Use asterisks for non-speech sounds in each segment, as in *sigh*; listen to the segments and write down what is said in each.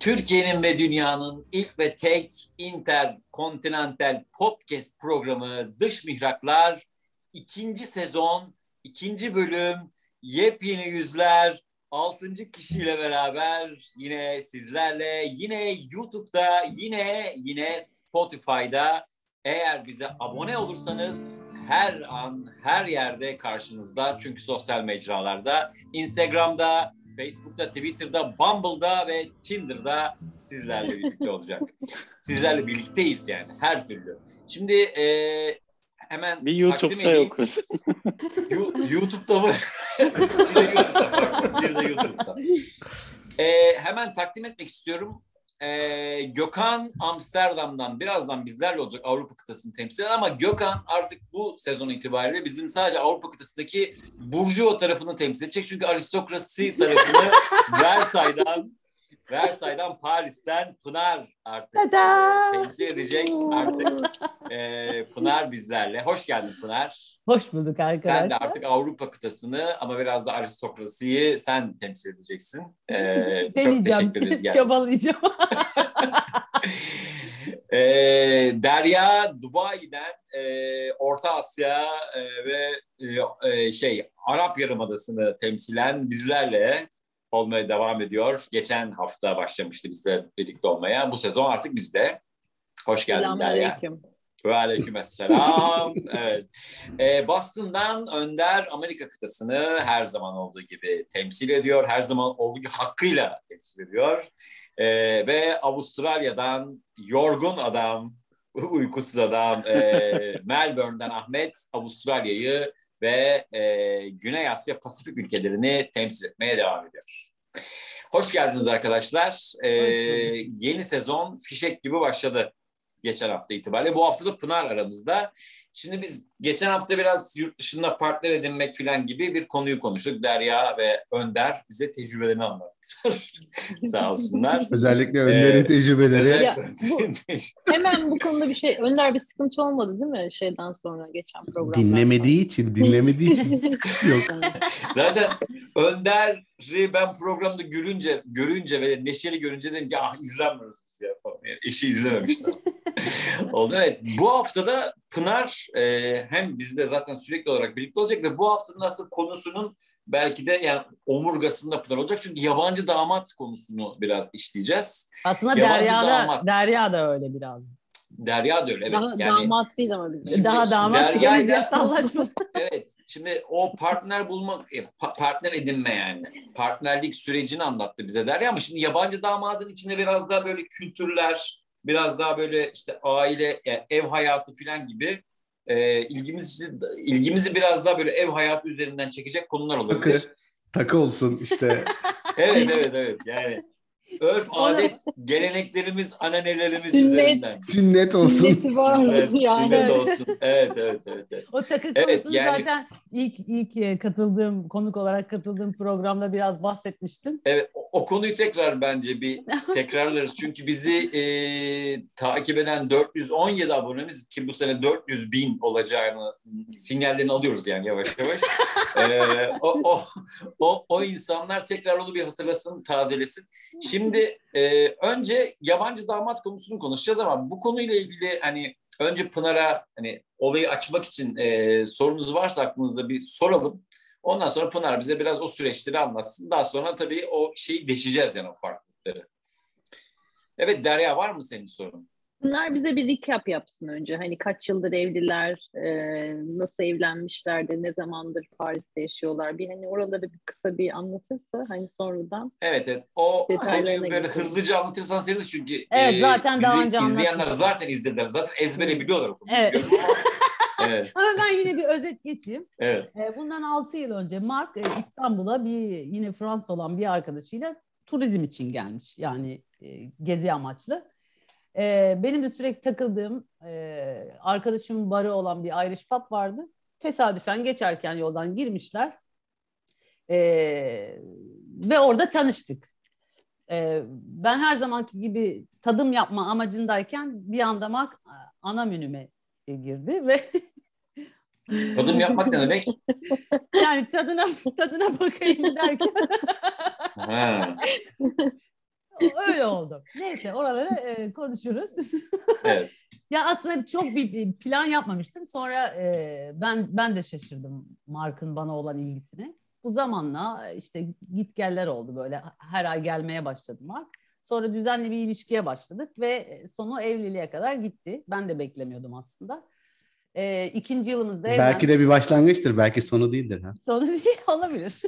Türkiye'nin ve dünyanın ilk ve tek interkontinental podcast programı Dış Mihraklar ikinci sezon, ikinci bölüm, yepyeni yüzler, altıncı kişiyle beraber yine sizlerle, yine YouTube'da, yine yine Spotify'da eğer bize abone olursanız her an, her yerde karşınızda. Çünkü sosyal mecralarda, Instagram'da, Facebook'ta, Twitter'da, Bumble'da ve Tinder'da sizlerle birlikte olacak. Sizlerle birlikteyiz yani her türlü. Şimdi e, hemen bir YouTube'da yokuz. *laughs* YouTube'da mı? bir de YouTube'da var. Bir de YouTube'da. E, hemen takdim etmek istiyorum. E, Gökhan Amsterdam'dan birazdan bizlerle olacak Avrupa kıtasını temsil eden ama Gökhan artık bu sezon itibariyle bizim sadece Avrupa kıtasındaki Burjuva tarafını temsil edecek. Çünkü aristokrasi tarafını *laughs* Versay'dan Versay'dan Paris'ten Pınar artık Tada! temsil edecek artık e, Pınar bizlerle. Hoş geldin Pınar. Hoş bulduk arkadaşlar. Sen de artık Avrupa kıtasını ama biraz da aristokrasiyi sen temsil edeceksin. E, Deneyeceğim, çok teşekkür ederiz. çabalayacağım. *laughs* e, Derya Dubai'den e, Orta Asya e, ve e, e, şey Arap Yarımadası'nı temsilen bizlerle olmaya devam ediyor. Geçen hafta başlamıştı bizle birlikte olmaya. Bu sezon artık bizde. Hoş geldin Derya. Ve aleykümselam. *laughs* evet. Ee, Boston'dan Önder Amerika kıtasını her zaman olduğu gibi temsil ediyor. Her zaman olduğu gibi hakkıyla temsil ediyor. Ee, ve Avustralya'dan yorgun adam, *laughs* uykusuz adam, *laughs* e, Melbourne'den Ahmet Avustralya'yı ve e, Güney Asya Pasifik ülkelerini temsil etmeye devam ediyor. Hoş geldiniz arkadaşlar. Ee, yeni sezon fişek gibi başladı geçen hafta itibariyle. Bu hafta da Pınar aramızda. Şimdi biz geçen hafta biraz yurt dışında partner edinmek falan gibi bir konuyu konuştuk. Derya ve Önder bize tecrübelerini anlattılar. *laughs* Sağ olsunlar. Özellikle Önder'in Ee, tecrübeleri. Ya, bu- Hemen bu konuda bir şey, Önder bir sıkıntı olmadı değil mi şeyden sonra geçen programda? Dinlemediği için, dinlemediği için *laughs* sıkıntı yok. Zaten Önder'i ben programda görünce görünce ve neşeli görünce dedim ki ah izlenmiyoruz biz ya falan. Yani eşi izlememişler. Oldu evet. Bu haftada Pınar e, hem bizde zaten sürekli olarak birlikte olacak ve bu haftanın aslında konusunun belki de yani omurgasında Pınar olacak. Çünkü yabancı damat konusunu biraz işleyeceğiz. Aslında Yabancı Derya da, damat. Derya da öyle biraz. Derya da öyle evet. Daha yani, damat değil ama. Şimdi Daha damat Derya'yla- değiliz yasallaşmadı. *laughs* Evet. Şimdi o partner bulmak, e, pa- partner edinme yani. Partnerlik sürecini anlattı bize Derya ama şimdi yabancı damadın içinde biraz daha böyle kültürler, biraz daha böyle işte aile, e, ev hayatı falan gibi e, ilgimizi ilgimizi biraz daha böyle ev hayatı üzerinden çekecek konular olabilir. Takı, takı olsun işte. *laughs* Evet evet evet yani örf, adet, geleneklerimiz, ananelerimiz Sünnet. üzerinden. Sünnet olsun. Sünneti var Evet, *laughs* yani. sünnet olsun. Evet, evet, evet. evet. O takı Evet, konusunu yani- zaten ilk ilk e, katıldığım konuk olarak katıldığım programda biraz bahsetmiştim. Evet, o, o konuyu tekrar bence bir *laughs* tekrarlarız. Çünkü bizi e, takip eden 417 abonemiz ki bu sene 400 bin olacağını sinyallerini alıyoruz yani yavaş yavaş. *laughs* E, o, o, o, o insanlar tekrar onu bir hatırlasın, tazelesin. Şimdi e, önce yabancı damat konusunu konuşacağız ama bu konuyla ilgili hani önce Pınar'a hani olayı açmak için e, sorunuz varsa aklınızda bir soralım. Ondan sonra Pınar bize biraz o süreçleri anlatsın. Daha sonra tabii o şeyi deşeceğiz yani o farklılıkları. Evet Derya var mı senin sorun? Bunlar bize bir recap yapsın önce. Hani kaç yıldır evliler, e, nasıl evlenmişler de ne zamandır Paris'te yaşıyorlar. Bir hani oraları bir kısa bir anlatırsa hani sonradan. Evet evet. O konuyu böyle hızlıca anlatırsan sevinirim çünkü e, Evet, zaten daha önce izleyenler anlatmıştım. zaten izlediler. Zaten ezbere biliyorlar. Evet. *laughs* evet. Ama ben yine bir özet geçeyim. Evet. E, Bundan 6 yıl önce Mark e, İstanbul'a bir yine Fransız olan bir arkadaşıyla turizm için gelmiş. Yani e, gezi amaçlı. E, Benim de sürekli takıldığım e, arkadaşımın barı olan bir Irish pub vardı. Tesadüfen geçerken yoldan girmişler. E, Ve orada tanıştık. E, Ben her zamanki gibi tadım yapma amacındayken bir anda Mark ana menüme e, girdi ve *laughs* Tadım yapmak ne demek? *laughs* Yani tadına tadına bakayım derken. *laughs* öyle oldu. neyse oraları e, konuşuruz. Evet. *laughs* ya aslında çok bir plan yapmamıştım. Sonra e, ben ben de şaşırdım Mark'ın bana olan ilgisine. Bu zamanla işte git geller oldu böyle her ay gelmeye başladı Mark. Sonra düzenli bir ilişkiye başladık ve sonu evliliğe kadar gitti. Ben de beklemiyordum aslında. E, ikinci yılımızda evlendik. Belki de bir başlangıçtır. Belki sonu değildir. Ha? Sonu değil *laughs* olabilir.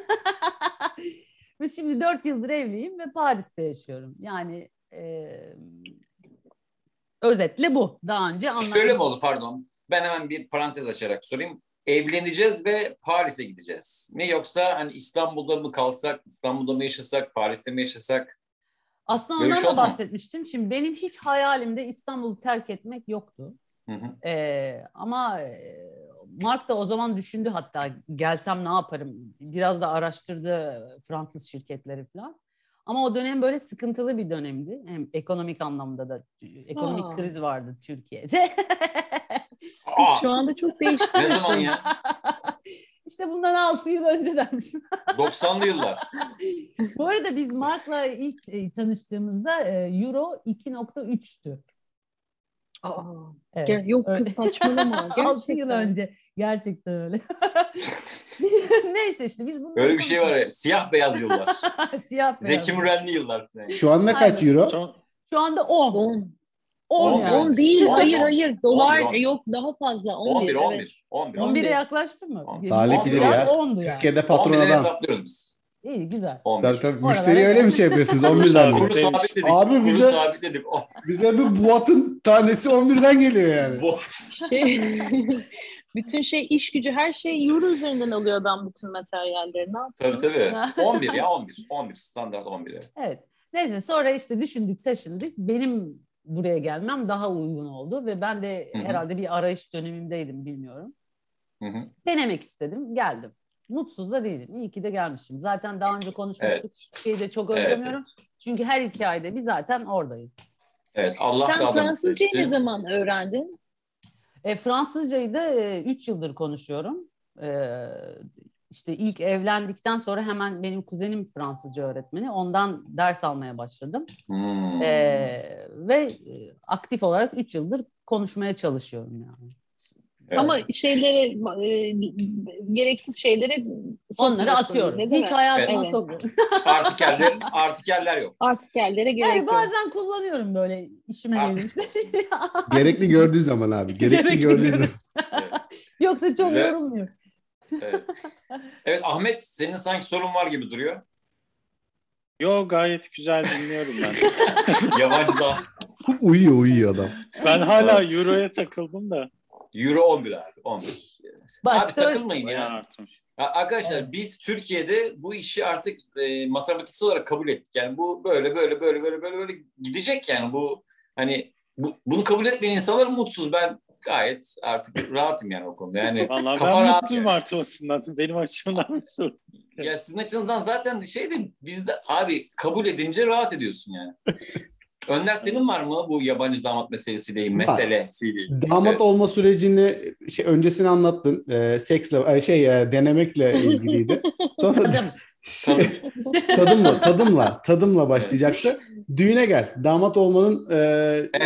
Ve şimdi dört yıldır evliyim ve Paris'te yaşıyorum. Yani e, özetle bu. Daha önce anlatmıştım. Şöyle mi oldu pardon? Ben hemen bir parantez açarak sorayım. Evleneceğiz ve Paris'e gideceğiz. Mi yoksa hani İstanbul'da mı kalsak, İstanbul'da mı yaşasak, Paris'te mi yaşasak? Aslında ondan şey da bahsetmiştim. Şimdi benim hiç hayalimde İstanbul'u terk etmek yoktu. Hı hı. Ee, ama Mark da o zaman düşündü hatta gelsem ne yaparım? Biraz da araştırdı Fransız şirketleri falan. Ama o dönem böyle sıkıntılı bir dönemdi. Hem ekonomik anlamda da ekonomik Aa. kriz vardı Türkiye'de. Aa, Şu anda çok değişti. ne zaman ya? *laughs* işte bundan 6 yıl öncedenmiş. 90'lı yıllar. Bu arada biz Mark'la ilk e, tanıştığımızda e, Euro 2.3'tü. Aa, Evet. ger- yok öyle. kız saçmalama. *laughs* 6 yıl önce. Gerçekten öyle. *laughs* Neyse işte biz bunları Öyle bir şey var ya. Siyah beyaz yıllar. *laughs* Siyah beyaz. Zeki Mürenli yıllar. falan. Şu anda kaç Aynen. euro? Şu anda 10. 10. 10 On, yani. 10 değil. On, hayır on. hayır. Dolar 11. yok daha fazla. 11. 11, evet. 11, 11. 11'e yaklaştı mı? Salih bilir ya. 10'du yani. Türkiye'de patron 11'den adam. hesaplıyoruz biz. İyi güzel. 11. Tabii tabii. Müşteriye öyle mi şey yapıyorsunuz? *laughs* 11'den mi? Kuru Demiş. sabitledik. Abi Kuru bize- sabitledik. Oh, Bize bir buatın tanesi 11'den geliyor yani. bu. Şey, *laughs* bütün şey iş gücü her şey euro üzerinden alıyor adam bütün materyalleri. Ne yapıyor? Tabii tabii. *laughs* 11 ya 11. 11 standart 11. evet. Evet. Neyse sonra işte düşündük taşındık. Benim buraya gelmem daha uygun oldu ve ben de Hı hı. herhalde bir arayış dönemimdeydim bilmiyorum. Hı hı. Denemek istedim. Geldim. Mutsuz da değilim. İyi ki de gelmişim. Zaten daha önce konuşmuştuk. Evet. Şeyi de çok Evet, özlemiyorum. Çünkü her iki ayda bir zaten oradayım. Evet Allah da Sen adam Fransızcayı ne zaman öğrendin? E, Fransızcayı da 3 yıldır konuşuyorum. E, işte ilk evlendikten sonra hemen benim kuzenim Fransızca öğretmeni. Ondan ders almaya başladım. Hmm. E, ve e, aktif olarak 3 yıldır konuşmaya çalışıyorum yani. Evet. Ama şeylere e, gereksiz şeylere Onları atıyorum. değil Hiç mi? hayatıma Evet. sokmuyorum. Artikeller, artikeller yok. Artikellere gerek Yani yok. bazen kullanıyorum böyle işime gelirse. *laughs* Gerekli gördüğü zaman abi. Gerekli Gerekli gördüğü zaman. Yoksa çok Ve- yorulmuyor. Evet. evet Ahmet senin sanki sorun var gibi duruyor. yo gayet güzel dinliyorum ben. *laughs* Yabancı da. uyuyor uyuyor adam. Ben hala Euro'ya takıldım da. Euro 11 abi 11. Bak, abi takılmayın ya. artmış. Ya Arkadaşlar biz Türkiye'de bu işi artık e, matematiksel olarak kabul ettik. Yani bu böyle böyle böyle böyle böyle böyle gidecek yani bu hani bu, bunu kabul etmeyen insanlar mutsuz. Ben gayet artık rahatım yani o konuda. Yani Vallahi kafa ben rahat mutluyum yani. artırmasından. Benim açımdan bir sorun. Ya sizin açınızdan zaten şey de bizde abi kabul edince rahat ediyorsun yani. *laughs* Önder senin var mı bu yabancı damat meselesiyle meselesiyle? Damat Evet. olma sürecini şey, öncesini anlattın. Ee, seksle e, şey e, denemekle ilgiliydi. Sonra Tadım. *laughs* şey, tadımla tadımla tadımla başlayacaktı. Düğüne gel. Damat olmanın e,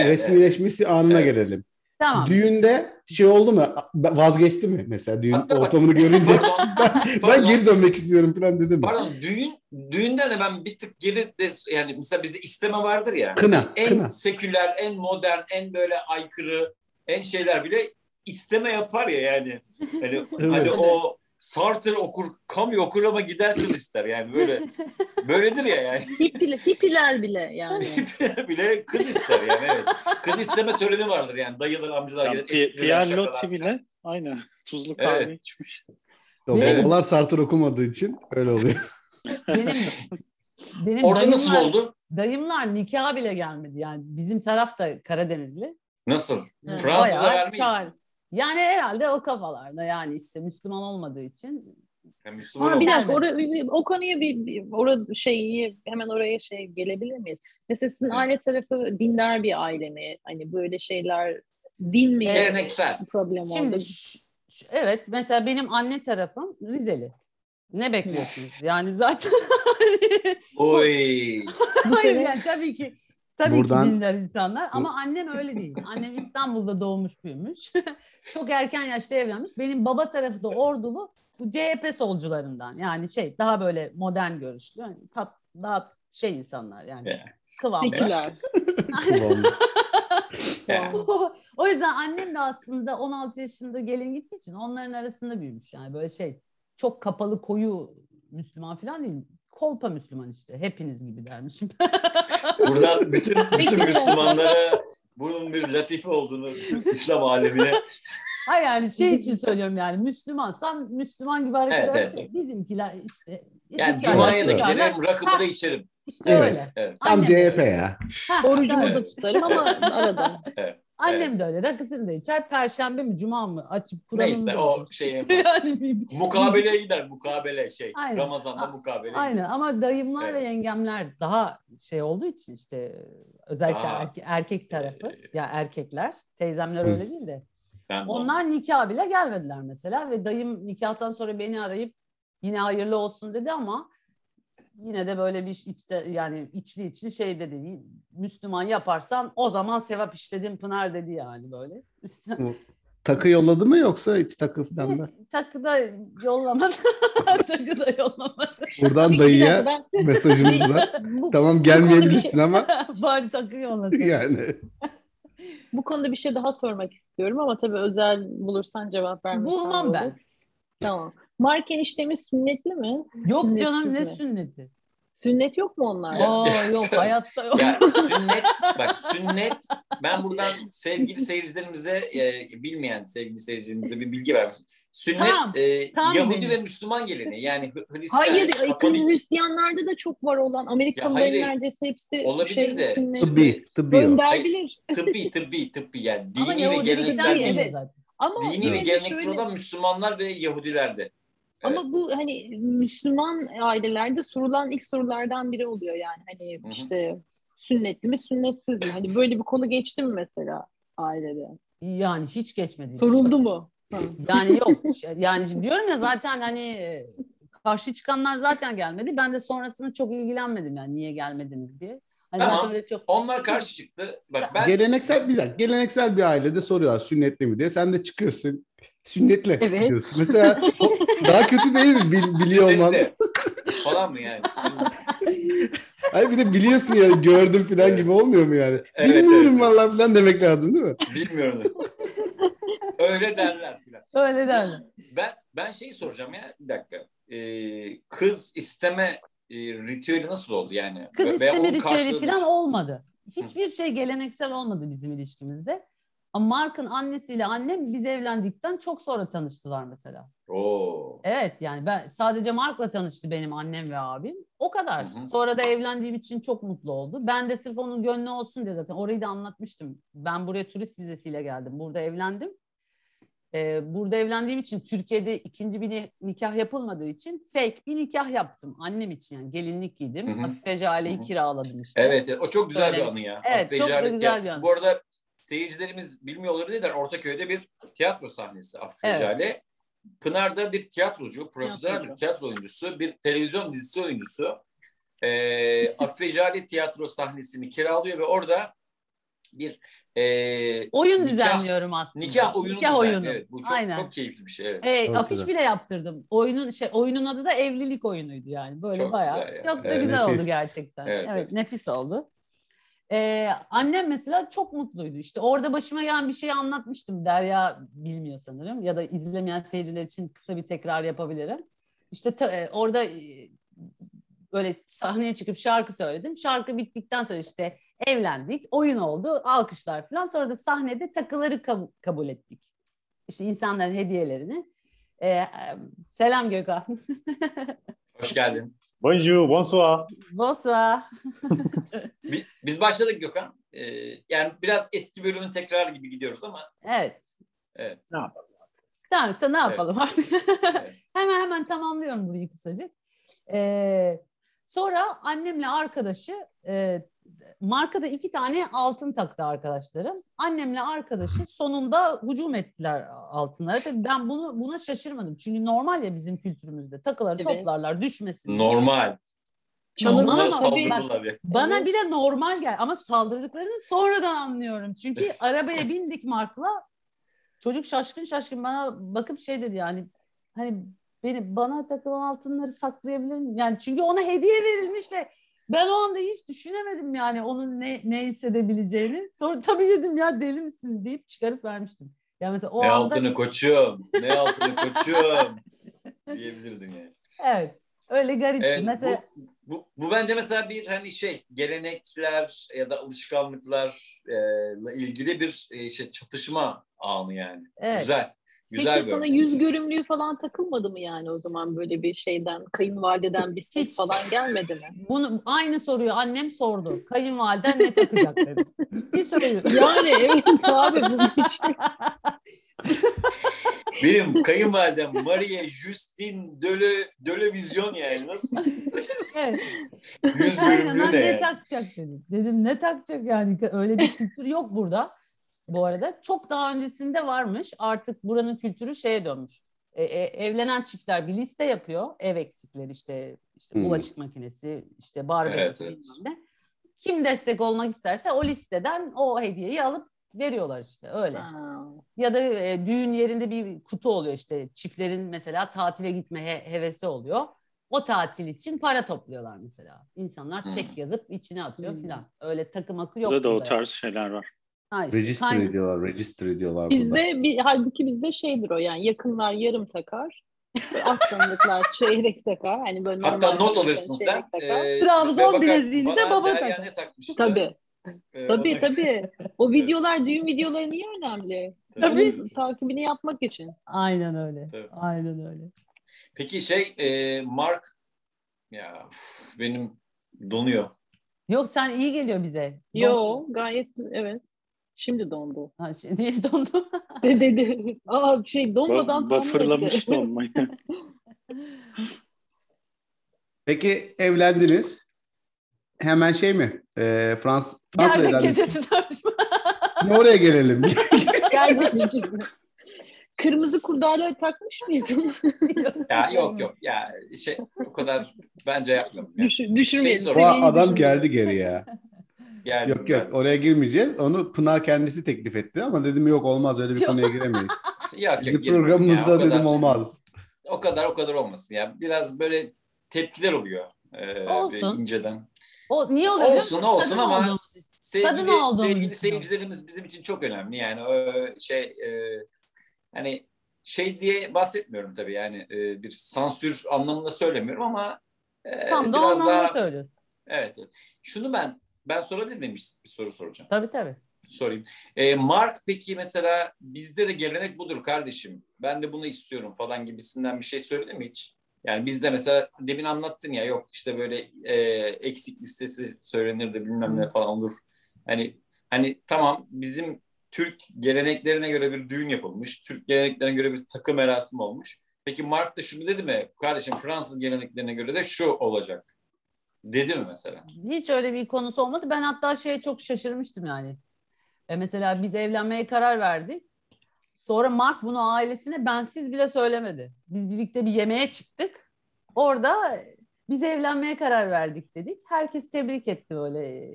resmileşmesi anına Evet. gelelim. Tamam. Düğünde şey oldu mu? Vazgeçti mi mesela düğün Hatta bak- ortamını görünce? *laughs* Pardon, *laughs* ben pardon. geri dönmek istiyorum falan dedim. Pardon düğün düğünden de ben bir tık geri de yani mesela bizde isteme vardır ya. Kına, En kına. seküler, en modern, en böyle aykırı, en şeyler bile isteme yapar ya yani. Hani, Evet. hani o Sartre okur, Camus okur ama gider kız ister yani böyle. Böyledir ya yani. *laughs* Hippiler, hippiler bile yani. *laughs* bile kız ister yani evet. Kız isteme töreni vardır yani. Dayılar, amcalar Yani gelir. Pierre. Loti bile aynen tuzlu kahve Evet. içmiş. O Benim- babalar Sartre okumadığı için öyle oluyor. *laughs* Benim, benim Orada nasıl dayımlar- oldu? Dayımlar nikaha bile gelmedi yani. Bizim taraf da Karadenizli. Nasıl? Evet, Fransız'a vermeyiz. çağır- Yani herhalde o kafalarda yani işte Müslüman olmadığı için. Yani Müslüman Ama bir dakika ora- o konuya bir, bir orada şeyi hemen oraya şey gelebilir miyiz? Mesela sizin Evet. aile tarafı dindar bir aile mi? Hani böyle şeyler din mi? Geleneksel. Problem Şimdi oldu. evet mesela benim anne tarafım Rizeli. Ne bekliyorsunuz? Yani zaten *laughs* Oy. Bu *laughs* Hayır yani tabii ki Tabii Buradan- ki dinler insanlar ama annem öyle *laughs* değil. Annem İstanbul'da doğmuş büyümüş. *laughs* Çok erken yaşta evlenmiş. Benim baba tarafı da ordulu. Bu CHP solcularından. Yani şey daha böyle modern görüşlü. Yani tat, daha şey insanlar yani. Yeah. Kıvamlı. Seküler. Kıvamlı. *laughs* Yeah. o yüzden annem de aslında 16 yaşında gelin gittiği için onların arasında büyümüş. Yani böyle şey çok kapalı koyu Müslüman falan değil. Kolpa Müslüman işte. Hepiniz gibi dermişim. *laughs* Buradan bütün, bütün Müslümanlara bunun bir latife olduğunu İslam alemine Hayır yani şey *laughs* için söylüyorum yani Müslümansam Müslüman gibi hareket Evet, edersin. evet. Bizimkiler işte yani Cuma'ya da giderim, rakımı da içerim. İşte Evet. öyle. Evet. Tam Annem- CHP ya. Ha, Orucumu evet. da tutarım ama arada. Annem de öyle. Rakısını da içer. Perşembe mi Cuma mı açıp Kur'an'ını Neyse, o şey yani Mukabeleye gider, mukabele şey. Aynen. Ramazan'da mukabele. Aynen ama dayımlar ve Evet. yengemler daha şey olduğu için işte özellikle Daha- erke- erkek tarafı Ee, ya erkekler teyzemler Hı. öyle değil de Ben de onlar nikah bile gelmediler mesela ve dayım nikahtan sonra beni arayıp yine hayırlı olsun dedi ama yine de böyle bir içte yani içli içli şey dedi Müslüman yaparsan o zaman sevap işledim Pınar dedi yani böyle. Takı yolladı mı yoksa hiç takı *laughs* falan da? Takı da yollamadı. *laughs* Takı da yollamadı. Buradan dayıya ben *laughs* mesajımız var. bu, Tamam gelmeyebilirsin şey- ama Bari takı yolladı. yani. Bu konuda bir şey daha sormak istiyorum ama tabii özel bulursan cevap vermesen Bulmam olur. ben. Tamam. Mark eniştemiz sünnetli mi? Yok Sünnetsiz canım ne sünneti? Sünnet yok mu onlar? Aa *laughs* yok hayatta yok. Ya *laughs* sünnet, bak sünnet, ben buradan sevgili seyircilerimize, e, bilmeyen sevgili seyircilerimize bir bilgi vermek Sünnet Tamam, e, tamam Yahudi benim. ve Müslüman geleneği. Yani Hristiyan, Hayır, Katolik Hristiyanlarda da çok var olan. Amerikalıların hayır, neredeyse hepsi olabilir şey, de. sünnet. Tıbbi, tıbbi. Gönderbilir. tıbbi, tıbbi, tıbbi yani Ama dini ve Yahudilikten geleneksel evet. zaten. Ama dini ve geleneksel şöyle- olan Müslümanlar ve Yahudilerde. Evet. Ama bu hani Müslüman ailelerde sorulan ilk sorulardan biri oluyor yani. Hani Hı hı. işte sünnetli mi sünnetsiz mi? Hani böyle bir konu geçti mi mesela ailede? Yani hiç geçmedi. Soruldu mu? Ha. Yani yok. *laughs* Yani diyorum ya zaten hani karşı çıkanlar zaten gelmedi. Ben de sonrasını çok ilgilenmedim yani niye gelmediniz diye. Hani Tamam. zaten çok Onlar karşı çıktı. Bak ben Geleneksel bir geleneksel bir ailede soruyorlar sünnetli mi diye. Sen de çıkıyorsun. Sünnetli Evet. diyorsun. Mesela o *laughs* daha kötü değil mi bil- biliyor olman? Falan mı yani? Hayır bir de biliyorsun ya gördüm falan Evet. gibi olmuyor mu yani? Evet, Bilmiyorum evet. vallahi falan demek lazım değil mi? Bilmiyorum. Öyle derler filan. öyle derler. Ben ben şeyi soracağım ya bir dakika. Ee, kız isteme e, ritüeli nasıl oldu yani? Kız Ve- isteme ritüeli karşılığı- falan olmadı. Hiçbir şey geleneksel olmadı bizim ilişkimizde. Ama Mark'ın annesiyle annem biz evlendikten çok sonra tanıştılar mesela. Oo. Evet yani ben sadece Mark'la tanıştı benim annem ve abim. O kadar. Hı hı. Sonra da evlendiğim için çok mutlu oldu. Ben de sırf onun gönlü olsun diye zaten orayı da anlatmıştım. Ben buraya turist vizesiyle geldim. Burada evlendim. Ee, burada evlendiğim için Türkiye'de ikinci bir ni- nikah yapılmadığı için fake bir nikah yaptım. Annem için yani gelinlik giydim. Hı hı. Hafife Jale'yi kiraladım işte. Evet, evet, o çok güzel bir Söylemiş. anı ya. Evet, Affe çok da güzel bir anı. Bu arada seyircilerimiz bilmiyor olabilirler. Ortaköy'de bir tiyatro sahnesi Affe Evet. Jale. Pınar da bir tiyatrocu, profesyonel bir tiyatro oyuncusu, bir televizyon dizisi oyuncusu. Ee, *laughs* Affe Jale tiyatro sahnesini kiralıyor ve orada bir e, Oyun nikah- düzenliyorum aslında. Nikah oyunu Nikah oyunu. Evet, bu çok, Aynen. çok keyifli bir şey. Evet. Evet, Çok afiş güzel. bile yaptırdım. Oyunun şey oyunun adı da evlilik oyunuydu yani. Böyle Çok bayağı güzel ya. çok da Evet. güzel oldu Nefis. gerçekten. Evet, Evet, evet. nefis oldu. Ee, annem mesela çok mutluydu. İşte orada başıma gelen bir şeyi anlatmıştım. Derya bilmiyor sanırım ya da izlemeyen seyirciler için kısa bir tekrar yapabilirim. İşte ta- orada böyle sahneye çıkıp şarkı söyledim. Şarkı bittikten sonra işte evlendik, oyun oldu, alkışlar falan. Sonra da sahnede takıları kab- kabul ettik. İşte insanların hediyelerini. Ee, selam Gökhan. *laughs* Hoş geldin. Bonjour, bonsoir. Bonsoir. *laughs* Bi- Biz başladık Gökhan. Ee, yani biraz eski bölümün tekrarı gibi gidiyoruz ama Evet. Evet. Ne yapalım? Tamam sen ne yapalım artık? Evet. *laughs* hemen hemen tamamlıyorum burayı kısacık. Ee, sonra annemle arkadaşı e, markada iki tane altın taktı arkadaşlarım. Annemle arkadaşı sonunda hücum ettiler altınlara. Tabii ben bunu buna şaşırmadım. Çünkü normal ya bizim kültürümüzde takıları Evet. toplarlar düşmesin. diye. normal. Tabii. saldırdılar. Bana Evet. bile normal gel ama saldırdıklarını sonradan anlıyorum. Çünkü arabaya bindik Mark'la. Çocuk şaşkın şaşkın bana bakıp şey dedi yani hani beni bana takılan altınları saklayabilir miyim? Yani çünkü ona hediye verilmiş ve ben o anda hiç düşünemedim yani onun ne, ne hissedebileceğini. Sonra tabii dedim ya deli misin deyip çıkarıp vermiştim. Yani mesela o Ne anda altını koçum, ne altını *laughs* koçum diyebilirdin yani. evet öyle garip. Evet, mesela bu, bu, bu bence mesela bir hani şey gelenekler ya da alışkanlıklarla ilgili bir e, şey çatışma anı yani. evet. Güzel. Güzel Peki sana yüz görümlüğü falan takılmadı mı yani o zaman böyle bir şeyden kayınvalideden bir set falan gelmedi mi? Bunu aynı soruyu annem sordu. Kayınvaliden ne takacak dedi. Ciddi söylüyorum. *laughs* Yani evet abi bu bir şey. Benim kayınvalidem Maria Justin Döle, Döle Vizyon yani nasıl? evet. Yüz görümlüğü ne ne yani? takacak dedim. Dedim ne takacak yani öyle bir kültür yok burada. Bu arada çok daha öncesinde varmış. Artık buranın kültürü şeye dönmüş. E, e, evlenen çiftler bir liste yapıyor. Ev eksikleri işte işte Hmm. bulaşık makinesi, işte barbie Evet, bilmem evet. ne. Kim destek olmak isterse o listeden o hediyeyi alıp veriyorlar işte öyle. Ha. Ya da e, düğün yerinde bir kutu oluyor işte çiftlerin mesela tatile gitme he- hevesi oluyor. O tatil için para topluyorlar mesela. İnsanlar Hmm. çek yazıp içine atıyor Hmm. filan. Öyle takım akı yok. Burada da o tarz şeyler var. Ha işte, Register kayna- ediyorlar, register ediyorlar burada. Bizde bir, halbuki bizde şeydir o yani yakınlar yarım takar. Aslanlıklar *laughs* çeyrek takar. Hani böyle Hatta not çeyrek alırsın sen. e, Trabzon bileziğini de baba takar. Tabii. E, Tabii. O *laughs* videolar, düğün videoları niye önemli? Tabii. Onun takibini yapmak için. Aynen öyle. Tabii. Aynen öyle. Peki şey e, Mark ya uf, benim donuyor. Yok sen iyi geliyor bize. Yo gayet evet. Şimdi dondu. Ha, şey, *laughs* niye dondu? De dedi. Aa şey donmadan Ba- etti. donmayı. *laughs* Peki evlendiniz. Hemen şey mi? Ee, Frans Fransa'da Geldik evlendiniz. gecesi tartışma. Şimdi oraya gelelim. *laughs* Gel diyeceğiz. Kırmızı kurdale takmış mıydın? Ya yok yok ya şey o kadar bence yapmıyorum. Ya. Düş, düşürmeyelim. Şey adam geldi geri ya. Geldim, Yok yok geldim. oraya girmeyeceğiz. Onu Pınar kendisi teklif etti ama dedim yok olmaz öyle bir konuya giremeyiz. *laughs* Yok, Bizim yok, girmem programımızda ya, o dedim kadar- olmaz. O kadar o kadar olmasın ya. Biraz böyle tepkiler oluyor. Ee, Olsun. inceden. O niye oluyor? Olsun olsun ama sevgili, sevgili seyircilerimiz bizim için çok önemli. Yani o şey e, hani şey diye bahsetmiyorum tabii yani e, bir sansür anlamında söylemiyorum ama e, Tam da o biraz anlamda daha söylüyor. evet. evet. Şunu ben ben sorabilir miyim bir, bir soru soracağım. Tabii tabii. sorayım. E, Mark peki mesela bizde de gelenek budur kardeşim. Ben de bunu istiyorum falan gibisinden bir şey söyledi mi hiç? Yani bizde mesela demin anlattın ya yok işte böyle e, eksik listesi söylenirdi bilmem ne falan olur. Hani hani tamam bizim Türk geleneklerine göre bir düğün yapılmış. Türk geleneklerine göre bir takı merasim olmuş. Peki Mark da şunu dedi mi? Kardeşim Fransız geleneklerine göre de şu olacak. Dedi mi mesela? Hiç öyle bir konusu olmadı. Ben hatta şeye çok şaşırmıştım yani. E mesela biz evlenmeye karar verdik. Sonra Mark bunu ailesine bensiz bile söylemedi. Biz birlikte bir yemeğe çıktık. Orada biz evlenmeye karar verdik dedik. Herkes tebrik etti böyle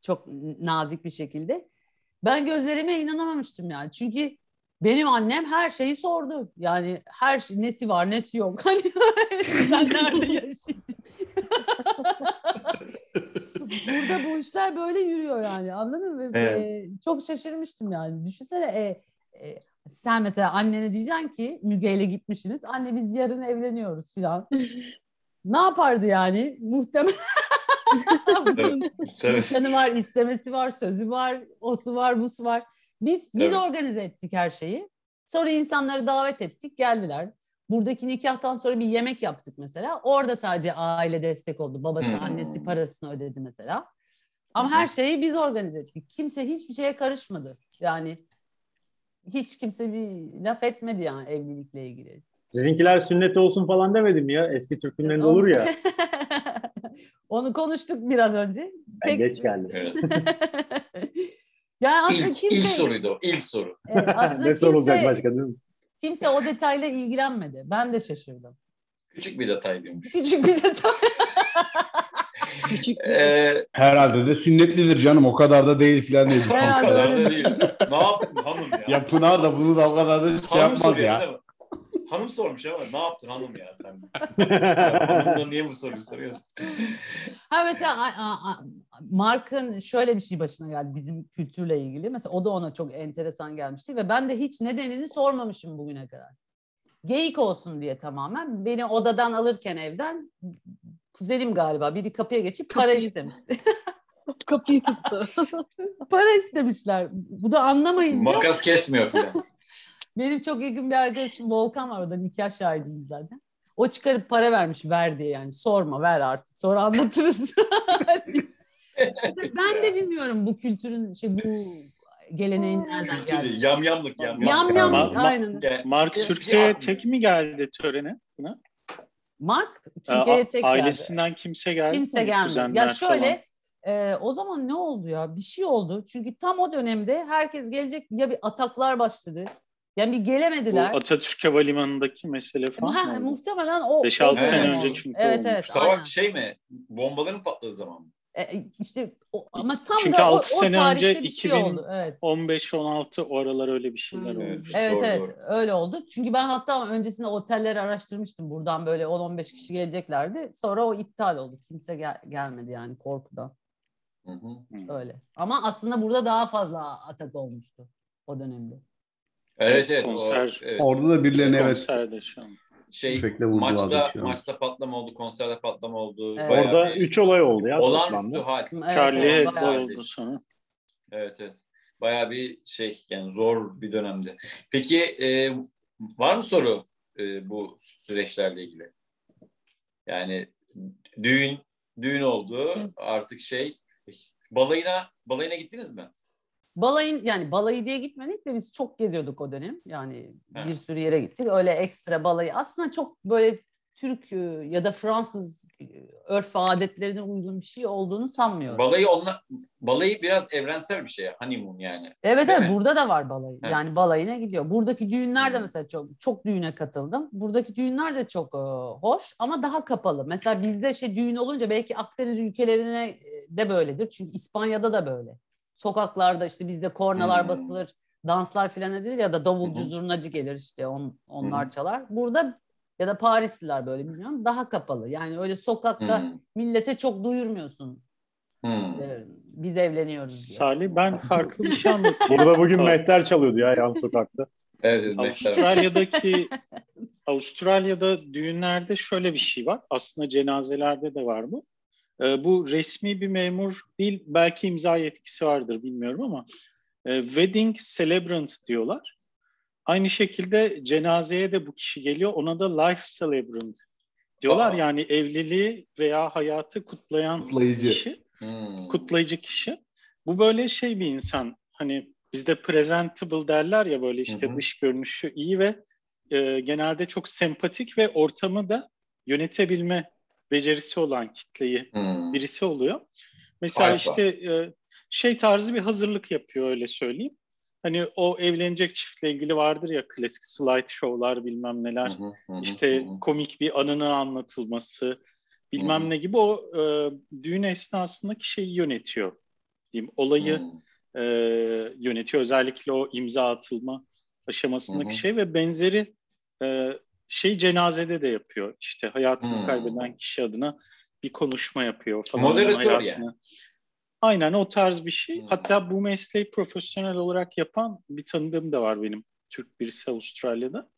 çok nazik bir şekilde. Ben gözlerime inanamamıştım yani. Çünkü benim annem her şeyi sordu. Yani her şey, nesi var nesi yok. *laughs* Hani sen nerede *laughs* yaşayacaksın? *laughs* Burada bu işler böyle yürüyor yani anladın mı? Evet. Ee, çok şaşırmıştım yani. Düşünsene e, e, sen mesela annene diyeceksin ki Müge ile gitmişsiniz. Anne biz yarın evleniyoruz filan. ne yapardı yani? Muhtemelen bunun Tabii. nişanı var, istemesi var, sözü var, osu var, busu var. Biz biz organize ettik her şeyi. Sonra insanları davet ettik, geldiler. Buradaki nikahtan sonra bir yemek yaptık mesela. Orada sadece aile destek oldu. Babası, Hmm. annesi parasını ödedi mesela. Ama her şeyi biz organize ettik. Kimse hiçbir şeye karışmadı. Yani hiç kimse bir laf etmedi yani evlilikle ilgili. Sizinkiler sünnet olsun falan demedim ya. Eski Türk filmlerinde olur ya. *laughs* Onu konuştuk biraz önce. Ben geç geldim. *laughs* Yani aslında İlk, kimse, ilk soruydu o. ilk soru. Evet, *laughs* aslında ne sorulacak kimse, başka değil mi? kimse o detayla ilgilenmedi. Ben de şaşırdım. Küçük bir detay diyormuş. Küçük bir detay. Küçük *laughs* Ee, Herhalde de sünnetlidir canım o kadar da değil filan dedi. o Herhalde kadar da değil. ne yaptın hanım ya? ya Pınar da bunu da o kadar da şey hanım yapmaz ya. Hanım sormuş ama ne yaptın hanım ya sen? *laughs* Hanımla niye bu soruyu soruyorsun? Ha mesela a- a- a- Mark'ın şöyle bir şey başına geldi bizim kültürle ilgili. Mesela o da ona çok enteresan gelmişti ve ben de hiç nedenini sormamışım bugüne kadar. Geyik olsun diye tamamen. Beni odadan alırken evden kuzenim galiba biri kapıya geçip para istemişti. *laughs* Kapıyı tuttu. *laughs* para istemişler. Bu da anlamayınca Makas kesmiyor filan. Benim çok yakın bir arkadaşım Volkan var orada nikah şahidimiz zaten. O çıkarıp para vermiş ver diye yani sorma ver artık sonra anlatırız. *laughs* ben de bilmiyorum bu kültürün şey bu geleneğin nereden geldi. Yamyamlık yamyamlık. Yam yam Ma- aynen. Mark Türkiye'ye tek mi geldi törene? Buna? Mark Türkiye'ye tek geldi. Ailesinden kimse geldi Kimse mi? gelmedi. Ya şöyle falan. e, o zaman ne oldu ya? Bir şey oldu. Çünkü tam o dönemde herkes gelecek ya bir ataklar başladı. Yani bir Bu gelemediler. Atatürk Havalimanı'ndaki mesele falan Ha, oldu? muhtemelen o. 5-6 o sene önce çünkü Evet olmuş. evet. Savaş aynen. şey mi? Bombaların patladığı zaman mı? E, işte o, ama tam Çünkü da o, altı o sene tarihte önce bir şey 2000 oldu. Evet. 15-16 o aralar öyle bir şeyler Hmm. olmuş. Evet Doğru, evet doğru. öyle oldu. Çünkü ben hatta öncesinde otelleri araştırmıştım. Buradan böyle 10-15 kişi geleceklerdi. Sonra o iptal oldu. Kimse gel- gelmedi yani korkudan. Hı hı. Öyle. Ama aslında burada daha fazla atak olmuştu o dönemde. Evet evet. Konser- O, evet. Orada da birilerine evet Konserde şu an. şey maçta maçta patlama oldu, konserde patlama oldu. Evet. Orada bir 3 olay oldu ya. olağanüstü hal. Evet, Charlie evet, Hebdo bayağı- oldu sonra. Evet evet. Bayağı bir şey yani zor bir dönemdi. Peki e, var mı soru e, bu süreçlerle ilgili? Yani düğün düğün oldu artık şey balayına balayına gittiniz mi? Balayın yani balayı diye gitmedik de biz çok geziyorduk o dönem. Yani bir Evet. sürü yere gittik. Öyle ekstra balayı aslında çok böyle Türk e, ya da Fransız e, örf adetlerine uygun bir şey olduğunu sanmıyorum. Balayı onla, balayı biraz evrensel bir şey. Honeymoon yani. Evet evet burada da var balayı. Evet. Yani balayına gidiyor. Buradaki düğünler de mesela çok çok düğüne katıldım. Buradaki düğünler de çok e, hoş ama daha kapalı. Mesela bizde şey düğün olunca belki Akdeniz ülkelerine de böyledir. Çünkü İspanya'da da böyle. Sokaklarda işte bizde kornalar Hmm. basılır, danslar filan edilir ya da davulcu hı. zurnacı gelir işte on, onlar hı. çalar. Burada ya da Parisliler böyle bilmiyorum daha kapalı. Yani öyle sokakta Hmm, millete çok duyurmuyorsun. hmm. e, Biz evleniyoruz diye. Salih ben farklı bir şey anlatayım. *laughs* Burada bugün. Mehter çalıyordu ya yan sokakta. Evet, evet, Mehter. Avustralya'daki *laughs* Avustralya'da düğünlerde şöyle bir şey var. Aslında cenazelerde de var bu. Ee, bu resmi bir memur değil, belki imza yetkisi vardır bilmiyorum ama e, wedding celebrant diyorlar. Aynı şekilde cenazeye de bu kişi geliyor. Ona da life celebrant diyorlar. Aa. Yani evliliği veya hayatı kutlayan Kutlayıcı. kişi Hmm. kutlayıcı kişi. Bu böyle şey bir insan. Hani bizde presentable derler ya böyle işte Hı hı. dış görünüşü iyi ve e, genelde çok sempatik ve ortamı da yönetebilme becerisi olan kitleyi Hmm. birisi oluyor. Mesela Alfa. işte e, şey tarzı bir hazırlık yapıyor öyle söyleyeyim. Hani o evlenecek çiftle ilgili vardır ya klasik slide show'lar bilmem neler. Hı hı, hı hı, İşte hı hı. komik bir anının anlatılması, bilmem Hı hı. ne gibi o e, düğün esnasındaki şeyi yönetiyor. Diyeyim, olayı Hmm. e, yönetiyor. Özellikle o imza atılma aşamasındaki Hı hı. şey ve benzeri e, şey cenazede de yapıyor. İşte hayatını Hı. kaybeden kişi adına bir konuşma yapıyor falan. Moderatör Onun yani. Aynen o tarz bir şey. Hı. Hatta bu mesleği profesyonel olarak yapan bir tanıdığım da var benim. Türk birisi Avustralya'da.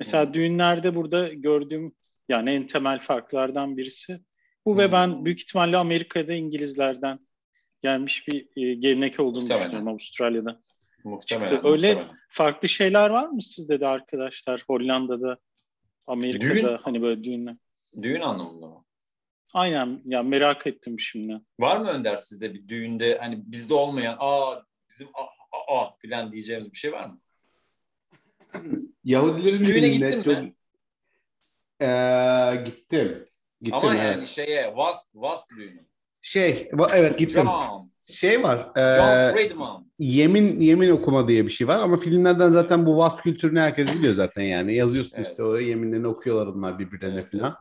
Mesela Hı. düğünlerde burada gördüğüm yani en temel farklardan birisi bu Hı. ve ben büyük ihtimalle Amerika'da İngilizlerden gelmiş bir e, gelenek olduğunu Muhtemelen. düşünüyorum Avustralya'da. Muhtemelen. çıktı. Öyle- muhtemelen. Farklı şeyler var mı sizde de arkadaşlar? Hollanda'da, Amerika'da Düğün- hani böyle düğünler. Düğün anlamında mı? Aynen ya merak ettim şimdi. Var mı Önder sizde bir düğünde hani bizde olmayan aa bizim aa, aa filan diyeceğimiz bir şey var mı? Yahudilerin Düğüne düğününe gittin çok... mi? Ee, gittim. Gittim Ama evet. yani şeye Wasp, Wasp düğünü. Şey, evet gittim. John, Şey var. John ee, Friedman. yemin yemin okuma diye bir şey var ama filmlerden zaten bu vasf kültürünü herkes biliyor zaten yani. Yazıyorsun Evet. işte oraya yeminlerini okuyorlar onlar birbirlerine Evet, falan.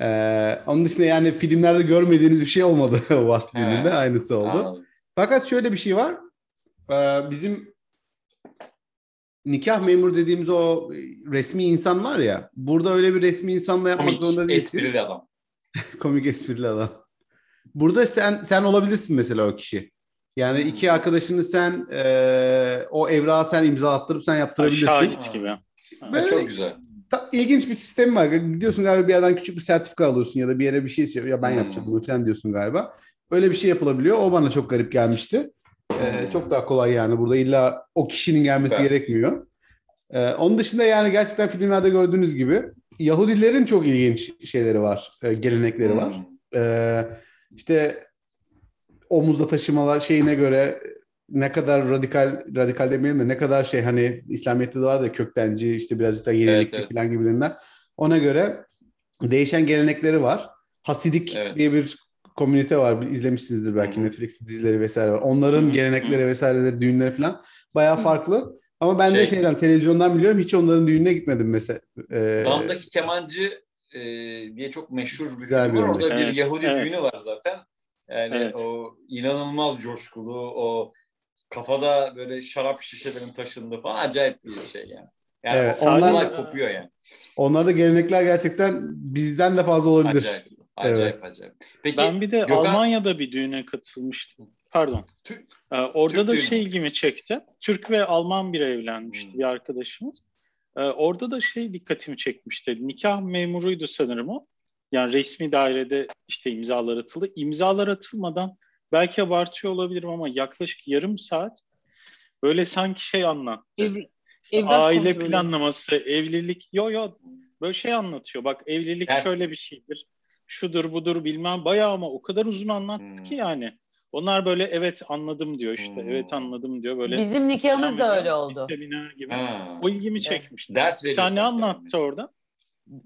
Ee, onun dışında yani filmlerde görmediğiniz bir şey olmadı *laughs* He. filminde. Aynısı oldu. Anladım. Fakat şöyle bir şey var. Ee, bizim nikah memuru dediğimiz o resmi insan var ya. Burada öyle bir resmi insanla yapmak zorunda Komik, değilsin. esprili adam. *laughs* Komik esprili adam. Burada sen sen olabilirsin mesela o kişi. Yani Hmm. iki arkadaşını sen eee, o evrağı sen imza attırıp sen yaptırabilirsin. Şahit gibi. Böyle Çok güzel. ta- ilginç bir sistem var. Gidiyorsun galiba bir yerden küçük bir sertifika alıyorsun ya da bir yere bir şey istiyor. Ya ben Hmm. yapacağım bunu falan diyorsun galiba. Öyle bir şey yapılabiliyor. O bana çok garip gelmişti. Ee, çok daha kolay yani. Burada illa o kişinin gelmesi Süper. gerekmiyor. Ee, onun dışında yani gerçekten filmlerde gördüğünüz gibi Yahudilerin çok ilginç şeyleri var. e, gelenekleri var. Hmm. Ee, işte omuzda taşımalar şeyine göre ne kadar radikal radikal demeyelim de ne kadar şey hani İslamiyet'te de var da köktenci işte birazcık da yenilikçi Evet, evet. falan gibilerinden. Ona göre değişen gelenekleri var. Hasidik Evet. diye bir komünite var. İzlemişsinizdir belki Hı hı. Netflix dizileri vesaire var. Onların Hı hı. gelenekleri vesaireleri, düğünleri falan bayağı farklı. Ama ben de Şey- şeyden televizyondan biliyorum hiç onların düğününe gitmedim mesela. Ee, Damdaki kemancı e, diye çok meşhur bir Güzel film bir var. Orada örnek. bir Evet, Yahudi evet. düğünü var zaten. Yani Evet. o inanılmaz coşkulu, o kafada böyle şarap şişelerin taşındığı falan acayip bir şey yani. Yani Evet, onlar olay kopuyor yani. Onlarda gelenekler gerçekten bizden de fazla olabilir. Acayip. Acayip acayip. Peki Ben bir de Gökhan- Almanya'da bir düğüne katılmıştım. Pardon. Türk- Ee, orada Türk da düğünü. şey ilgimi çekti. Türk ve Alman biri evlenmişti Hmm. bir arkadaşımız. Ee, orada da şey dikkatimi çekmişti. Nikah memuruydu sanırım o. Yani resmi dairede işte imzalar atıldı. İmzalar atılmadan belki abartıyor olabilirim ama yaklaşık yarım saat böyle sanki şey anlattı. Ev, İşte evlat aile kontrolü. planlaması, evlilik. Yo yo böyle şey anlatıyor. Bak evlilik Ters. şöyle bir şeydir. Şudur budur bilmem. Bayağı ama o kadar uzun anlattı Hmm. ki yani. Onlar böyle evet anladım diyor işte. Hmm. Evet anladım diyor böyle. Bizim nikahımız da öyle oldu. Seminer gibi. Ha. O ilgimi Evet. çekmişti. Ders Sen ne anlattı orada?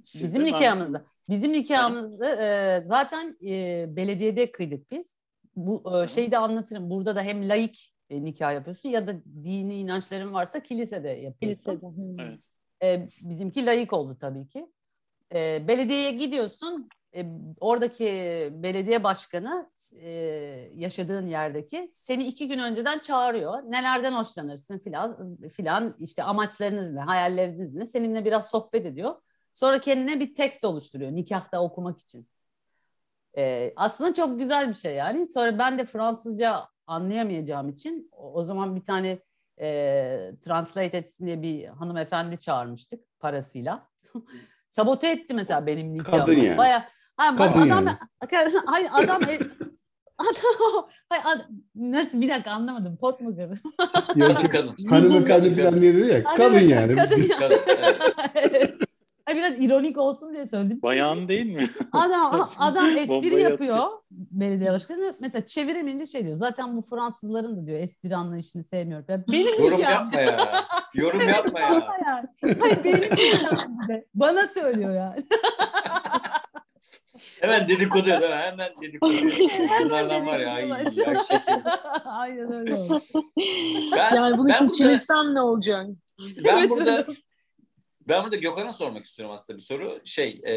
Sizde Bizim nikahımızda. Bizim nikahımızda e, zaten e, belediyede kıydık biz. Bu e, şeyi de anlatırım. Burada da hem laik e, nikah yapıyorsun ya da dini inançların varsa kilisede yapıyorsun. Kilisede. Evet. E, bizimki laik oldu tabii ki. E, belediyeye gidiyorsun. E, oradaki belediye başkanı e, yaşadığın yerdeki seni iki gün önceden çağırıyor. Nelerden hoşlanırsın filan filan işte amaçlarınız ne, hayalleriniz ne? Seninle biraz sohbet ediyor. Sonra kendine bir tekst oluşturuyor nikahta okumak için. E, aslında çok güzel bir şey yani. Sonra ben de Fransızca anlayamayacağım için o, o zaman bir tane e, translate etsin diye bir hanımefendi çağırmıştık parasıyla. *laughs* Sabote etti mesela benim nikahımı. Kadın yani. Baya, ha, Kadın adam, yani. *laughs* hayır adam, e, *laughs* adam, hayır, ad- nasıl bir dakika anlamadım pot mu kadın? Yok, Kadın kadın. hanımefendi falan diye dedi ya. Kadın yani. Kadın *laughs* ya. Kadın, evet. Hayır, biraz ironik olsun diye söyledim. Bayan değil mi? Adam adam espri yapıyor belediye başkanı. Mesela çeviremeyince şey diyor. Zaten bu Fransızların da diyor espri anlayışını sevmiyorum. falan. Benim Yorum nikahım yapma ya. Yorum yapma ya. Yani. Hayır benim. Bana söylüyor yani. Hemen dedikodu ediyor. Hemen dedikodu ediyor. *laughs* Bunlardan var ya. Ay, şey. Aynen öyle. Ben, Yani bunu ben şimdi çevirsem ne olacak? Ben Evet, burada öyle. ben burada Gökhan'a sormak istiyorum aslında bir soru. Şey, e,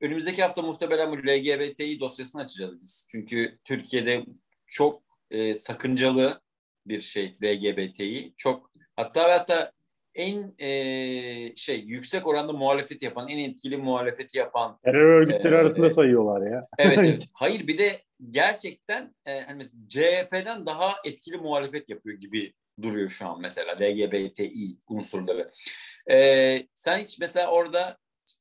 önümüzdeki hafta muhtemelen bu LGBTİ dosyasını açacağız biz. Çünkü Türkiye'de çok e, sakıncalı bir şey LGBTİ. Çok hatta ve hatta en e, şey yüksek oranda muhalefet yapan, en etkili muhalefeti yapan Terör örgütleri Ee, arasında sayıyorlar ya. Evet, evet. *laughs* Hayır bir de gerçekten e, hani mesela CHP'den daha etkili muhalefet yapıyor gibi duruyor şu an mesela LGBTİ unsurları. E, sen hiç mesela orada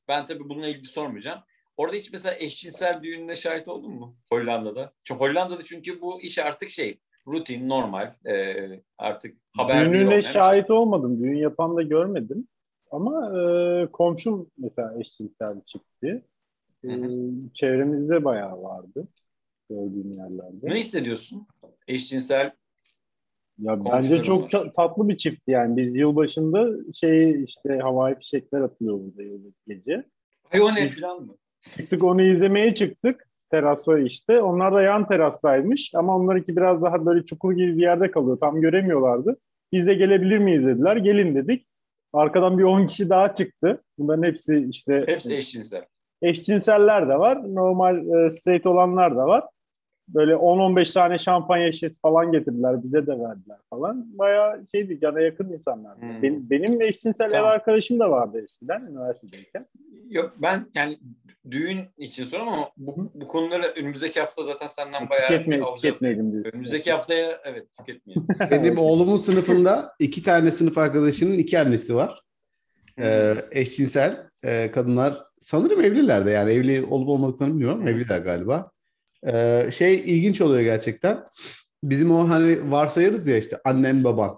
ben tabii bununla ilgili sormayacağım. Orada hiç mesela eşcinsel düğününe şahit oldun mu Hollanda'da? Çünkü Hollanda'da çünkü bu iş artık şey rutin, normal. e, artık haber Düğününe şey. şahit olmadım. Düğün yapan da görmedim. Ama e, komşum mesela eşcinsel çıktı. E, çevremizde bayağı vardı. Gördüğüm yerlerde. Ne hissediyorsun? Eşcinsel Ya bence çok ça- tatlı bir çift yani. Biz yılbaşında şey işte havai fişekler atılıyor burada yılbaşı gece. Ay o ne falan mı? Çıktık onu izlemeye çıktık. Terasa işte. Onlar da yan terastaymış ama onlarınki biraz daha böyle çukur gibi bir yerde kalıyor. Tam göremiyorlardı. Biz de gelebilir miyiz dediler. Gelin dedik. Arkadan bir 10 kişi daha çıktı. Bunların hepsi işte Hepsi eşcinsel. eşcinseller de var. Normal e, straight olanlar da var. Böyle 10-15 tane şampanya şişesi falan getirdiler. Bize de verdiler falan. Bayağı şeydi cana yakın insanlar. Hmm. Benim, benim eşcinsel Tamam. ev arkadaşım da vardı eskiden üniversitedeyken. Yok ben yani düğün için sorum ama bu, bu konuları önümüzdeki hafta zaten senden bayağı Tüketme, tüketmeyelim diyorsun. Önümüzdeki haftaya evet tüketmeyelim. *laughs* Benim oğlumun sınıfında iki tane sınıf arkadaşının iki annesi var. Ee, eşcinsel e, kadınlar sanırım evliler de yani evli olup olmadıklarını bilmiyorum ama evliler galiba. Ee, şey ilginç oluyor gerçekten. Bizim o hani varsayarız ya işte annen baban.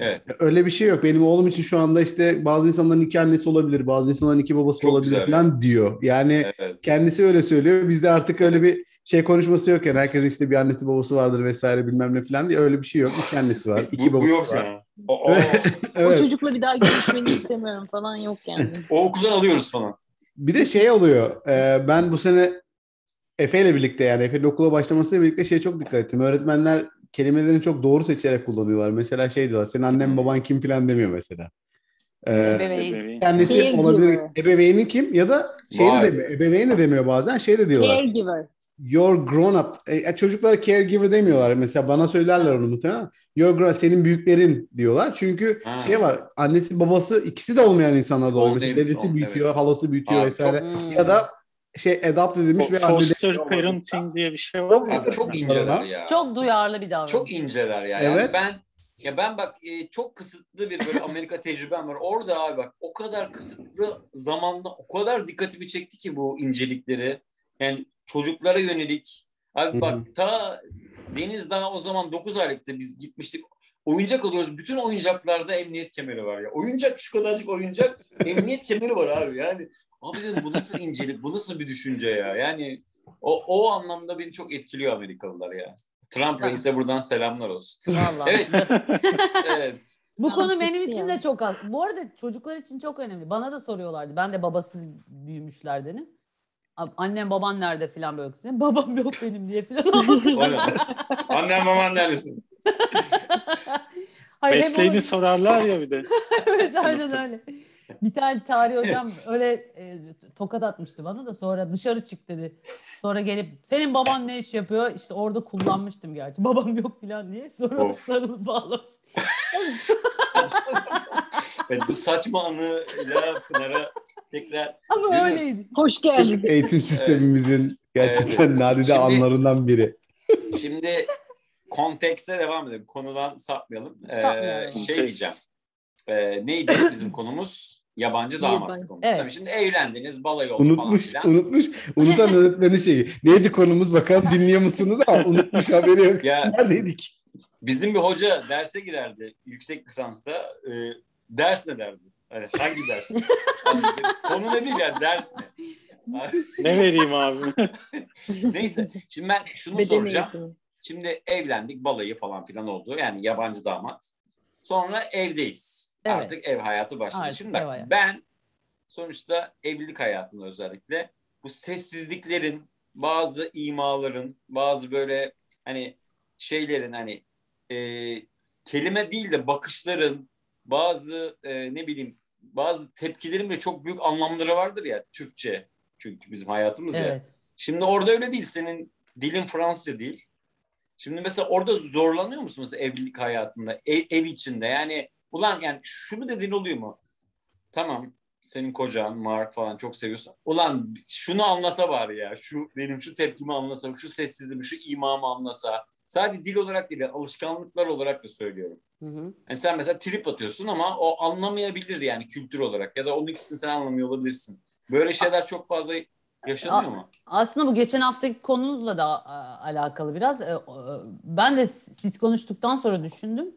Evet. Öyle bir şey yok. Benim oğlum için şu anda işte bazı insanların iki annesi olabilir, bazı insanların iki babası Çok olabilir güzel. falan diyor. Yani Evet. kendisi öyle söylüyor. Bizde artık öyle bir şey konuşması yok yani. Herkesin işte bir annesi babası vardır vesaire bilmem ne falan diye öyle bir şey yok. İki annesi var, iki bu, bu babası yok var. ya. O, o, O Evet. *laughs* çocukla bir daha görüşmeni istemiyorum falan yok yani. o okuldan alıyoruz falan. Bir de şey oluyor. e, ben bu sene Efe ile birlikte yani Efe'nin okula başlamasıyla birlikte şeye çok dikkat ettim. Öğretmenler kelimelerini çok doğru seçerek kullanıyorlar. Mesela şey diyorlar. Senin annen baban kim falan demiyor mesela. E. Bebeğin. kendisi Caregiver. olabilir. Ebeveyni kim? Ya da şey de Vay. demiyor. Ebeveyni de demiyor bazen. Şey de diyorlar. Caregiver. Your grown up. E, çocuklara caregiver demiyorlar. Mesela bana söylerler onu muhtemelen. Your grown senin büyüklerin diyorlar. Çünkü Ha. şey var. Annesi babası ikisi de olmayan insanlar da Olmayabilir, dedesi büyütüyor, halası büyütüyor Aa, vesaire. Hmm. Ya da şey adapt edilmiş Fo- ve Foster parenting diye bir şey var. Çok Abi çok inceler ya. Çok duyarlı bir davranış. Çok inceler ya. Yani Evet. ben ya ben bak e, çok kısıtlı bir böyle Amerika *laughs* tecrübem var. Orada abi bak o kadar kısıtlı zamanda o kadar dikkatimi çekti ki bu incelikleri. Yani çocuklara yönelik. Abi bak hı. ta Deniz daha o zaman 9 aylıktı biz gitmiştik. Oyuncak alıyoruz. Bütün oyuncaklarda emniyet kemeri var ya. Oyuncak şu kadarcık oyuncak *laughs* emniyet kemeri var abi. Yani abi dedim bu nasıl incelik, bu nasıl bir düşünce ya. Yani o, o anlamda beni çok etkiliyor Amerikalılar ya. Trump reise buradan selamlar olsun. Vallahi. Evet. *laughs* evet. Bu konu benim için de çok az. Bu arada çocuklar için çok önemli. Bana da soruyorlardı. Ben de babasız büyümüşlerdenim. Ab- Annem baban nerede falan böyle kızıyor. *laughs* Babam yok benim diye ne? *laughs* Annem baban neredesin? Hayır, Mesleğini onu- sorarlar ya bir de. evet aynen öyle. *laughs* Bir tane tarih hocam öyle e, tokat atmıştı bana da sonra dışarı çık dedi. Sonra gelip senin baban ne iş yapıyor? İşte orada kullanmıştım gerçi. Babam yok falan diye. Sonra Of. sarılıp bağlamış. *laughs* evet, bu saçma anıyla Pınar'a tekrar Ama öyleydi. Hoş geldin. Eğitim sistemimizin gerçekten Evet. nadide Şimdi- anlarından biri. Şimdi kontekste devam edelim. Konudan sapmayalım. Ee, Sapmayalım. şey diyeceğim. Ee, neydi bizim konumuz? Yabancı damat Yabancı. konusu. Evet. Tabii şimdi evlendiniz, balayı oldu Unutmuş, falan filan. unutmuş. Unutan *laughs* öğretmenin şeyi. Neydi konumuz bakalım dinliyor musunuz ama unutmuş haberi yok. Ya Neredeydik? bizim bir hoca derse girerdi yüksek lisansta. E, ders ne derdi? Hani hangi ders? *laughs* Hani işte konu ne değil yani ders ne? *laughs* Ne vereyim abi? Neyse şimdi ben şunu Beden soracağım. eğitimi. Şimdi evlendik balayı falan filan oldu. Yani yabancı damat. Sonra evdeyiz. Evet. Artık ev hayatı başladı. Artık Şimdi bak hayatı. ben sonuçta evlilik hayatında özellikle bu sessizliklerin bazı imaların bazı böyle hani şeylerin hani e, kelime değil de bakışların bazı e, ne bileyim bazı tepkilerin bile çok büyük anlamları vardır ya Türkçe çünkü bizim hayatımız ya. Evet. Şimdi orada öyle değil. Senin dilin Fransızca değil. Şimdi mesela orada zorlanıyor musun mesela evlilik hayatında, ev, ev içinde? Yani ulan yani şunu dediğin oluyor mu? Tamam senin kocan Mark falan çok seviyorsun. Ulan şunu anlasa bari ya. Şu benim şu tepkimi anlasa, şu sessizliğimi, şu imamı anlasa. Sadece dil olarak değil, alışkanlıklar olarak da söylüyorum. Hı hı. Yani sen mesela trip atıyorsun ama o anlamayabilir yani kültür olarak ya da onun ikisini sen anlamıyor olabilirsin. Böyle şeyler çok fazla yaşanıyor mu? Aslında bu geçen haftaki konunuzla da alakalı biraz. E, o- Ben de siz konuştuktan sonra düşündüm.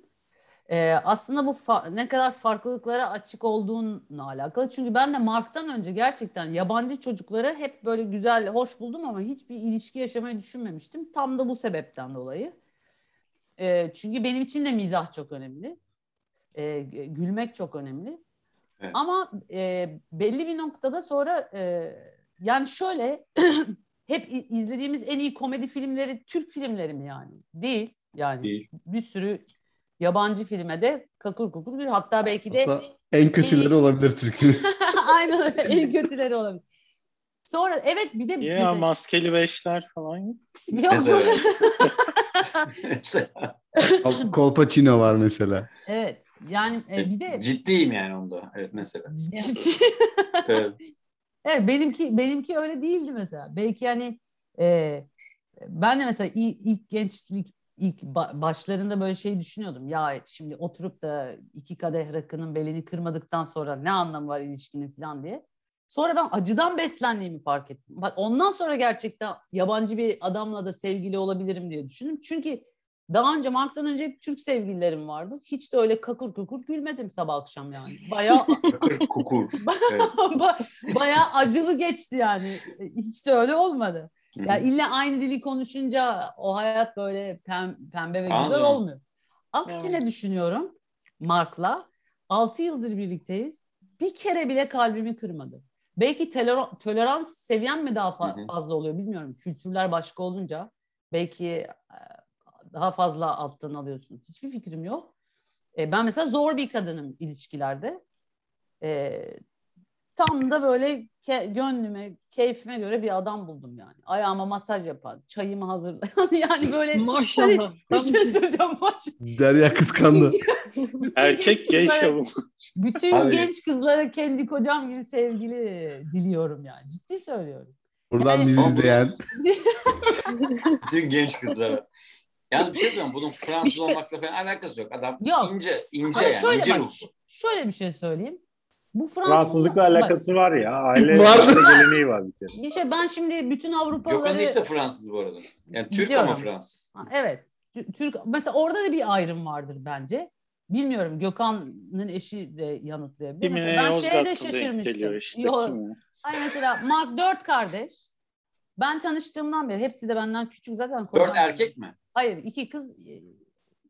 E, aslında bu ne kadar farklılıklara açık olduğunla alakalı. Çünkü ben de Mark'tan önce gerçekten yabancı çocukları hep böyle güzel, hoş buldum ama hiçbir ilişki yaşamayı düşünmemiştim. Tam da bu sebepten dolayı. E, çünkü benim için de mizah çok önemli. E, gülmek çok önemli. Evet. Ama e, belli bir noktada sonra e, yani şöyle *clears throat* hep izlediğimiz en iyi komedi filmleri Türk filmleri mi yani? Değil. Yani Değil. bir sürü yabancı filme de kakır kukur bir hatta belki de Hatta en kötüleri olabilir Türk'ün. *laughs* aynen öyle en *laughs* kötüleri olabilir. Sonra evet bir de Ya mesela- maskeli beşler falan yok. Yok. *laughs* Kolpaçino var mesela. evet yani e, bir de Ciddiyim yani onda. Evet mesela. ciddi. Evet. Evet benimki benimki öyle değildi mesela. Belki hani e, ben de mesela ilk, ilk gençlik ilk ba- başlarında böyle şey düşünüyordum. Ya şimdi oturup da iki kadeh rakının belini kırmadıktan sonra ne anlamı var ilişkinin falan diye. Sonra ben acıdan beslendiğimi fark ettim. Bak ondan sonra gerçekten yabancı bir adamla da sevgili olabilirim diye düşündüm. Çünkü daha önce Mark'tan önce hep Türk sevgililerim vardı. Hiç de öyle kakur kukur gülmedim sabah akşam yani. Bayağı *laughs* *laughs* Kakır kukur. *laughs* Bayağı acılı geçti yani. Hiç de öyle olmadı. Hı. Ya illa aynı dili konuşunca o hayat böyle pem- pembe ve güzel Anladım. olmuyor. Aksine düşünüyorum Mark'la 6 yıldır birlikteyiz. Bir kere bile kalbimi kırmadı. Belki toler- tolerans seviyem mi daha fa- fazla oluyor bilmiyorum. Kültürler başka olunca belki e, daha fazla alttan alıyorsun. Hiçbir fikrim yok. E, ben mesela zor bir kadınım ilişkilerde. E, tam da böyle ke- gönlüme, keyfime göre bir adam buldum yani. Ayağıma masaj yapan, çayımı hazırlayan *laughs* yani böyle Maşallah. bir Tam şey söyleyeceğim. Maş- Derya kıskandı. *laughs* Erkek genç şovu. Bütün Abi- genç kızlara kendi kocam gibi sevgili diliyorum yani. Ciddi söylüyorum. Buradan Yani- bizi izleyen. *laughs* Bütün genç kızlara. Yani bir şey söyleyeyim bunun Fransız olmakla falan alakası yok. Adam Yok. ince ince Ama yani. şöyle ince bak, ruh. şöyle bir şey söyleyeyim. Bu Fransız Fransızlıkla bak, alakası var ya. Aile, *laughs* geleneği var bir kere. Bir şey ben şimdi bütün Avrupalıları Gökhan işte Fransız bu arada. Yani Türk Biliyorum. ama Fransız. Ha, Evet. Tü- Türk mesela orada da bir ayrım vardır bence. Bilmiyorum Gökhan'ın eşi de yanıtlayabilir. Kimine Mesela ben şeye de şaşırmıştım. işte. Yo-? Hayır mesela Mark dört kardeş. Ben tanıştığımdan beri hepsi de benden küçük zaten. Dört erkek mi? Hayır iki kız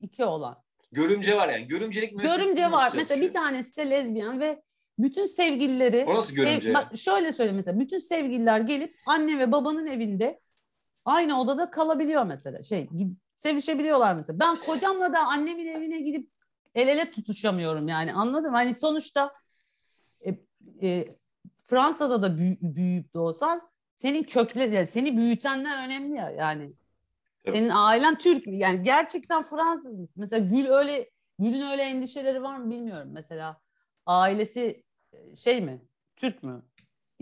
iki oğlan. Görümce var yani. Görümcelik Görümce var. Mesela bir tanesi de lezbiyen ve bütün sevgilileri O nasıl görümce? Ev- bak şöyle söyleyeyim mesela bütün sevgililer gelip anne ve babanın evinde aynı odada kalabiliyor mesela. Şey sevişebiliyorlar mesela. Ben kocamla da annemin evine gidip el ele tutuşamıyorum yani anladım. Hani sonuçta e, e, Fransa'da da büyü- büyüyüp de olsan senin kökleri seni büyütenler önemli ya yani. Evet. Senin ailen Türk mü? Yani gerçekten Fransız mısın? Mesela Gül öyle Gül'ün öyle endişeleri var mı bilmiyorum. Mesela ailesi e, şey mi? Türk mü?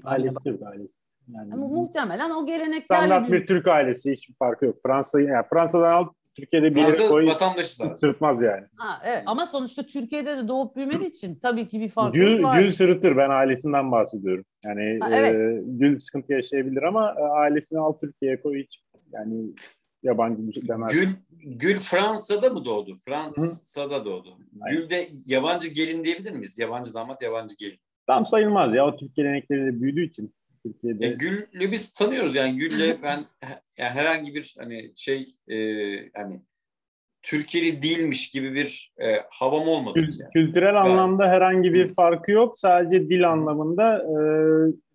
Ailesi Türk ailesi. Yani Ama muhtemelen o geleneklerle standart bir. Türk ailesi hiçbir farkı yok. Fransa yani Fransa'dan al Türkiye'de bir Fransa koy vatandaşı zaten. sırıtmaz yani. Ha, evet. Ama sonuçta Türkiye'de de doğup büyümediği için tabii ki bir farklılık Gül, var. Gül sırıtır ben ailesinden bahsediyorum. Yani Ha, evet. e, Gül sıkıntı yaşayabilir ama e, ailesini al Türkiye'ye koy hiç yani yabancı demez. Gül, Gül Fransa'da mı doğdu? Fransa'da doğdu. Gül de yabancı gelin diyebilir miyiz? Yabancı damat, yabancı gelin. Tam sayılmaz ya o Türk gelenekleriyle büyüdüğü için Türkiye'de. E, Gül'ü biz tanıyoruz yani Gül'le ben yani herhangi bir hani şey e, hani Türkiye'li değilmiş gibi bir e, havam olmadı. Kül- yani. kültürel anlamda herhangi bir farkı yok. Sadece dil anlamında e,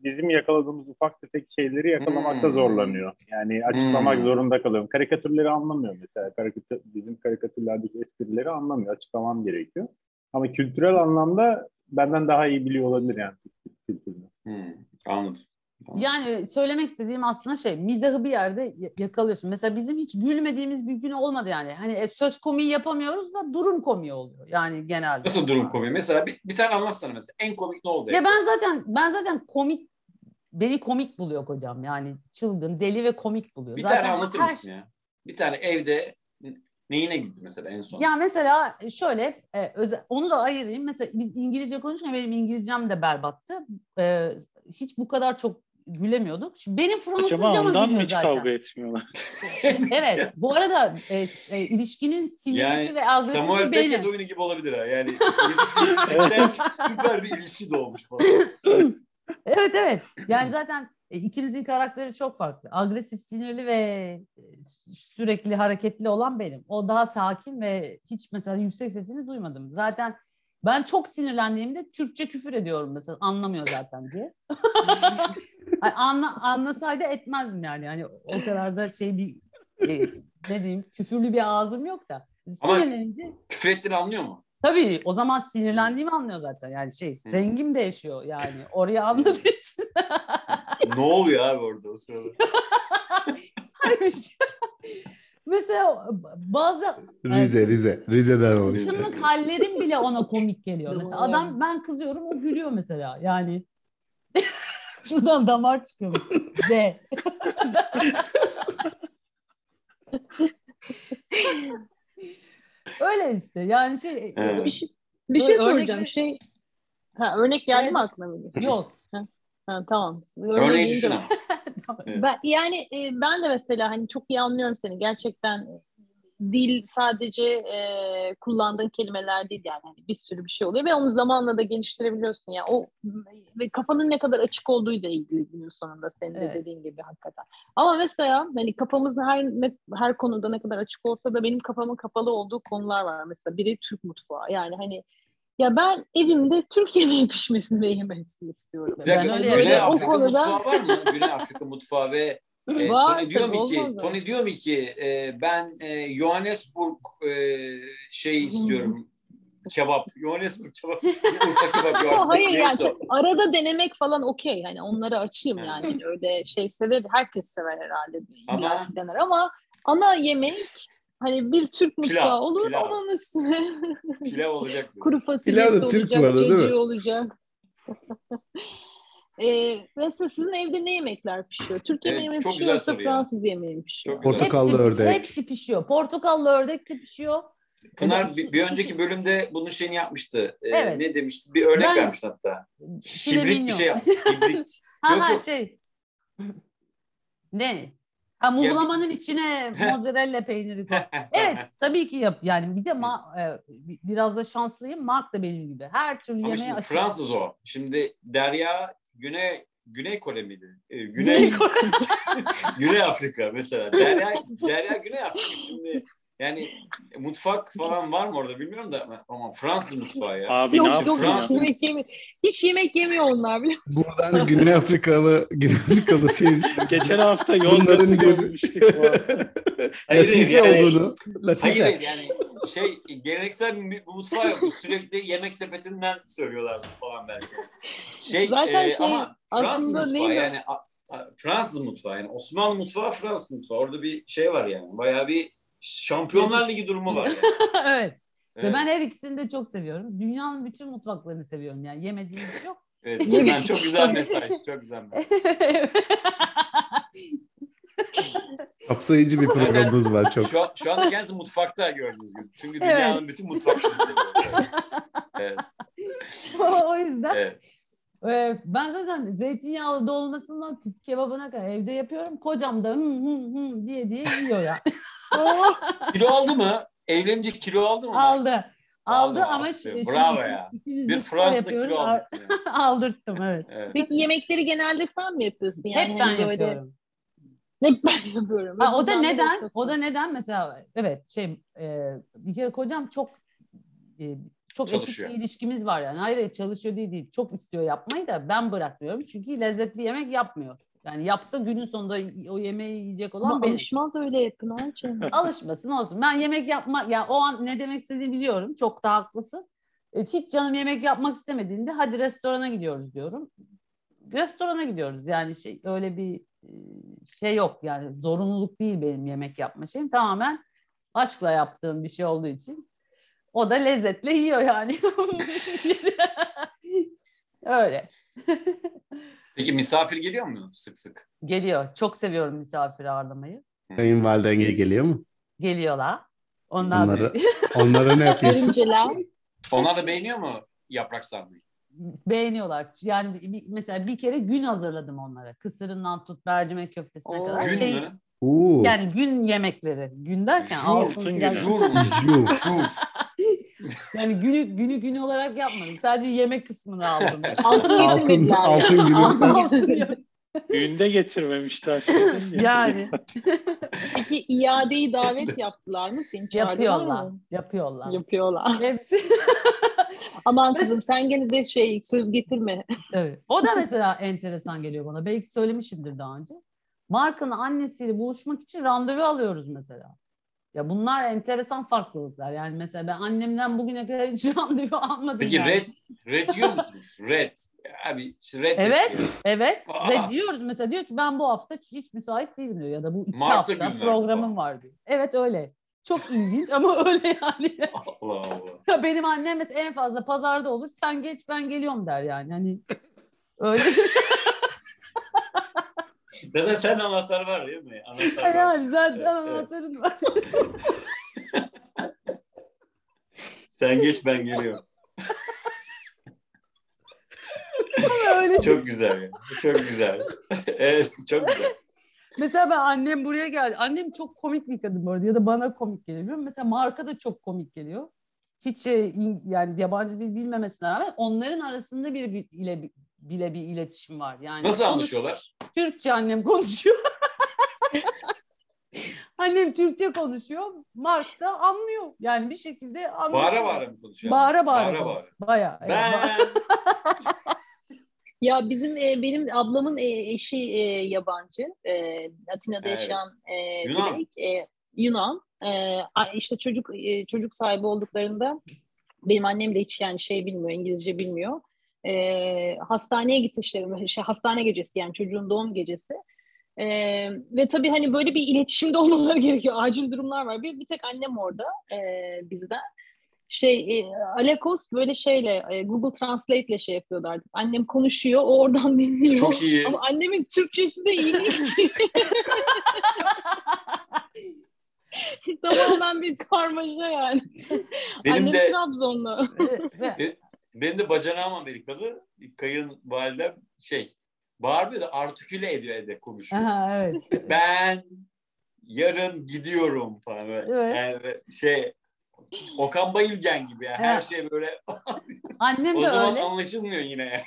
bizim yakaladığımız ufak tefek şeyleri yakalamakta Hmm. zorlanıyor. Yani açıklamak Hmm. zorunda kalıyorum. Karikatürleri anlamıyor mesela. Karikatür, bizim karikatürlerdeki esprileri anlamıyor. Açıklamam gerekiyor. Ama kültürel anlamda benden daha iyi biliyor olabilir yani kültürünü. Hmm, anladım. Yani söylemek istediğim aslında şey mizahı bir yerde yakalıyorsun. Mesela bizim hiç gülmediğimiz bir gün olmadı yani. Hani e, söz komiği yapamıyoruz da durum komiği oluyor. Yani genelde. Nasıl durum komik? Mesela bir, bir tane anlatsana mesela. En komik ne oldu? Ya ben zaten ben zaten komik beni komik buluyor kocam. Yani çılgın, deli ve komik buluyor. bir zaten tane anlatır her- mısın ya? Bir tane evde neyine gitti mesela en son? Ya mesela şöyle e, özel, onu da ayırayım. Mesela biz İngilizce konuşurken benim İngilizcem de berbattı. E, hiç bu kadar çok gülemiyorduk. Şimdi benim Acaba Fransızcama ondan mı hiç zaten. kavga etmiyorlar? *laughs* Evet. Bu arada e, e, ilişkinin sinirlisi Yani ve agresifi Samuel benim. Beckett oyunu gibi olabilir ha. Yani süper bir ilişki doğmuş falan. *laughs* Evet evet. Yani zaten e, ikinizin karakteri çok farklı. Agresif, sinirli ve e, sürekli hareketli olan benim. O daha sakin ve hiç mesela yüksek sesini duymadım. Zaten ben çok sinirlendiğimde Türkçe küfür ediyorum mesela anlamıyor zaten diye. *laughs* Hani Anla, anlasaydı etmezdim yani. Hani o kadar da şey bir e, ne diyeyim küfürlü bir ağzım yok da. Ama- Sinirlenince Küfür ettiğini anlıyor mu? Tabii o zaman sinirlendiğimi anlıyor zaten. Yani şey rengim değişiyor yani. Oraya anladığı için. *laughs* ne oluyor abi orada o sırada? *laughs* Hayır, şey- Mesela bazı Rize, Rize. Rize'den o işte. Kızımlık hallerim bile ona komik geliyor. Mesela adam ben kızıyorum o gülüyor mesela. Yani şuradan damar çıkıyor. Z. Öyle işte. Yani şey Evet. Bir şey, bir Böyle şey örnek soracağım. Şey, ha, örnek geldi Evet. mi aklına? mı? yok. Ha, tamam. Örneği Örneği deyince- düşün *laughs* ama. Evet. Ben, yani e, ben de mesela hani çok iyi anlıyorum seni. Gerçekten dil sadece e, kullandığın kelimeler değil yani. Hani bir sürü bir şey oluyor ve onu zamanla da geliştirebiliyorsun. Yani o ve kafanın ne kadar açık olduğu da ilgili günün sonunda senin de Evet. dediğin gibi hakikaten. Ama mesela hani kafamız her ne, her konuda ne kadar açık olsa da benim kafamın kapalı olduğu konular var mesela. Biri Türk mutfağı. Yani hani ya ben evimde Türk yemeği *laughs* pişmesini ve yemesini istiyorum. Bir dakika, Ben öyle Güney. Afrika O konuda- mutfağı var mı? Güney Afrika mutfağı ve e, Tony diyor tabii, mu ki olmaz mı? Tony diyor mu ki e, ben e, Johannesburg e, şey istiyorum kebap. Johannesburg kebap. *laughs* Urfa kebap. Yok. hayır Neyse yani o. arada denemek falan okey. Hani onları açayım yani. Öyle şey sever, herkes sever herhalde. Ama- Ama dener ama ana yemek hani bir Türk mutfağı Pilav, olur pilav. onun üstüne Pilav olacak. *laughs* kuru fasulyesi Pilav da Türk olacak, arada, değil mi? olacak. *laughs* Ee, mesela sizin evde ne yemekler pişiyor? Türk Evet, yemeği mi çok pişiyor güzel yoksa soru ya. Fransız yemeği mi pişiyor? Çok güzel. Portakallı hepsi, ördek. Hepsi pişiyor. Portakallı ördek de pişiyor. Pınar bir, bir önceki bölümde bunun şeyini yapmıştı. E, Evet. Ne demişti? Bir örnek Ben- vermiş hatta. Hibrit bir şey yaptı. *laughs* Hibrit. Ha Yok, ha yok. şey. ne? Ha muhlamanın içine *laughs* mozzarella peyniri koy. *laughs* Evet tabii ki yap. Yani bir de ma- e, bi- biraz da şanslıyım. Mark da benim gibi. Her türlü Ama yemeğe açık. Fransız o. Şimdi Derya Güney Güney Kore miydi? Ee, Güney *laughs* Güney Afrika mesela. Derya Derya Güney Afrika şimdi yani mutfak falan var mı orada bilmiyorum da ama Fransız mutfağı ya. Abi Yok ne yok yapıyorsun hiç Fransız. yemek, yemi hiç yemek yemiyor onlar biliyor musun? Buradan Güney Afrikalı, Güney Afrikalı seyirciler. Geçen hafta Bunların Yozgat'ı arada. Hayır, Latife yani- olduğunu. Latife. Hayır hayır, yani şey geleneksel bir mutfağı yok. Sürekli yemek sepetinden söylüyorlar falan belki. Şey, Zaten e, şey, ama Fransız aslında mutfağı yani Fransız mutfağı yani Osmanlı mutfağı Fransız mutfağı. Orada bir şey var yani. Bayağı bir Şampiyonlar Ligi durumu var yani. *laughs* evet. Ve Evet, ben her ikisini de çok seviyorum. Dünyanın bütün mutfaklarını seviyorum. Yani yemediğim bir şey yok. evet, buradan çok güzel mesaj. Çok güzel mesaj. *laughs* *laughs* Kapsayıcı bir programımız var çok. Şu, an, şu anda kendisi mutfakta gördüğünüz gibi. Çünkü Evet. dünyanın bütün mutfaklarını seviyor. Evet, *laughs* o yüzden evet. e, ben zaten zeytinyağlı dolmasından tut kebabına kadar evde yapıyorum. Kocam da hı hı hı diye diye yiyor ya. *laughs* Kilo aldı mı? Evlenince kilo aldı mı? Aldı. Aldı Aldı, ama şimdi Bravo ya. Bir yapıyoruz. kilo Al- aldı. Aldırttım evet. Evet. Peki yemekleri genelde sen mi yapıyorsun? Yani Hep ben hani böyle- *laughs* ben yapıyorum. Ha, o da neden? O da neden mesela evet şey e, bir kere kocam çok e, çok Çalışıyor. eşit bir ilişkimiz var yani. Hayır çalışıyor değil değil. Çok istiyor yapmayı da ben bırakmıyorum. Çünkü lezzetli yemek yapmıyor. Yani yapsa günün sonunda o yemeği yiyecek olan Ama benim. alışmaz öyle yapın Ayça'nın. *laughs* Alışmasın olsun. Ben yemek yapma ya o an ne demek istediğini biliyorum. Çok da haklısın. E, hiç canım yemek yapmak istemediğinde hadi restorana gidiyoruz diyorum. Restorana gidiyoruz. Yani şey öyle bir şey yok yani zorunluluk değil benim yemek yapma şeyim. Tamamen aşkla yaptığım bir şey olduğu için o da lezzetle yiyor yani. *laughs* öyle. Peki misafir geliyor mu sık sık? Geliyor. Çok seviyorum misafir ağırlamayı. Kayınvaliden geliyor mu? Geliyorlar. Onlar Onları, *laughs* onlara ne yapıyorsun? Görümceler. Onlar da beğeniyor mu yaprak sarmayı? Beğeniyorlar. Yani bir- mesela bir kere gün hazırladım onlara. Kısırından tut mercimek köftesine Oo. kadar. Gün Şey, mü? Oo. Yani gün yemekleri. Gün derken altın günü. *laughs* Yani günü günü gün olarak yapmadım. Sadece yemek kısmını aldım. *laughs* Altın Altın, altın günü. Altın Düğünde getirmemişler. yani *laughs* Peki iadeyi davet yaptılar mı? Seni yapıyorlar. mı? Yapıyorlar. Yapıyorlar. Hepsi. Aman kızım sen gene de şey söz getirme. evet. O da mesela enteresan geliyor bana. Belki söylemişimdir daha önce. Marka'nın annesiyle buluşmak için randevu alıyoruz mesela. Ya bunlar enteresan farklılıklar. Yani mesela ben annemden bugüne kadar hiç *laughs* randevu almadım. Peki yani. red, red diyor musunuz? Red. Abi işte red Evet, diyor. evet. Aa! Ve diyoruz mesela diyor ki ben bu hafta hiç müsait değilim diyor ya da bu iki Mart'ta hafta günler programım falan. var diyor. Evet öyle. Çok ilginç ama *laughs* öyle yani. Allah Allah. Benim annem mesela en fazla pazarda olur. Sen geç ben geliyorum der yani. Hani öyle. *laughs* Dede sen anahtar var değil mi? Anahtar var. yani zaten Evet, anahtarın var. *laughs* Sen geç ben geliyorum. öyle. Çok güzel. ya. Çok güzel. evet çok güzel. Mesela ben annem buraya geldi. Annem çok komik bir kadın bu arada ya da bana komik geliyor. Mesela Marka da çok komik geliyor. Hiç in- yani yabancı dil bilmemesine rağmen onların arasında bir, bir ile bile bir iletişim var. Yani Nasıl anlaşıyorlar? Türkçe annem konuşuyor. *laughs* annem Türkçe konuşuyor. Mark da anlıyor. Yani bir şekilde anlıyor. Bağıra bağıra mı konuşuyor? Bağıra bağıra. Bağıra bağıra. Bayağı. Ben *laughs* Ya bizim e, benim ablamın e, eşi e, yabancı. E, Atina'da Evet. yaşayan e, Yunan. Dilek, e, Yunan. E, işte çocuk e, çocuk sahibi olduklarında benim annem de hiç yani şey bilmiyor, İngilizce bilmiyor. E, hastaneye gitti işte şey, hastane gecesi yani çocuğun doğum gecesi. E, ve tabii hani böyle bir iletişimde *laughs* olmaları gerekiyor. Acil durumlar var. Bir, bir tek annem orada e, bizden şey e, Alekos böyle şeyle e, Google Translate ile şey yapıyordu artık. Annem konuşuyor, o oradan *laughs* dinliyor. çok iyi. Ama annemin Türkçesi de iyi değil ki. *laughs* Tamamen bir karmaşa yani. Benim Annem de Trabzonlu. Benim de bacanağım Amerikalı. Kayınvalidem şey bağırmıyor da artiküle ediyor ede konuşuyor. Aha, evet. ben yarın gidiyorum falan. Evet. Yani şey *laughs* Okan Bayülgen gibi yani. Her Evet. şey böyle *laughs* Annem o de zaman öyle. anlaşılmıyor yine.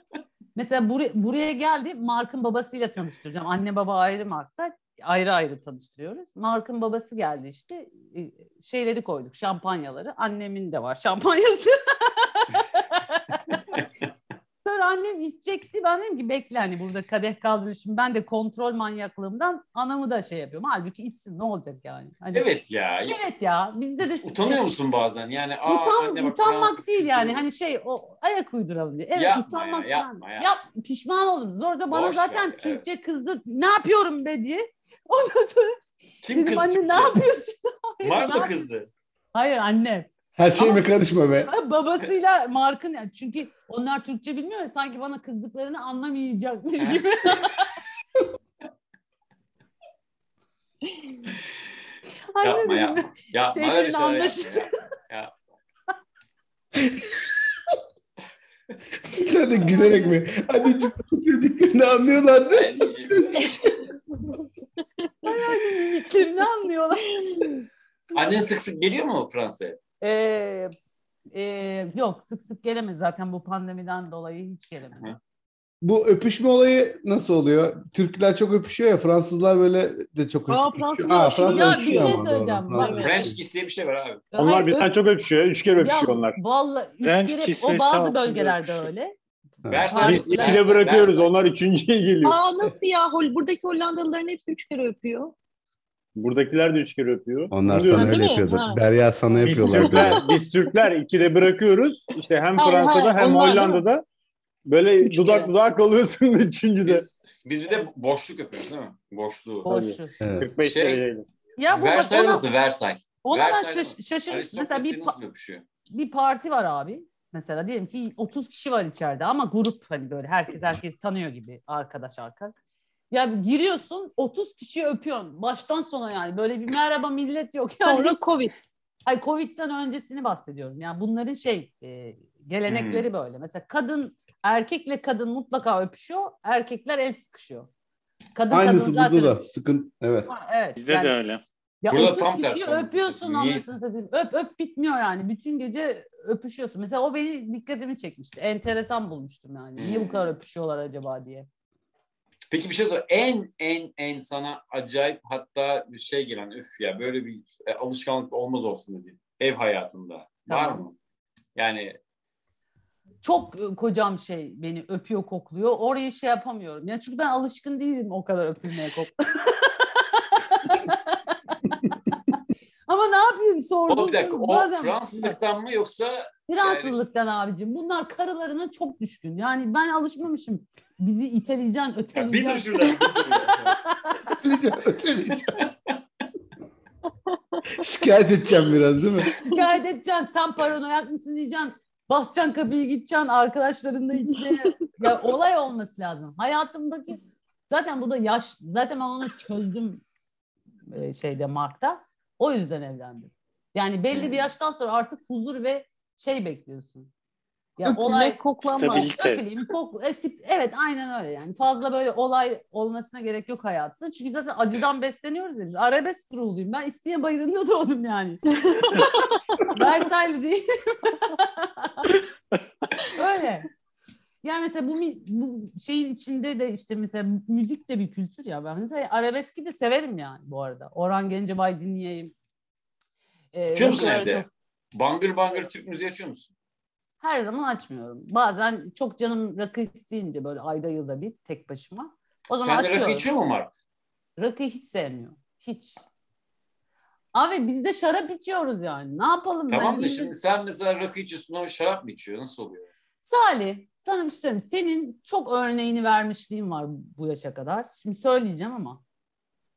*laughs* Mesela buraya, buraya geldi. Mark'ın babasıyla tanıştıracağım. Anne baba ayrı Mark'ta. Ayrı ayrı tanıştırıyoruz. Mark'ın babası geldi işte. e, Şeyleri koyduk. Şampanyaları. Annemin de var şampanyası. Annem içecekti. Ben dedim ki bekle hani burada kadeh kaldırmışım. Ben de kontrol manyaklığımdan anamı da şey yapıyorum. Halbuki içsin ne olacak yani. Hani, Evet ya. Evet ya bizde de Utanıyor musun bazen? Yani aa, Utan, anne bak utanmak Fransız değil yani hani şey o ayak uyduralım diye. Evet Yapma utanmak ya, yapma ya. Yap, pişman oldum. Zorda bana Boş zaten evet. Türkçe kızdı. Ne yapıyorum be diye. Ondan sonra Kim dedim kızdı anne Türkçe? ne yapıyorsun? *laughs* Hayır, Mark mı kızdı? Hayır annem. Her şeyime Ama- karışma be. Babasıyla Mark'ın yani çünkü onlar Türkçe bilmiyor ya sanki bana kızdıklarını anlamayacakmış gibi. *laughs* Yapma dedim, yapma. Öyle şeyler yapma. ya. *laughs* Sen de gülerek mi? Anneciğim söylediklerini anlıyorlardı. Anneciğim. mimiklerini anlıyorlar. Annen sık sık geliyor mu Fransa'ya? Ee, e, yok sık sık gelemez zaten bu pandemiden dolayı hiç gelemedi. Hı. Bu öpüşme olayı nasıl oluyor? Türkler çok öpüşüyor ya Fransızlar böyle de çok Aa, öpüşüyor. Fransızlar Aa, Fransızlar Ya bir öpüşüyor şey ama, söyleyeceğim. doğru. Bak- French öpüşüyor. kiss diye bir şey var abi. Onlar Hayır, birden çok öpüşüyor. Üç kere Ya öpüşüyorlar. Vallahi üç French kere kiss o bazı bölgelerde öpüşüyor. öyle. Versailles, Biz ikide bırakıyoruz. Versailles. Onlar üçüncüye geliyor. Aa nasıl ya? Hol- Buradaki Hollandalıların hepsi üç kere öpüyor. Buradakiler de üç kere öpüyor. Onlar Biliyorum. sana öyle mi? yapıyordur. Ha. Derya sana Biz yapıyorlar böyle. Türkler, *laughs* biz Türkler ikide bırakıyoruz. İşte hem Hayır, Fransa'da hayır, hem onlar değil mi? Hollanda'da böyle Üç dudak kere. dudağa kalıyorsun *laughs* üçüncüde. Biz, biz bir de boşluk yapıyoruz değil mi? Boşluğu. Boşu. Evet. 45 Şey- dereceyle. Ya bu bak Versailles ona, nasıl Versailles? ona ben Versailles şaş- şaşırmış. Mesela Aristokrasi bir, pa- nasıl öpüşüyor? bir parti var abi. Mesela diyelim ki 30 kişi var içeride ama grup hani böyle herkes herkes tanıyor gibi arkadaş arkadaş. Ya giriyorsun 30 kişiyi öpüyorsun baştan sona yani böyle bir merhaba millet yok. Yani Sonra Covid. Ay Covid'den öncesini bahsediyorum. Yani bunların şey e, gelenekleri böyle. Mesela kadın erkekle kadın mutlaka öpüşüyor. Erkekler el sıkışıyor. Kadın Aynısı kadın zaten burada da. Sıkıntı. Evet. Ha, Evet. Bizde yani- de öyle. Ya Burada 30 tam kişiyi öpüyorsun anasını satayım. Öp öp bitmiyor yani. Bütün gece öpüşüyorsun. Mesela o beni dikkatimi çekmişti. Enteresan bulmuştum yani. Niye bu kadar öpüşüyorlar acaba diye. Peki bir şey sor. En en en sana acayip hatta bir şey gelen üf ya böyle bir e, alışkanlık olmaz olsun dediğin ev hayatında var Tamam. mı? Yani Çok e, kocam şey beni öpüyor kokluyor. Orayı şey yapamıyorum. Ya çünkü ben alışkın değilim o kadar öpülmeye kok. *laughs* Ama ne yapayım sordum. O bir dakika o Bazen- Fransızlıktan mı yoksa Fransızlıktan abicim. Bunlar karılarına çok düşkün. Yani ben alışmamışım. Bizi iteleyeceksin, ya öteleyeceksin. şurada. bir dur ya. *laughs* Öteleyeceğim. Şikayet edeceğim biraz değil mi? Şikayet edeceksin. Sen paranoyak mısın diyeceksin. Basacaksın kapıyı gideceksin arkadaşlarınla içmeye. ya olay olması lazım. Hayatımdaki zaten bu da yaş. Zaten ben onu çözdüm e, şeyde Mark'ta. O yüzden evlendim. Yani belli bir yaştan sonra artık huzur ve şey bekliyorsun. Ya Öpülmek, olay koklanmak. Stabil- öpüleyim, kok, e, sip- evet aynen öyle yani. Fazla böyle olay olmasına gerek yok hayatında. Çünkü zaten acıdan besleniyoruz ya biz. Arabesk ruhluyum. Ben isteyen bayırında doğdum yani. *laughs* Versailles değil. *laughs* öyle. Yani mesela bu, bu şeyin içinde de işte mesela müzik de bir kültür ya. Ben mesela arabeski de severim yani bu arada. Orhan Gencebay dinleyeyim. Ee, Açıyor musun evde? Bangır bangır Türk müziği açıyor musun? her zaman açmıyorum. Bazen çok canım rakı isteyince böyle ayda yılda bir tek başıma. O zaman Sen açıyorum. rakı içiyor mu Mark? Rakıyı hiç sevmiyor. Hiç. Abi biz de şarap içiyoruz yani. Ne yapalım? Tamam ben da şimdi sen mesela rakı içiyorsun o şarap mı içiyor? Nasıl oluyor? Salih sana bir şey söyleyeyim. Senin çok örneğini vermişliğim var bu yaşa kadar. Şimdi söyleyeceğim ama.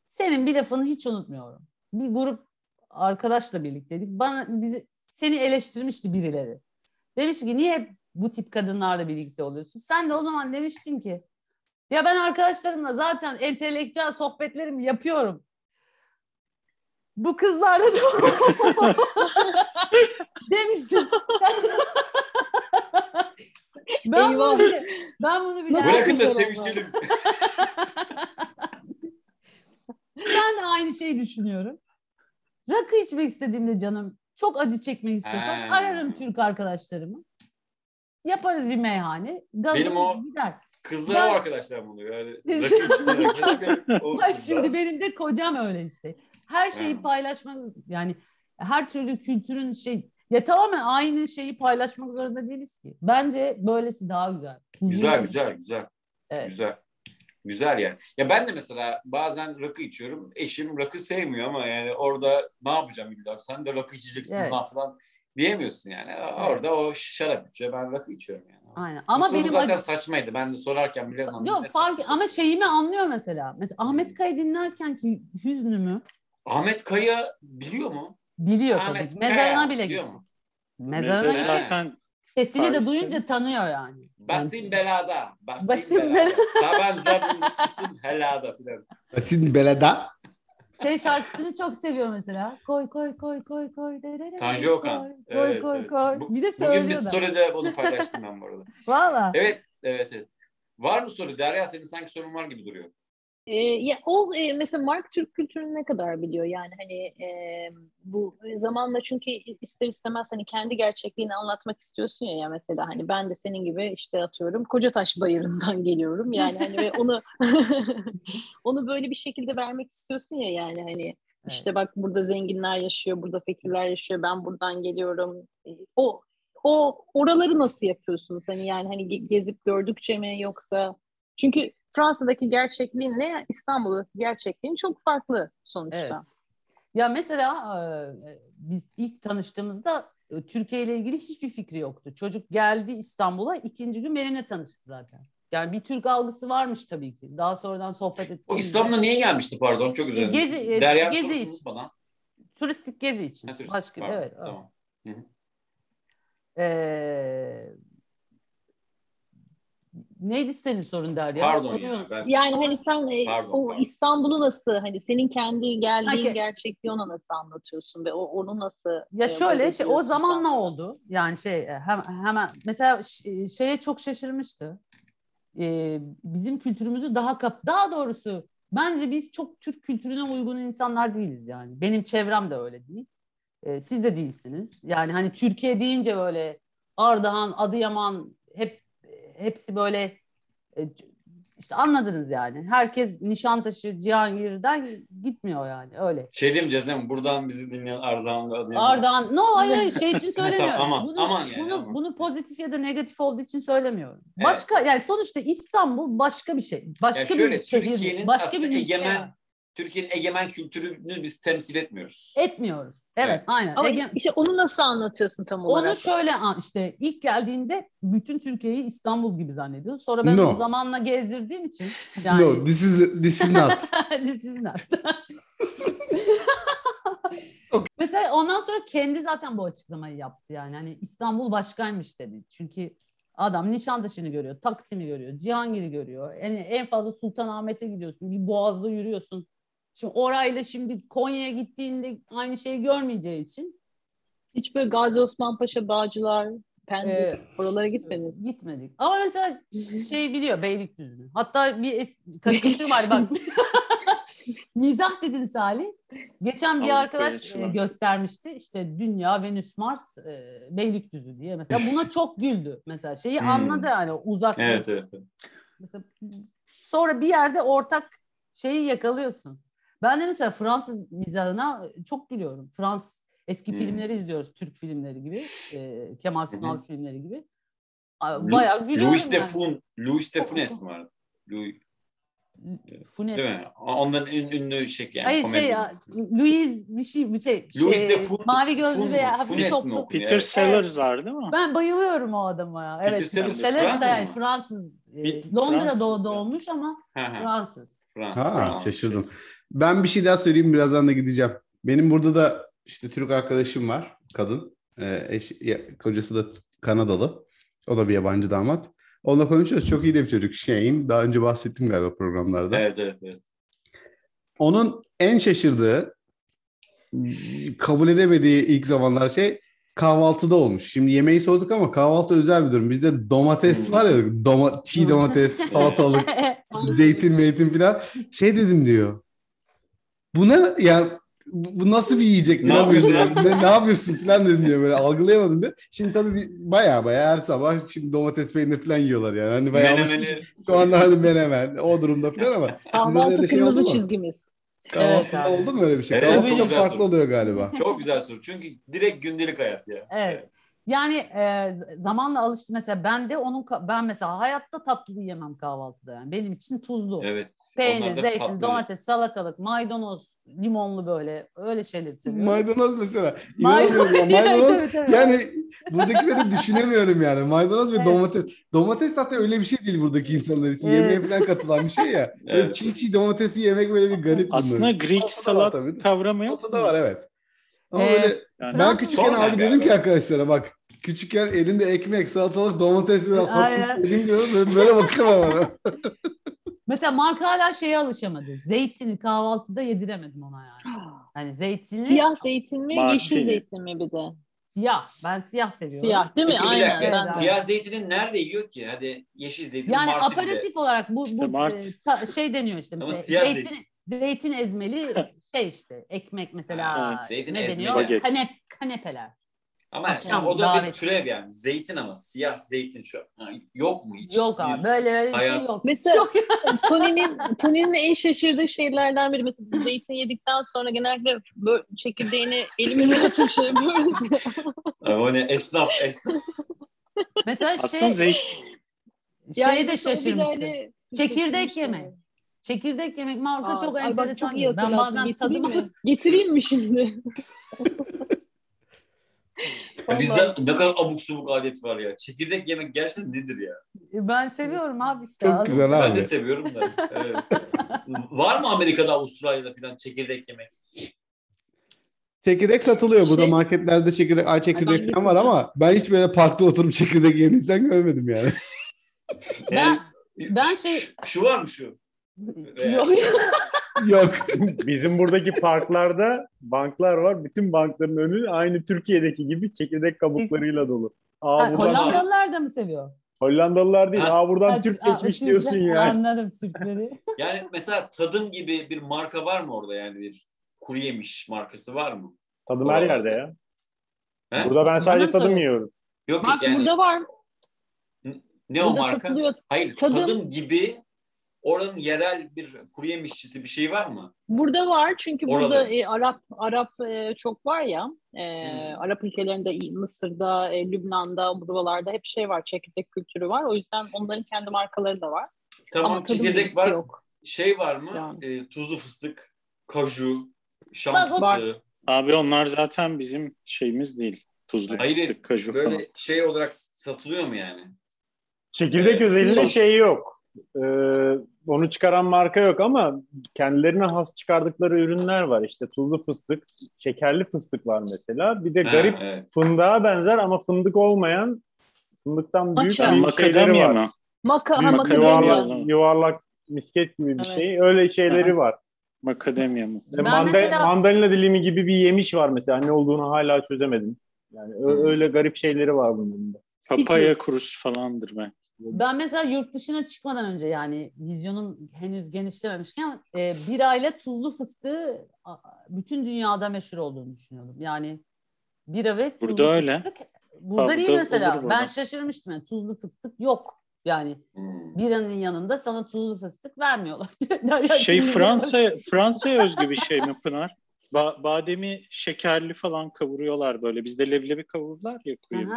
Senin bir lafını hiç unutmuyorum. Bir grup arkadaşla birlikteydik. Bana bizi, seni eleştirmişti birileri. Demiş ki niye hep bu tip kadınlarla birlikte oluyorsun? Sen de o zaman demiştin ki ya ben arkadaşlarımla zaten entelektüel sohbetlerimi yapıyorum. Bu kızlarla da *laughs* *laughs* demiştin. *laughs* ben Eyvah. bunu ben bunu bile Bırakın da sevişelim. ben de aynı şeyi düşünüyorum. Rakı içmek istediğimde canım çok acı çekmek istiyorsam Ha. ararım Türk arkadaşlarımı. Yaparız bir meyhane. Benim o- gider. Kızlara Ben- o arkadaşlar bunu. Yani rakı içtiler *laughs* o kızlar. şimdi benim de kocam öyle işte. Her şeyi Ha. paylaşmak yani her türlü kültürün şey ya tamamen aynı şeyi paylaşmak zorunda değiliz ki. Bence böylesi daha güzel. Güzel güzel güzel. Evet. Güzel. Güzel yani. Ya ben de mesela bazen rakı içiyorum. Eşim rakı sevmiyor ama yani orada ne yapacağım illa? Sen de rakı içeceksin Evet. falan diyemiyorsun yani. Orada o şarap içiyor. Ben rakı içiyorum yani. Aynen. Ama benim zaten acı- saçmaydı. Ben de sorarken bile. Yok fark ama şeyimi anlıyor mesela. Mesela Ahmet Kaya dinlerken ki hüznümü Ahmet Kaya biliyor mu? Biliyor Ahmet tabii. Kaya Mezarına bile biliyor gittik. mu? Mezarına Mesela- gittik. zaten Sesini de Paris'te. duyunca tanıyor yani. Basim belada. Basim, Basim belada. belada. *laughs* Taban zabun isim helada filan. Asin beleda. Şey şarkısını çok seviyor mesela. Koy koy koy koy koy. derere, Tanju Okan. Koy koy Evet, koy. evet. koy. Bu- bir de Bugün bir söylüyor da. story'de bunu paylaştım ben bu arada. *laughs* Valla. Evet, evet, evet. Var mı soru? Derya senin sanki sorun var gibi duruyor. Ee, ya o e, mesela Mark Türk kültürünü ne kadar biliyor? Yani hani e, bu zamanla çünkü ister istemez hani kendi gerçekliğini anlatmak istiyorsun ya, ya mesela hani ben de senin gibi işte atıyorum Kocataş Bayırı'ndan *laughs* geliyorum. Yani hani ve onu *laughs* onu böyle bir şekilde vermek istiyorsun ya yani hani işte bak burada zenginler yaşıyor burada fakirler yaşıyor ben buradan geliyorum. E, o o oraları nasıl yapıyorsunuz? Hani yani hani ge- gezip gördükçe mi yoksa? Çünkü Fransa'daki gerçekliğinle İstanbul'daki gerçekliğin çok farklı sonuçta. Evet. Ya mesela e, biz ilk tanıştığımızda e, Türkiye ile ilgili hiçbir fikri yoktu. Çocuk geldi İstanbul'a ikinci gün benimle tanıştı zaten. Yani bir Türk algısı varmış tabii ki. Daha sonradan sohbet ettik. O İstanbul'a niye gelmişti pardon? Çok özür dilerim. Gezi- e, Derya'nın gezi için. bana. Turistik gezi için. Ha, turist. Başka, Pardon, evet. Tamam. Ee, neydi senin sorun Derya? Pardon Soruyor ya. Ben... Yani hani sen e, Pardon, o pardon. İstanbul'u nasıl hani senin kendi geldiğin ke- gerçekliği ona nasıl anlatıyorsun ve o, onu nasıl Ya e, şöyle şey, o zamanla Fransa'da? oldu. Yani şey e, hem, hemen mesela ş- şeye çok şaşırmıştı. Ee, bizim kültürümüzü daha kap daha doğrusu bence biz çok Türk kültürüne uygun insanlar değiliz yani. Benim çevrem de öyle değil. Ee, siz de değilsiniz. Yani hani Türkiye deyince böyle Ardahan, Adıyaman hepsi böyle e, işte anladınız yani. Herkes Nişantaşı, Cihangir'den gitmiyor yani öyle. Şey diyeyim Cezem buradan bizi dinleyen Ardahan ve Adıyaman. Ardahan, no hayır şey için *laughs* söylemiyorum. Tamam, aman, bunu, aman yani, bunu, aman. bunu pozitif ya da negatif olduğu için söylemiyorum. Evet. Başka yani sonuçta İstanbul başka bir şey. Başka Yani şöyle bir şehir, başka bir egemen. Türkiye'nin egemen kültürünü biz temsil etmiyoruz. Etmiyoruz. Evet, Evet. aynen. Ama Ege- işte onu nasıl anlatıyorsun tam olarak? Onu şöyle an- işte ilk geldiğinde bütün Türkiye'yi İstanbul gibi zannediyordu. Sonra ben No. onu zamanla gezdirdiğim için *laughs* yani No, this is this is not. *laughs* This is not. *laughs* Mesela ondan sonra kendi zaten bu açıklamayı yaptı yani. Hani İstanbul başkaymış dedi. Çünkü adam Nişantaşı'nı görüyor, Taksim'i görüyor, Cihangir'i görüyor. Yani en fazla Sultanahmet'e gidiyorsun, bir Boğaz'da yürüyorsun. Şimdi orayla şimdi Konya'ya gittiğinde aynı şeyi görmeyeceği için Hiç böyle Gazi Osman Paşa, Bağcılar, Pendik Ee, oralara gitmediniz. gitmedik. Ama mesela *laughs* şey biliyor Beylikdüzü'nü. Hatta bir es- karikatür var bak. *laughs* *laughs* Mizah dedin Salih. Geçen bir arkadaş göstermişti. İşte Dünya, Venüs, Mars, e, Beylikdüzü diye. Mesela buna çok güldü. Mesela şeyi Hmm. anladı yani uzak. Evet. evet. Mesela sonra bir yerde ortak şeyi yakalıyorsun. Ben de mesela Fransız mizahına çok gülüyorum. Fransız eski Hmm. filmleri izliyoruz. Türk filmleri gibi. e, Kemal Sunal filmleri gibi. Bayağı gülüyorum Louis de. Fun, Louis de Funes mi var? Louis, Funes. değil mi? Onların ün, ünlü şey yani. Hayır komedi. şey ya, Louis bir şey bir şey. Louis şey, de Fun- mavi gözlü Fun ve mu? hafif Funes mi toplu. okunuyor? Peter Evet. Sellers var değil mi? Ben bayılıyorum o adama ya. Peter Evet. Sellers Sellers Fransız da yani mı? Fransız. e, Bir- Londra'da Fransız doğmuş ama. Fransız. Fransız. Ha, Fransız. şaşırdım. Ben bir şey daha söyleyeyim birazdan da gideceğim. Benim burada da işte Türk arkadaşım var, kadın. Ee, eş, ya- kocası da Kanadalı. O da bir yabancı damat. Onunla konuşuyoruz. Çok iyi de bir çocuk. Shane. Daha önce bahsettim galiba programlarda. Evet evet evet. Onun en şaşırdığı, kabul edemediği ilk zamanlar şey kahvaltıda olmuş. Şimdi yemeği sorduk ama kahvaltı özel bir durum. Bizde domates Hmm. var ya, doma, çiğ domates, *laughs* salatalık, zeytin, meytin falan. Şey dedim diyor. Bu ne ya bu nasıl bir yiyecek? Ne yapıyorsun? Ne, ne yapıyorsun falan dedim diyor böyle algılayamadım diyor. Şimdi tabii bir, bayağı bayağı her sabah şimdi domates peynir falan yiyorlar yani. Hani bayağı Menemeni. Şu anda hani menemen o durumda falan ama Kahvaltı şey kırmızı mu? çizgimiz. Kahvaltıda Evet abi. oldu mu öyle bir şey? Evet, Kahvaltı çok çok güzel farklı soru. oluyor galiba. çok güzel soru. Çünkü direkt gündelik hayat ya. Evet. Yani e, zamanla alıştı mesela ben de onun ben mesela hayatta tatlı yemem kahvaltıda yani benim için tuzlu. Evet. Peynir, zeytin, tatlıcı. domates, salatalık, maydanoz, limonlu böyle öyle şeyleri seviyorum. Maydanoz mesela. *laughs* Maydanoz- ya. Maydanoz Evet, evet. yani buradakileri düşünemiyorum yani. Maydanoz ve Evet. domates. Domates zaten öyle bir şey değil buradaki insanlar için. Evet. Yemeğe falan katılan bir şey ya. *laughs* Böyle Evet. çiğ çiğ domatesi yemek böyle bir garip Aslında bunların. Greek var salat kavramı yok mu? var evet. Ama Ee, böyle Yani ben küçükken abi dedim ki arkadaşlara bak küçükken elinde ekmek, salatalık, domates ve Aynen. yedim diyorum. Böyle, böyle bakıyorlar *laughs* bana. Mesela Mark hala şeye alışamadı. Zeytini kahvaltıda yediremedim ona yani. *gasps* Hani zeytini Siyah zeytin mi, Martini. yeşil zeytin mi bir de? siyah. Ben siyah seviyorum. Siyah değil mi? Peki Aynen. dakika. Ben de. Siyah zeytinin nerede yiyor ki? Hadi yeşil zeytin Yani Martini'de. aperatif olarak bu, İşte bu Mart- e, ta- şey deniyor işte Ama mesela siyah zeytin, zeytin ezmeli *laughs* şey işte ekmek mesela Evet, zeytin ne ezmeli. deniyor? Kanep, kanepeler. Ama Akşam o da bir davet. türev yani. Zeytin ama. Siyah zeytin şu. Ha, yok mu hiç? Yok abi Bir- böyle böyle bir şey yok. Mesela- *laughs* Tony'nin Tony'nin en şaşırdığı şeylerden biri mesela biz zeytin yedikten sonra genellikle böyle çekirdeğini elimize *laughs* atıp şey yapıyoruz. Ama ne esnaf esnaf. mesela Aslında şey zeyt, şey de mesela o bir de şaşırmıştı. hani- Çekirdek yemek. Çekirdek yemek marka Aa, çok ay bak enteresan. çok ben bazen mi? Getireyim mi şimdi? *laughs* Ya Bizde ne kadar abuk subuk adet var ya. Çekirdek yemek gerçekten nedir ya? ben seviyorum abi işte. Çok güzel Ben abi. de seviyorum da. *laughs* Evet. var mı Amerika'da, Avustralya'da falan çekirdek yemek? Çekirdek satılıyor. Burada Şey- marketlerde çekirdek, ay çekirdek ben falan var ama ben hiç böyle parkta oturup çekirdek yiyen insan görmedim yani. *laughs* Yani, ben şey- Şu, şu var mı şu? Yok. *laughs* Yok. Bizim buradaki parklarda banklar var. Bütün bankların önü aynı Türkiye'deki gibi çekirdek kabuklarıyla dolu. Aa Ha, Hollandalılar da mı seviyor? Hollandalılar değil. Ha. Aa buradan Ha, Türk ha, geçmiş Türkler- diyorsun ya. Anladım Türkleri. *laughs* Yani mesela tadım gibi bir marka var mı orada yani bir kuru yemiş markası var mı? Tadım her yerde ya. He? Burada ben sadece tadım soruyorsun? yiyorum. Yok Bak yani burada var. ne o Burada marka? satılıyor. Hayır Tadım. tadım. gibi oranın yerel bir kuru yemişçisi bir şey var mı? Burada var çünkü Orada. burada e, Arap Arap e, çok var ya. e, Hmm. Arap ülkelerinde Mısır'da, e, Lübnan'da, buralarda hep şey var. Çekirdek kültürü var. O yüzden onların kendi markaları da var. Tamam Ama çekirdek var. yok. Şey var mı? Yani. E, tuzlu fıstık. kaju, şam Bak fıstığı. Abi onlar zaten bizim şeyimiz değil. Tuzlu Hayır, fıstık, kaju Böyle falan. şey olarak satılıyor mu yani? Çekirdek Evet. özelinde şey yok. Ee, onu çıkaran marka yok ama kendilerine has çıkardıkları ürünler var. İşte tuzlu fıstık, şekerli fıstık var mesela. Bir de Ha, garip evet. fındığa benzer ama fındık olmayan fındıktan büyük Maça. bir şeyleri Makadamya var. mı? Maka, ha, makademya. yuvarlak, yuvarlak misket gibi bir Evet. şey. Öyle şeyleri Aha. var. Makademya mı? Ben Manda- mesela- Mandalina dilimi gibi bir yemiş var mesela. Ne olduğunu hala çözemedim. Yani Hmm. öyle garip şeyleri var bunun da. Papaya kurusu falandır ben. Ben mesela yurt dışına çıkmadan önce yani vizyonum henüz genişlememişken e, birayla tuzlu fıstığı bütün dünyada meşhur olduğunu düşünüyordum. Yani bira ve tuzlu Burada öyle. fıstık. Burada Ha, değil mesela. burada. Ben şaşırmıştım. Yani tuzlu fıstık yok. Yani Hmm. biranın yanında sana tuzlu fıstık vermiyorlar. *laughs* Şey Fransa Fransa'ya özgü bir şey mi Pınar? Ba- bademi şekerli falan kavuruyorlar böyle. Bizde leblebi kavururlar ya kuru Aha.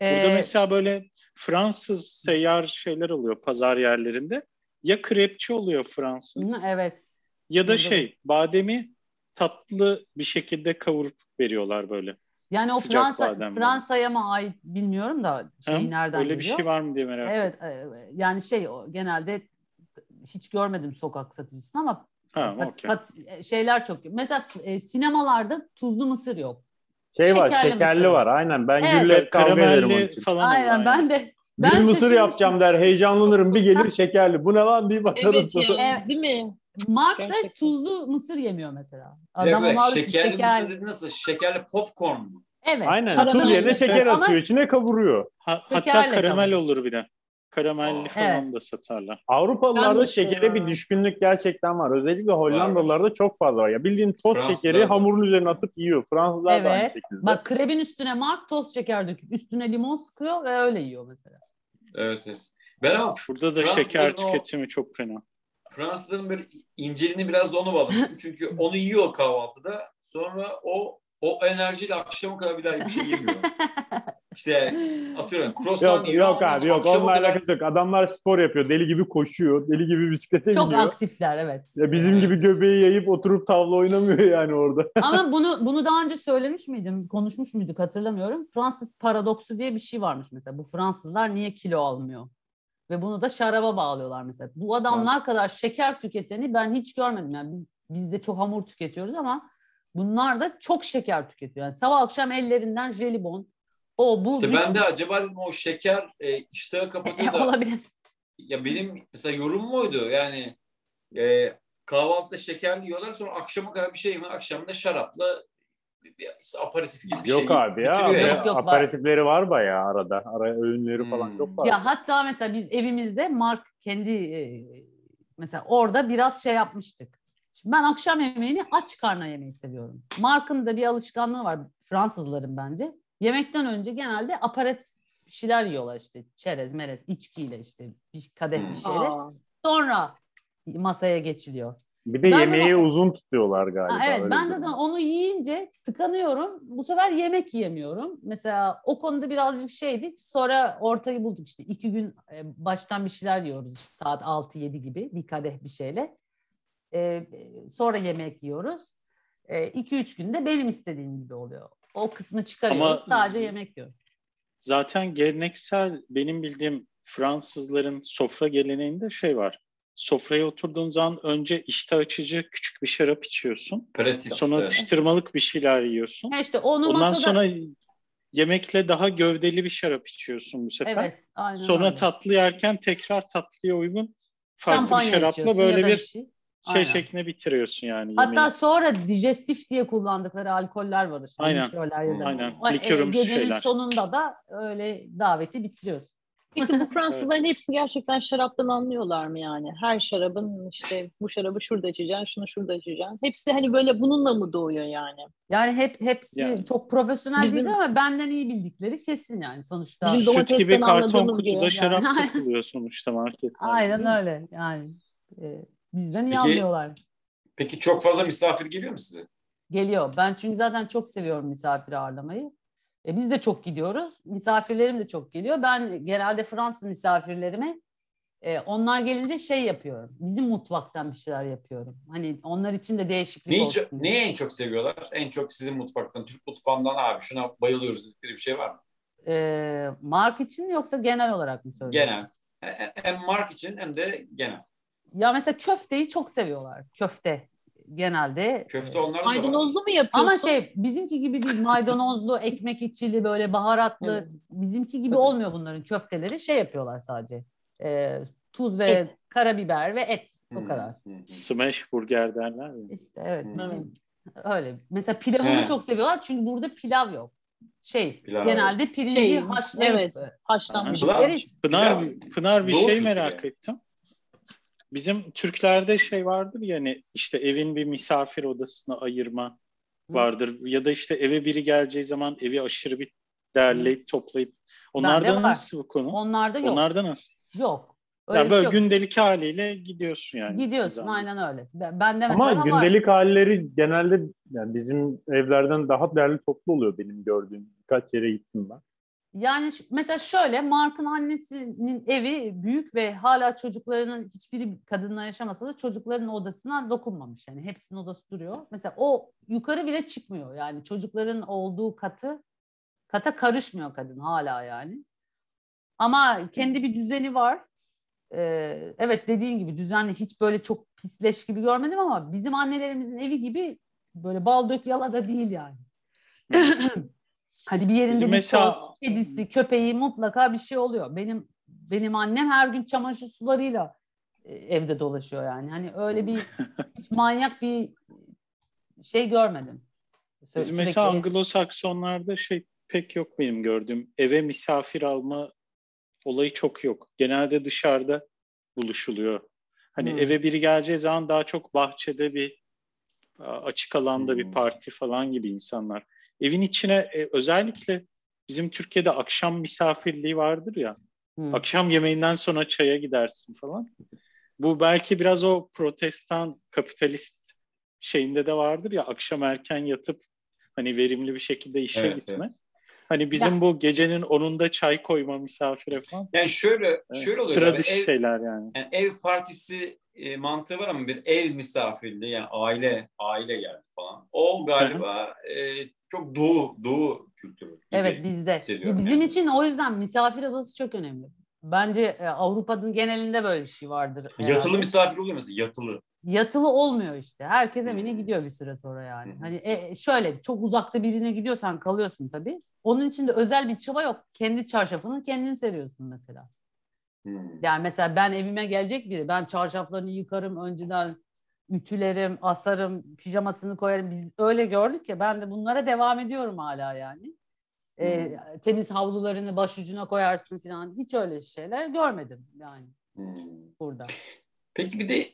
Burada Ee, mesela böyle Fransız seyyar şeyler oluyor pazar yerlerinde. Ya krepçi oluyor Fransız hı, evet. ya da Burada. şey bademi tatlı bir şekilde kavurup veriyorlar böyle. Yani o Sıcak Fransa Fransa'ya mı ait bilmiyorum da şey Ha? nereden Öyle bir geliyor? şey var mı diye merak ettim. Evet, e, yani şey o, genelde hiç görmedim sokak satıcısını ama Ha, pat- okey. pat- şeyler çok. Mesela e, sinemalarda tuzlu mısır yok. Şey var, Şekerli şekerli mısır. var. Aynen. Ben Evet. Gül'le kavga ederim onun Karamelli için. falan. Aynen oluyor, ben de Bir ben mısır şaşırmıştım. yapacağım der. Heyecanlanırım. Bir gelir şekerli. Bu ne lan deyip atarım Evet sonra. Evet. değil mi? Mark da tuzlu mısır yemiyor mesela. Bir Adam almış şekerli şeker. mısır dedi nasıl? Şekerli popcorn mu? Evet. Aynen. karamel Tuz yerine mısır. şeker Ama atıyor. içine kavuruyor. Ha, hatta karamel olur bir de. Karamelli falan Evet. da satarlar. Avrupalılarda şekere bir düşkünlük gerçekten var. Özellikle Hollandalılarda çok fazla var. Ya bildiğin toz Fransızlar şekeri da. hamurun üzerine atıp yiyor. Fransızlar da aynı Evet. şekilde. Bak krebin üstüne Mark toz şeker döküp üstüne limon sıkıyor ve öyle yiyor mesela. Evet, evet. Ben ama Burada da şeker o- tüketimi çok fena. Fransızların böyle inceliğini biraz da onu bağlamıştım. Çünkü onu yiyor kahvaltıda. Sonra o o enerjiyle akşama kadar bir daha hiçbir şey yemiyor. *laughs* İşte atıyorum croissant Yok yiyor. yok abi yok. Onunla kadar- alakası yok. Adamlar spor yapıyor. Deli gibi koşuyor. Deli gibi bisiklete Çok biniyor. aktifler evet. Ya bizim gibi göbeği yayıp oturup tavla oynamıyor yani orada. *laughs* Ama bunu bunu daha önce söylemiş miydim, konuşmuş muyduk hatırlamıyorum. Fransız paradoksu diye bir şey varmış mesela. Bu Fransızlar niye kilo almıyor? Ve bunu da şaraba bağlıyorlar mesela. Bu adamlar kadar şeker tüketeni ben hiç görmedim. Yani biz biz de çok hamur tüketiyoruz ama bunlar da çok şeker tüketiyor. Yani sabah akşam ellerinden jelibon, o bu İşte ben de acaba dedim o şeker e, iştahı kapatıyor *laughs* da olabilir. ya benim mesela yorumum oydu yani e, kahvaltıda şekerli yiyorlar sonra akşama kadar bir şey yemiyor akşamda şarapla bir, işte gibi bir şey yok abi ya. Yok, yani. yok, Aperatifleri var bayağı arada. Ara öğünleri falan Hmm. çok var. Ya hatta mesela biz evimizde Mark kendi e, mesela orada biraz şey yapmıştık. Şimdi ben akşam yemeğini aç karnına yemeyi seviyorum. Mark'ın da bir alışkanlığı var Fransızların bence. Yemekten önce genelde aparatif bir şeyler yiyorlar işte çerez, merez, içkiyle işte bir kadeh bir şeyle. Aa, Sonra masaya geçiliyor. Bir de Ben yemeği de- uzun tutuyorlar galiba. Ha, evet ben zaten durum. onu yiyince tıkanıyorum. Bu sefer yemek yiyemiyorum. Mesela o konuda birazcık şeydik. Sonra ortayı bulduk işte. iki gün e, baştan bir şeyler yiyoruz işte saat 6-7 gibi bir kadeh bir şeyle. E, sonra yemek yiyoruz. 2-3 günde benim istediğim gibi oluyor. O kısmı çıkarıyoruz. Ama- sadece yemek yiyoruz. Zaten geleneksel benim bildiğim Fransızların sofra geleneğinde şey var. Sofraya oturduğun zaman önce iştah açıcı küçük bir şarap içiyorsun. Aperatif. Sonra evet. atıştırmalık bir şeyler yiyorsun. Ha işte onu Ondan masada... sonra yemekle daha gövdeli bir şarap içiyorsun bu sefer. Evet, aynen Sonra öyle. tatlı yerken tekrar tatlıya uygun farklı Şampanya bir şarapla böyle bir şey. Şey Aynen. şekline bitiriyorsun yani Hatta yemeği. sonra dijestif diye kullandıkları alkoller var işte. Aynen. likörler ya da- Aynen. O, e, Likörümsü Gecenin şeyler. sonunda da öyle daveti bitiriyorsun. Peki bu *laughs* Fransızların hepsi gerçekten şaraptan anlıyorlar mı yani? Her şarabın işte bu şarabı şurada içeceksin, şunu şurada içeceksin. Hepsi hani böyle bununla mı doğuyor yani? Yani hep hepsi Yani. çok profesyonel Bizim- değil ama benden iyi bildikleri kesin yani sonuçta. Bizim Süt domatesten gibi karton kutuda gibi. şarap Yani. *laughs* satılıyor sonuçta marketlerde. Aynen öyle yani. e, bizden iyi Peki- anlıyorlar. Peki çok fazla misafir geliyor mu size? Geliyor. Ben çünkü zaten çok seviyorum misafir ağırlamayı. E, biz de çok gidiyoruz. Misafirlerim de çok geliyor. Ben genelde Fransız misafirlerime E, onlar gelince şey yapıyorum. Bizim mutfaktan bir şeyler yapıyorum. Hani onlar için de değişiklik Neyi, olsun. çok, neyi en çok seviyorlar? En çok sizin mutfaktan, Türk mutfağından abi şuna bayılıyoruz dedikleri bir şey var mı? E, mark için yoksa genel olarak mı söylüyorsun? Genel. E- Hem mark için hem de genel. Ya mesela köfteyi çok seviyorlar. Köfte genelde. Köfte E, var. Maydanozlu mu yapıyorsun? Ama şey bizimki gibi değil maydanozlu, *laughs* ekmek içili böyle baharatlı. Evet. Bizimki gibi olmuyor bunların köfteleri. Şey yapıyorlar sadece. E, tuz ve Et. karabiber ve et. O Hmm, kadar. hmm, hmm. Smash burger derler ya. İşte evet Hmm. bizim öyle. Mesela pilavını He. çok seviyorlar çünkü burada pilav yok. Şey Pilav genelde pirinci Şey, haşlayıp evet. Haşlanmış. Pınar. Pınar bir şey kültürü merak yani. ettim. Bizim Türklerde şey vardır ya hani işte evin bir misafir odasına ayırma vardır. Ya da işte eve biri geleceği zaman evi aşırı bir derleyip toplayıp. Onlarda var. nasıl bu konu? Onlarda yok. Onlarda nasıl? Yok. Öyle Yani bir böyle şey yok. gündelik haliyle gidiyorsun yani. Gidiyorsun Zaman. aynen öyle. Ben de mesela Ama var. gündelik halleri genelde yani bizim evlerden daha değerli toplu oluyor benim gördüğüm. Birkaç yere gittim ben. Yani mesela şöyle Mark'ın annesinin evi büyük ve hala çocuklarının hiçbiri kadınla yaşamasa da çocukların odasına dokunmamış. Yani hepsinin odası duruyor. Mesela o yukarı bile çıkmıyor. Yani çocukların olduğu katı kata karışmıyor kadın hala yani. Ama kendi bir düzeni var. Ee, evet dediğin gibi düzenli hiç böyle çok pisleş gibi görmedim ama bizim annelerimizin evi gibi böyle bal dök yala da değil yani. *clears throat* Hadi bir yerinde Bizim bir mesela- toz, kedisi, köpeği mutlaka bir şey oluyor. Benim benim annem her gün çamaşır sularıyla e, evde dolaşıyor yani. Hani öyle bir *laughs* hiç manyak bir şey görmedim. Sü- Bizim mesela Anglo-Saksonlarda şey pek yok benim gördüğüm. Eve misafir alma olayı çok yok. Genelde dışarıda buluşuluyor. Hani Hmm. eve biri geleceği zaman daha çok bahçede bir açık alanda bir Hmm. parti falan gibi insanlar. Evin içine e, özellikle bizim Türkiye'de akşam misafirliği vardır ya. Hı. Akşam yemeğinden sonra çaya gidersin falan. Bu belki biraz o protestan kapitalist şeyinde de vardır ya akşam erken yatıp hani verimli bir şekilde işe Evet, gitme. Hani bizim bu gecenin 10'unda çay koyma misafire falan. Yani şöyle Evet, şöyle oluyor. Sıra dışı ev, şeyler yani. yani ev partisi e, mantığı var ama bir ev misafirliği yani aile aile geldi falan. O galiba e, çok doğu doğu kültürü. gibi Evet bizde. Bizim yani. için o yüzden misafir odası çok önemli. Bence e, Avrupa'nın genelinde böyle bir şey vardır. herhalde. Yatılı misafir oluyor mesela yatılı. Yatılı olmuyor işte. Herkes evine gidiyor bir süre sonra yani. Hani e, şöyle çok uzakta birine gidiyorsan kalıyorsun tabii. Onun için de özel bir çaba yok. Kendi çarşafını kendin seriyorsun mesela. Hmm. Yani mesela ben evime gelecek biri. Ben çarşaflarını yıkarım önceden ütülerim, asarım, pijamasını koyarım. Biz öyle gördük ya ben de bunlara devam ediyorum hala yani. Ee, temiz havlularını başucuna koyarsın falan. Hiç öyle şeyler görmedim yani Hmm. burada. Peki bir de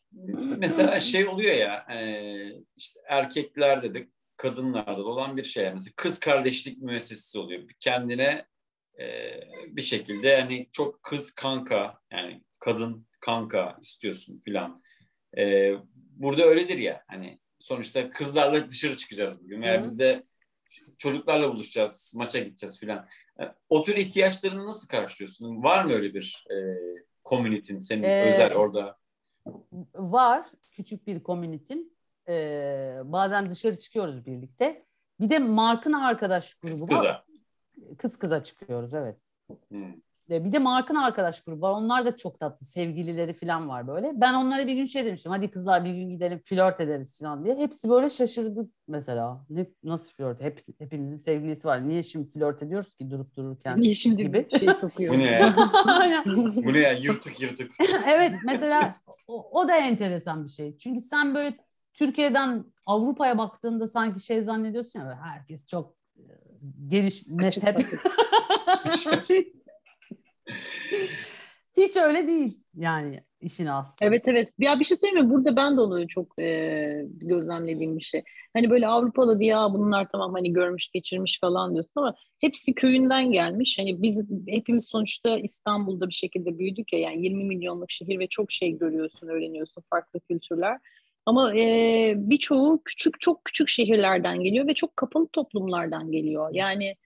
mesela şey oluyor ya e, işte erkeklerde de kadınlarda da olan bir şey. Mesela kız kardeşlik müessesesi oluyor. Kendine e, bir şekilde hani çok kız kanka yani kadın kanka istiyorsun filan. E, burada öyledir ya hani sonuçta kızlarla dışarı çıkacağız bugün veya biz de çocuklarla buluşacağız, maça gideceğiz filan. E, O tür ihtiyaçlarını nasıl karşılıyorsun? Var mı öyle bir e, komünitin senin Ee, özel orada? var küçük bir komünitim. Ee, bazen dışarı çıkıyoruz birlikte. Bir de Mark'ın arkadaş Kız grubu var. kıza. Kız kıza çıkıyoruz evet. Hmm. Ee, Bir de Mark'ın arkadaş grubu var. Onlar da çok tatlı. Sevgilileri falan var böyle. Ben onlara bir gün şey demiştim. Hadi kızlar bir gün gidelim flört ederiz falan diye. Hepsi böyle şaşırdı mesela. Ne, nasıl flört? Hep, hepimizin sevgilisi var. Niye şimdi flört ediyoruz ki durup dururken? Niye şimdi gibi. bir şey sokuyor? Bu ne ya? *laughs* Bu ne ya? Yırtık yırtık. *laughs* evet mesela o, o da enteresan bir şey. Çünkü sen böyle Türkiye'den Avrupa'ya baktığında sanki şey zannediyorsun ya herkes çok e, geniş mezhep. *laughs* *laughs* Hiç öyle değil yani işin aslı. Evet evet. Ya bir şey söyleyeyim mi? Burada ben de onu çok e, gözlemlediğim bir şey. Hani böyle Avrupalı diye ya bunlar tamam hani görmüş geçirmiş falan diyorsun ama hepsi köyünden gelmiş. Hani biz hepimiz sonuçta İstanbul'da bir şekilde büyüdük ya yani 20 milyonluk şehir ve çok şey görüyorsun, öğreniyorsun farklı kültürler. Ama e, birçoğu küçük çok küçük şehirlerden geliyor ve çok kapalı toplumlardan geliyor. Yani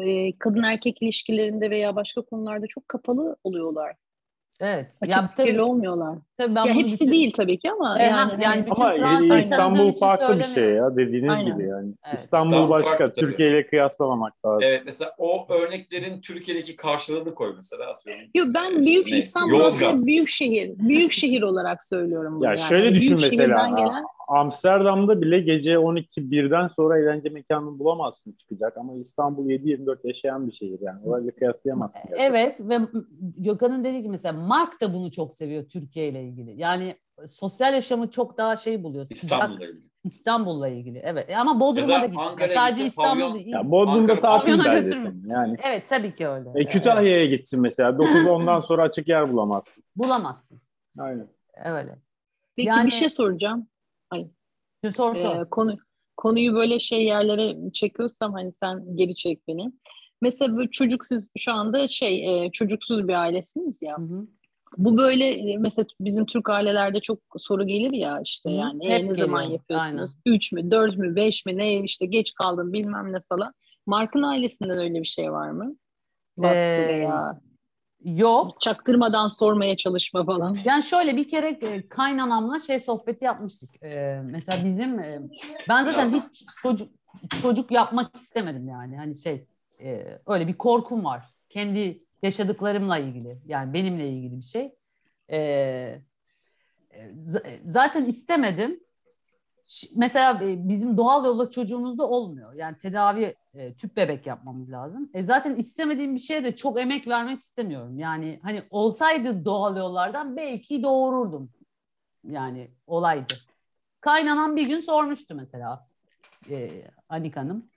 e, kadın erkek ilişkilerinde veya başka konularda çok kapalı oluyorlar. Evet. Açık Ya, tabii, olmuyorlar. Tabii ben ya hepsi bütün- değil tabii ki ama E, yani, yani hani- bütün Ama tanıdığım İstanbul farklı bir şey ya dediğiniz Aynen. gibi yani. Evet. İstanbul, İstanbul başka, farklı. Türkiye ile kıyaslamamak lazım. Evet mesela o örneklerin Türkiye'deki karşılığını koy mesela atıyorum. Yok ben Ee, büyük ne? İstanbul Yozgat. aslında büyük şehir. Büyük şehir olarak söylüyorum bunu Ya yani. şöyle Büyük düşün mesela, şehirden gelen Amsterdam'da bile gece 12 birden sonra eğlence mekanını bulamazsın çıkacak ama İstanbul 7-24 yaşayan bir şehir yani. Orayla kıyaslayamazsın. gerçekten. Evet ve Gökhan'ın dediği gibi mesela Mark da bunu çok seviyor Türkiye ile ilgili. Yani sosyal yaşamı çok daha şey buluyor. sıcak. İstanbul'da ilgili. İstanbul'la ilgili. Evet E ama Bodrum'a Ya da da Sadece gitse İstanbul pavyon- değil. Ya Bodrum'da tatil senin yani. Evet tabii ki öyle. E, Kütahya'ya gitsin mesela. *laughs* 9 ondan sonra açık yer bulamazsın. Bulamazsın. Aynen. Öyle. Peki Yani- bir şey soracağım. Şimdi sor sor. Ee, konu konuyu böyle şey yerlere çekiyorsam hani sen geri çek beni. Mesela çocuk siz şu anda şey e, çocuksuz bir ailesiniz ya. Hı hı. Bu böyle e, mesela bizim Türk ailelerde çok soru gelir ya işte yani e, ne zaman yapıyorsunuz? aynen. Üç mü, dört mü, beş mi, ne işte geç kaldım bilmem ne falan. Mark'ın ailesinden öyle bir şey var mı? Baskı Ee, veya Yok. çaktırmadan sormaya çalışma falan. *laughs* Yani şöyle bir kere e, kaynanamla şey sohbeti yapmıştık. Ee, mesela bizim ben zaten hiç çocuk çocuk yapmak istemedim yani. Hani şey öyle bir korkum var. Kendi yaşadıklarımla ilgili. Yani benimle ilgili bir şey. Ee, zaten istemedim. Mesela e, bizim doğal yolla çocuğumuzda olmuyor. Yani tedavi e, tüp bebek yapmamız lazım. E, zaten istemediğim bir şeye de çok emek vermek istemiyorum. Yani hani olsaydı doğal yollardan belki doğururdum. Yani olaydı. Kaynanan bir gün sormuştu mesela e, Anik Hanım.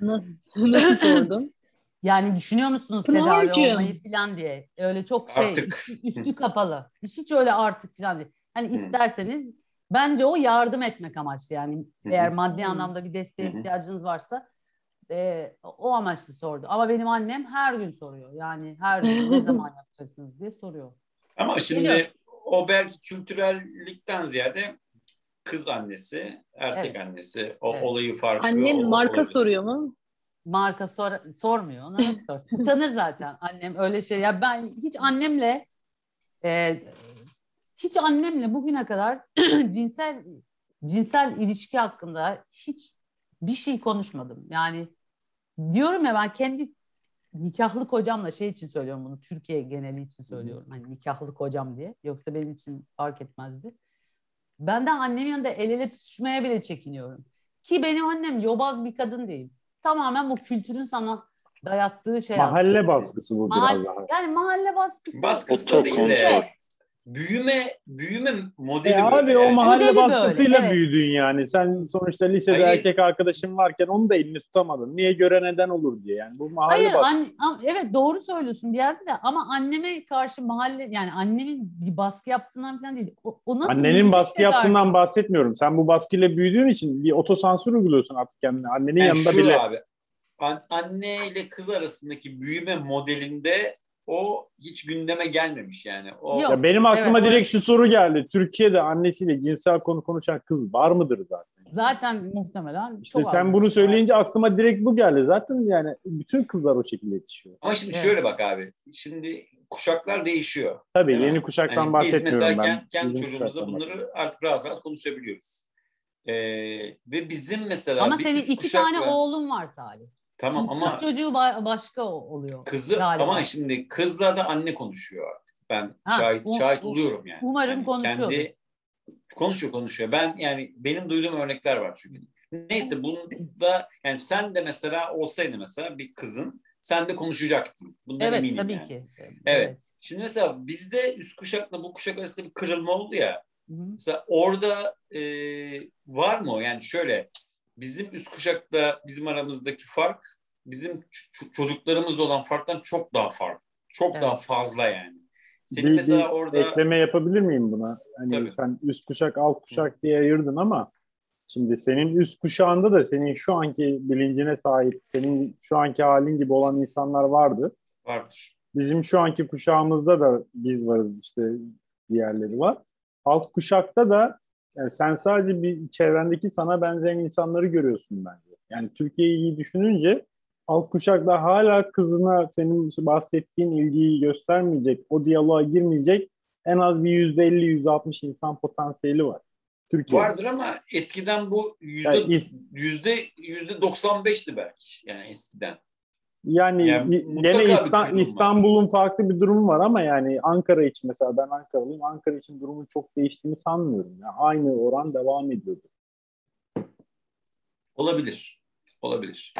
Na- Nasıl sordun? *laughs* Yani düşünüyor musunuz Pınar'cığım. tedavi olmayı falan diye. Öyle çok şey Artık. üstü, üstü kapalı. Hiç öyle artık falan değil. Hani isterseniz bence o yardım etmek amaçlı yani. Eğer maddi anlamda bir desteğe ihtiyacınız varsa e, o amaçlı sordu. Ama benim annem her gün soruyor. Yani her gün ne *laughs* zaman yapacaksınız diye soruyor. Ama şimdi Geliyor. o belki kültürellikten ziyade kız annesi, erkek annesi o Evet. olayı farkı. Annen o- marka olabilir. soruyor mu? Marka sor, sormuyor. Ona nasıl sorsun? Utanır zaten annem öyle şey. Ya ben hiç annemle e, hiç annemle bugüne kadar *clears throat* cinsel cinsel ilişki hakkında hiç bir şey konuşmadım. Yani diyorum ya ben kendi nikahlı kocamla şey için söylüyorum bunu Türkiye geneli için söylüyorum. Hani nikahlı kocam diye. Yoksa benim için fark etmezdi. Ben de annemin yanında el ele tutuşmaya bile çekiniyorum. Ki benim annem yobaz bir kadın değil. Tamamen bu kültürün sana dayattığı şey aslında. Mahalle baskısı bu Mahalle- biraz daha. Yani mahalle baskısı. Baskısı da değil de. Büyüme büyüme modeli E abi böyle o yani. mahalle Modeli böyle, baskısıyla evet. büyüdün yani. Sen sonuçta lisede Hayır. erkek arkadaşın varken onu da elini tutamadın. Niye göre neden olur diye. Yani bu mahalle Hayır baskısı. anne, am- evet doğru söylüyorsun bir yerde de ama anneme karşı mahalle yani annemin bir baskı yaptığından falan değil. O, o nasıl Annenin baskı yaptığından karşı- bahsetmiyorum. Sen bu baskıyla büyüdüğün için bir otosansür uyguluyorsun artık kendine. Annenin Yani yanında bile. abi an- anne ile kız arasındaki büyüme modelinde o hiç gündeme gelmemiş yani. O Yok. Ya benim aklıma Evet, direkt şu soru geldi. Türkiye'de annesiyle cinsel konu konuşan kız var mıdır zaten? Zaten muhtemelen İşte çok sen az. bunu söyleyince aklıma direkt bu geldi. Zaten yani bütün kızlar o şekilde yetişiyor. Ama şimdi Evet. şöyle bak abi. Şimdi kuşaklar değişiyor. Tabii mi? yeni kuşaktan Yani biz bahsetmiyorum mesela ben. kendi, kendi çocuğumuzla kuşaktan bunları artık rahat rahat konuşabiliyoruz. Ee, ve bizim mesela Ama senin iki kuşakla- tane oğlun var Salih. Tamam Şimdi ama kız çocuğu ba- başka oluyor. kızı galiba. ama şimdi kızla da anne konuşuyor artık. Ben Ha, şahit u- şahit oluyorum yani. umarım Yani konuşuyordur. Kendi konuşuyor konuşuyor. Ben yani benim duyduğum örnekler var çünkü. Neyse bunda yani sen de mesela olsaydı mesela bir kızın sen de konuşacaktın. Bundan Evet eminim tabii yani. ki. Evet. Şimdi mesela bizde üst kuşakla bu kuşak arasında bir kırılma oldu ya. Hı hı. Mesela orada e, var mı? Yani şöyle bizim üst kuşakta bizim aramızdaki fark bizim ç- çocuklarımızla olan farktan çok daha farklı. Çok Evet. daha fazla yani. Senin Bir- mesela orada ekleme yapabilir miyim buna? Hani Tabii. sen üst kuşak alt kuşak diye ayırdın ama şimdi senin üst kuşağında da senin şu anki bilincine sahip, senin şu anki halin gibi olan insanlar vardı. vardır. Bizim şu anki kuşağımızda da biz varız işte diğerleri var. Alt kuşakta da yani sen sadece bir çevrendeki sana benzeyen insanları görüyorsun bence. Yani Türkiye'yi iyi düşününce alt kuşaklar hala kızına senin bahsettiğin ilgiyi göstermeyecek, o diyaloğa girmeyecek en az bir %50-%60 insan potansiyeli var. Türkiye'de. Vardır ama eskiden bu yüzde yüzde yüzde 95'ti belki yani eskiden. Yani, Yani gene İsta-. İstanbul'un farklı bir durumu var ama yani Ankara için mesela ben Ankaralıyım. Ankara için durumun çok değiştiğini sanmıyorum. Yani aynı oran devam ediyordu. Olabilir. Olabilir.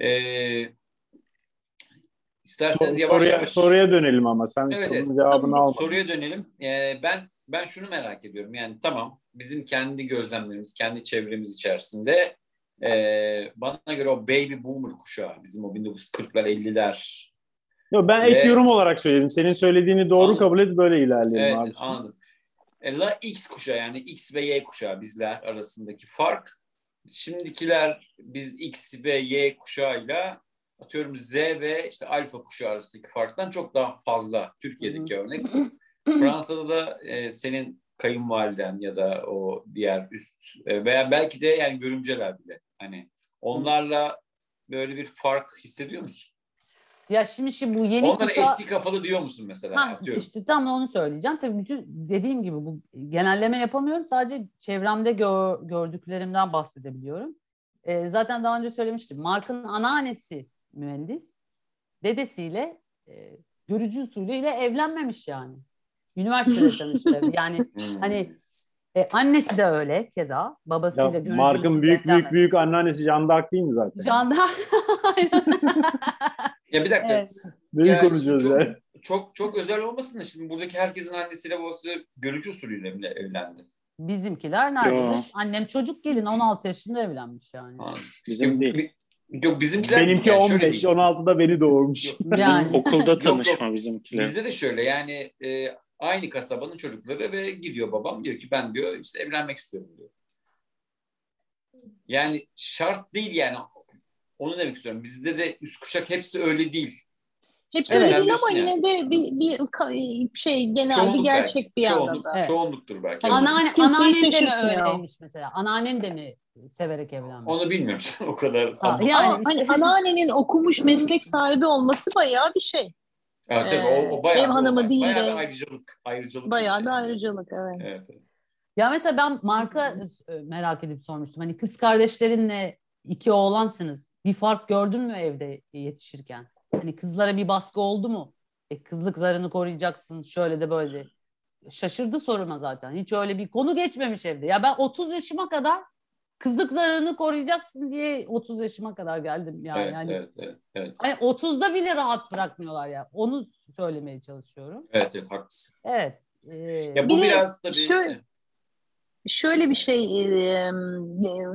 Ee, isterseniz Sor- yavaş soruya, yavaş soruya dönelim ama sen Evet, sorunun evet. cevabını almadın. soruya dönelim. Ee, ben ben şunu merak ediyorum. Yani tamam bizim kendi gözlemlerimiz, kendi çevremiz içerisinde ee, bana göre o baby boomer kuşağı bizim o 1940'lar 50'ler Yo, ben Ve- ek yorum olarak söyledim. Senin söylediğini doğru Anladım. kabul et böyle ilerleyelim Evet abi. anladım. E, La X kuşağı yani X ve Y kuşağı bizler arasındaki fark. Şimdikiler biz X ve Y kuşağıyla atıyorum Z ve işte alfa kuşağı arasındaki farktan çok daha fazla Türkiye'deki örnek. Fransa'da da e, senin kayınvaliden ya da o diğer üst e, veya belki de yani görümceler bile hani onlarla böyle bir fark hissediyor musun? Ya şimdi şimdi bu yeni Onlara kuşağı... eski kafalı diyor musun mesela? Ha, atıyorum. işte tam da onu söyleyeceğim. Tabii bütün dediğim gibi bu genelleme yapamıyorum. Sadece çevremde gör- gördüklerimden bahsedebiliyorum. Ee, zaten daha önce söylemiştim. Mark'ın anneannesi mühendis. Dedesiyle e, görücü usulüyle evlenmemiş yani. Üniversitede *laughs* tanıştılar. Yani Hmm. hani e, annesi de öyle keza. Babasıyla Ya, Mark'ın büyük büyük büyük anneannesi Jean d'Arc değil mi zaten? Jandarma. *laughs* Ya bir dakika. Evet. Neyi Ya konuşuyoruz çok- ya? Çok çok özel olmasın da şimdi buradaki herkesin annesiyle babası görücü usulüyle evlendi? Bizimkiler nerede? Yo. Annem çocuk gelin 16 yaşında evlenmiş yani. Ha. Bizim Yok, değil. Yok bizimkiler Benimki yani şöyle 15, değil. 16'da beni doğurmuş. Yok, Yani. Okulda yok. tanışma bizimkiler. Bizde de şöyle yani e, aynı kasabanın çocukları ve gidiyor babam diyor ki ben diyor işte evlenmek istiyorum diyor. Yani şart değil yani onu demek istiyorum. Bizde de üst kuşak hepsi öyle değil. Hepsi Evet. öyle değil ama diyorsun yine de bir, bir şey genel bir Çoğunluk gerçek belki. bir Çoğunluk, yandan da. Evet. Çoğunluktur belki. Hani Anneanne, Kimseyi anneannen de mi öyleymiş mesela? Anneannen de mi severek evlenmiş? Onu bilmiyorum *laughs* o kadar. Ha, yani Ama işte- hani anneannenin okumuş meslek sahibi olması bayağı bir şey. Evet, tabii, Ee, o, o bayağı ev hanımı değil bayağı de- bir ayrıcalık. ayrıcalık bir Bayağı şey. bir ayrıcalık evet. Evet, evet. Ya mesela ben marka e, merak edip sormuştum. Hani kız kardeşlerinle iki oğlansınız. Bir fark gördün mü evde yetişirken? Hani kızlara bir baskı oldu mu? E, kızlık zarını koruyacaksın şöyle de böyle. de. Şaşırdı soruma zaten. Hiç öyle bir konu geçmemiş evde. Ya ben 30 yaşıma kadar kızlık zarını koruyacaksın diye 30 yaşıma kadar geldim yani. Evet, yani evet, evet, evet. Hani 30'da bile rahat bırakmıyorlar ya. Onu söylemeye çalışıyorum. Evet, evet, haklısın. Evet. Ee, Ya bu Bir biraz tabii... şöyle- Şöyle bir şey e, e,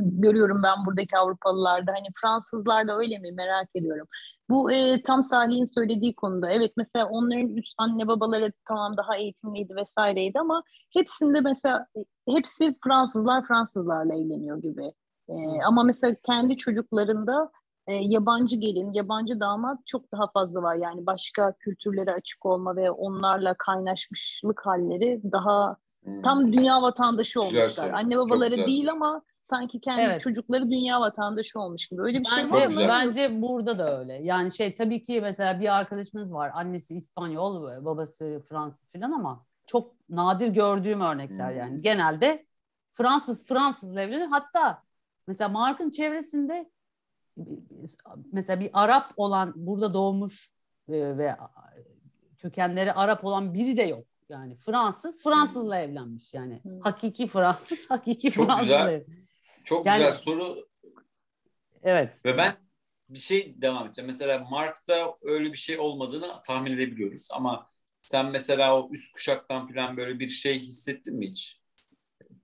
görüyorum ben buradaki Avrupalılarda. Hani Fransızlar da öyle mi merak ediyorum. Bu e, tam Salih'in söylediği konuda. Evet mesela onların üst anne babaları tamam daha eğitimliydi vesaireydi ama hepsinde mesela e, hepsi Fransızlar Fransızlarla evleniyor gibi. E, ama mesela kendi çocuklarında e, yabancı gelin, yabancı damat çok daha fazla var. Yani başka kültürlere açık olma ve onlarla kaynaşmışlık halleri daha Hmm. tam dünya vatandaşı Güzel olmuşlar. soru. Anne babaları değil ama sanki kendi Evet. çocukları dünya vatandaşı olmuş gibi. Öyle bir şey Bence, var mı? bence burada da öyle. Yani şey tabii ki mesela bir arkadaşımız var. Annesi İspanyol, babası Fransız falan ama çok nadir gördüğüm örnekler Hmm. yani. Genelde Fransız Fransızla evleniyor. Hatta mesela Mark'ın çevresinde mesela bir Arap olan burada doğmuş e, ve kökenleri Arap olan biri de yok. Yani Fransız Fransızla evlenmiş yani. Hmm. Hakiki Fransız, *laughs* hakiki Çok Fransızla. güzel. Çok Yani- güzel soru Evet. ve ben bir şey devam edeceğim. Mesela Mark'ta öyle bir şey olmadığını tahmin edebiliyoruz ama sen mesela o üst kuşaktan falan böyle bir şey hissettin mi hiç?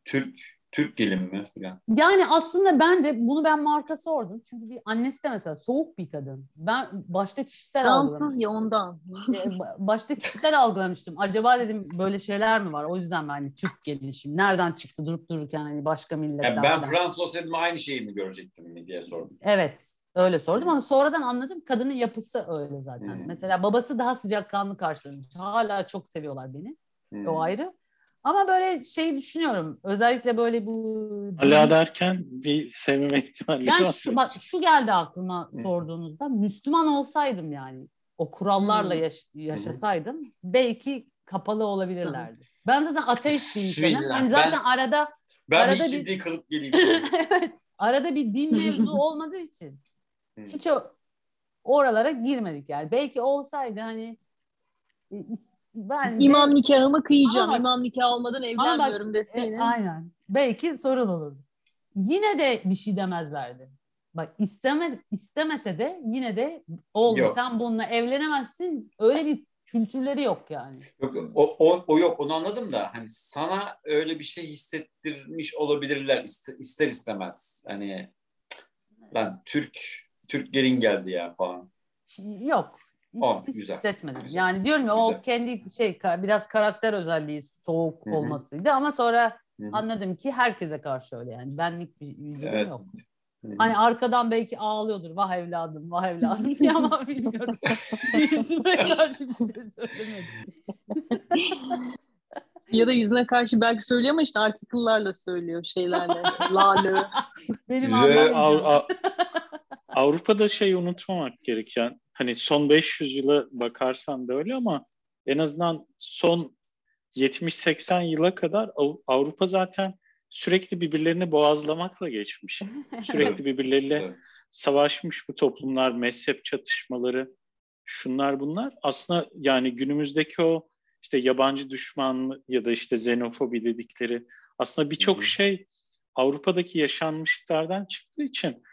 Türk Türk gelin mi falan? Yani aslında bence bunu ben marka sordum. Çünkü bir annesi de mesela soğuk bir kadın. Ben başta kişisel Fransız algılamıştım. ya ondan. E, ba- Başta kişisel algılamıştım. Acaba dedim böyle şeyler mi var? O yüzden ben hani Türk gelişim. Nereden çıktı durup dururken hani başka milletten. Yani ben. Fransız olsaydım aynı şeyi mi görecektim mi diye sordum. Evet. Öyle sordum ama sonradan anladım kadının yapısı öyle zaten. Hmm. Mesela babası daha sıcakkanlı karşılamış. Hala çok seviyorlar beni. Hmm. O ayrı. Ama böyle şey düşünüyorum. Özellikle böyle bu Hala derken bir sevmeme ihtimali yani var. şu, bak şu geldi aklıma sorduğunuzda Müslüman olsaydım yani o kurallarla yaş- yaşasaydım belki kapalı olabilirlerdi. Ben zaten ateist bir insanım. Bismillah. Hani zaten Ben- arada Ben Arada bir ikindi kılıp geleyim. *laughs* evet, arada bir din *laughs* mevzu olmadığı için Hı. hiç o oralara girmedik yani. Belki olsaydı hani e, ben de- İmam nikahımı kıyacağım. Ama bak- İmam nikahı olmadan evlenmiyorum E, deseydin. aynen. Belki sorun olurdu. Yine de bir şey demezlerdi. Bak istemez istemese de yine de oğlum Yok. sen bununla evlenemezsin. Öyle bir kültürleri yok yani. Yok, o, o, o yok onu anladım da hani sana öyle bir şey hissettirmiş olabilirler iste- ister istemez. Hani lan Türk Türk gelin geldi ya falan. Yok. Hiç, Oh, hiç güzel. hissetmedim. Güzel. Yani diyorum ya o Güzel. kendi şey biraz karakter özelliği soğuk Hı hı. olmasıydı ama sonra Hı hı. anladım ki herkese karşı öyle yani. Benlik bir, bir durum Evet. yok. Hı hı. Hani arkadan belki ağlıyordur. Vah evladım, vah evladım diye ama *laughs* bilmiyorum. Yüzüme karşı bir şey söylemedim. Ya da yüzüne karşı belki söylüyor ama işte artikıllarla söylüyor şeylerle. *laughs* Lalö. Benim. Av- Av- Avrupa'da şey unutmamak gereken hani son 500 yıla bakarsan da öyle ama en azından son 70-80 yıla kadar Av- Avrupa zaten sürekli birbirlerini boğazlamakla geçmiş. *laughs* Sürekli birbirleriyle savaşmış bu toplumlar, mezhep çatışmaları, şunlar bunlar. Aslında yani günümüzdeki o işte yabancı düşmanlığı ya da işte xenofobi dedikleri aslında birçok şey Avrupa'daki yaşanmışlardan çıktığı için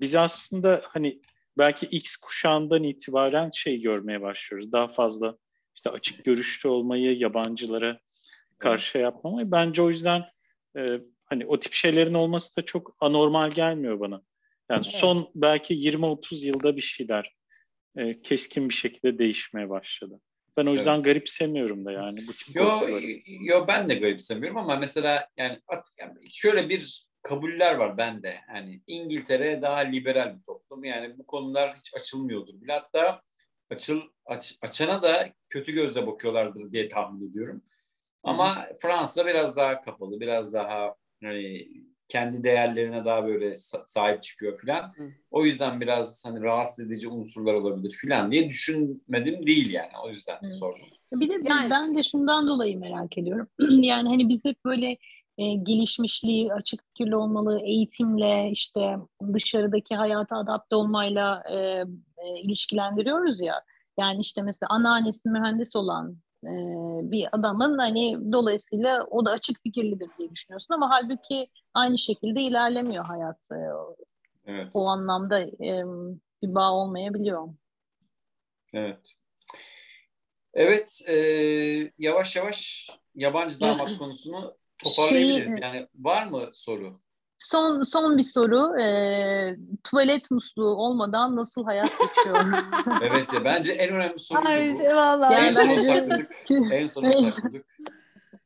biz aslında hani belki X kuşağından itibaren şey görmeye başlıyoruz. Daha fazla işte açık görüşlü olmayı, yabancılara karşı şey yapmamayı. Bence o yüzden e, hani o tip şeylerin olması da çok anormal gelmiyor bana. Yani Evet. son belki 20-30 yılda bir şeyler e, keskin bir şekilde değişmeye başladı. Ben o yüzden garipsemiyorum da yani bu tip Yo, korkuları. yo ben de garipsemiyorum ama mesela yani, at, yani şöyle bir kabuller var bende. Yani İngiltere daha liberal bir toplum. Yani bu konular hiç açılmıyordur bile. Hatta açıl aç, açana da kötü gözle bakıyorlardır diye tahmin ediyorum. Ama Fransa biraz daha kapalı, biraz daha hani kendi değerlerine daha böyle sa- sahip çıkıyor filan. Hı. O yüzden biraz hani rahatsız edici unsurlar olabilir filan diye düşünmedim değil yani. O yüzden Hı. sordum. Bir de Yani- ben de şundan dolayı merak ediyorum. *clears throat* yani hani biz hep böyle e, gelişmişliği, açık fikirli olmalı, eğitimle, işte dışarıdaki hayata adapte olmayla e, e, ilişkilendiriyoruz ya. Yani işte mesela anneannesi mühendis olan e, bir adamın hani dolayısıyla o da açık fikirlidir diye düşünüyorsun ama halbuki aynı şekilde ilerlemiyor hayat. E, Evet. o anlamda e, bir bağ olmayabiliyor. Evet. Evet, e, yavaş yavaş yabancı damat *clears throat* konusunu toparlayabiliriz. Şeyi- Yani var mı soru? Son son bir soru. Ee, tuvalet musluğu olmadan nasıl hayat geçiyor? *laughs* Evet, ya, bence en önemli soruydu Ay bu. şey vallahi. en Yani sona sakladık. *laughs* En sona sakladık.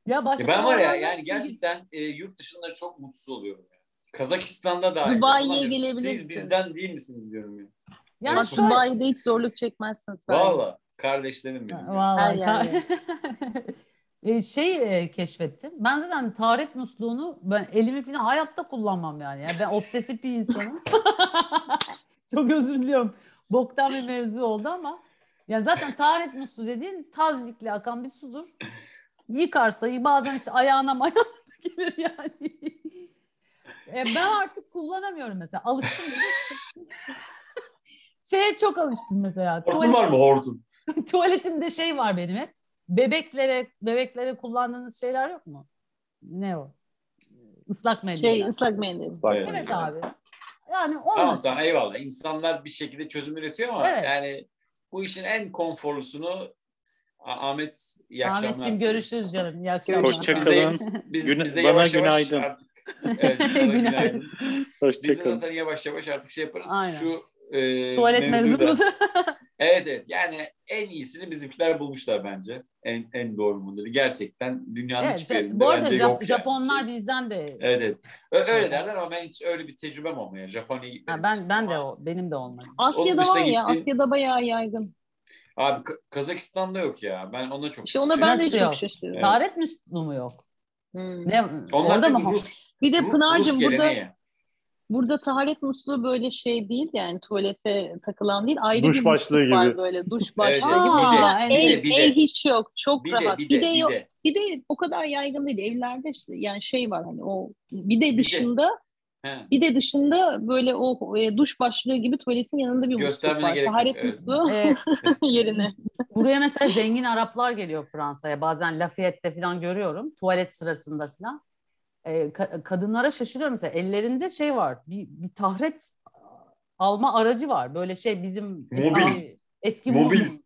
Ya başka Ya ben var ya yani gerçekten e, yurt dışında çok mutsuz oluyorum. Yani. Kazakistan'da da Dubai'ye gelebilirsin. Siz bizden değil misiniz diyorum ya. Yani Bak Dubai'de hiç zorluk çekmezsin sen. Valla kardeşlerim benim. ya. Vallahi Her ka- *laughs* E, şey e, keşfettim. Ben zaten taharet musluğunu ben elimi falan hayatta kullanmam yani. yani ben obsesif bir insanım. *laughs* Çok özür diliyorum. Boktan bir mevzu oldu ama ya zaten taharet musluğu dediğin tazikli akan bir sudur. Yıkarsa bazen işte ayağına mayağına gelir yani. E, ben artık kullanamıyorum mesela. Alıştım. de *laughs* Şeye çok alıştım mesela. Hortum var mı hortum? *laughs* Tuvaletimde şey var benim hep. Bebeklere bebeklere kullandığınız şeyler yok mu? Ne o? Islak mendil. Şey ıslak mendil. Evet. evet abi. Yani Tamam olmasın. tamam eyvallah. İnsanlar bir şekilde çözüm üretiyor ama Evet. yani bu işin en konforlusunu Ahmet iyi akşamlar. Ahmetciğim görüşürüz canım. İyi akşamlar. Hoşça Biz kalın. Biz, de bana yavaş yavaş günaydın. artık. Evet, Günaydın. günaydın. Biz de zaten yavaş yavaş artık şey yaparız. Aynen. Şu e, Tuvalet mevzuyu da- mevzusu. *laughs* Evet evet yani en iyisini bizimkiler bulmuşlar bence. En en doğru modeli. Gerçekten dünyanın evet, hiçbir yerinde bu arada bence Jap- yok yani. Japonlar Şey. bizden de. Evet evet. Ö- öyle derler ama ben hiç öyle bir tecrübem olmuyor. Japonya'ya gitmedim. Ha, ben ben de o benim de olmadı. Asya'da var ya, gittin. Asya'da bayağı yaygın. Abi Ka- Kazakistan'da yok ya. Ben ona çok İşte ona ben de çok yok? şaşırıyorum. Evet. Taharet mu yok? Hmm. Ne, Onlar orada çünkü mı? Rus. Bir de Pınar'cığım Rus burada geleneği. Burada taharet musluğu böyle şey değil yani tuvalete takılan değil. Ayrı Duş bir başlığı musluk var gibi. böyle duş Evet, başlığı evet. gibi. Aa, bir de, el, bir de. el hiç yok. Çok Bir de, rahat. bir Bir de, de, bir yok. de. Bir de o kadar yaygın değil. Evlerde işte yani şey var hani o bir de de. dışında He. bir de dışında böyle o e, duş başlığı gibi tuvaletin yanında bir musluk Göstermene var. gerek yok, Taharet evet. musluğu Ee, *laughs* yerine. buraya mesela zengin Araplar geliyor Fransa'ya. Bazen Lafayette'de falan görüyorum. Tuvalet sırasında falan. Ee, ka- kadınlara şaşırıyorum mesela. Ellerinde şey var. Bir, bir tahret alma aracı var. Böyle şey bizim Mobil. eski, eski Mobil. mobil.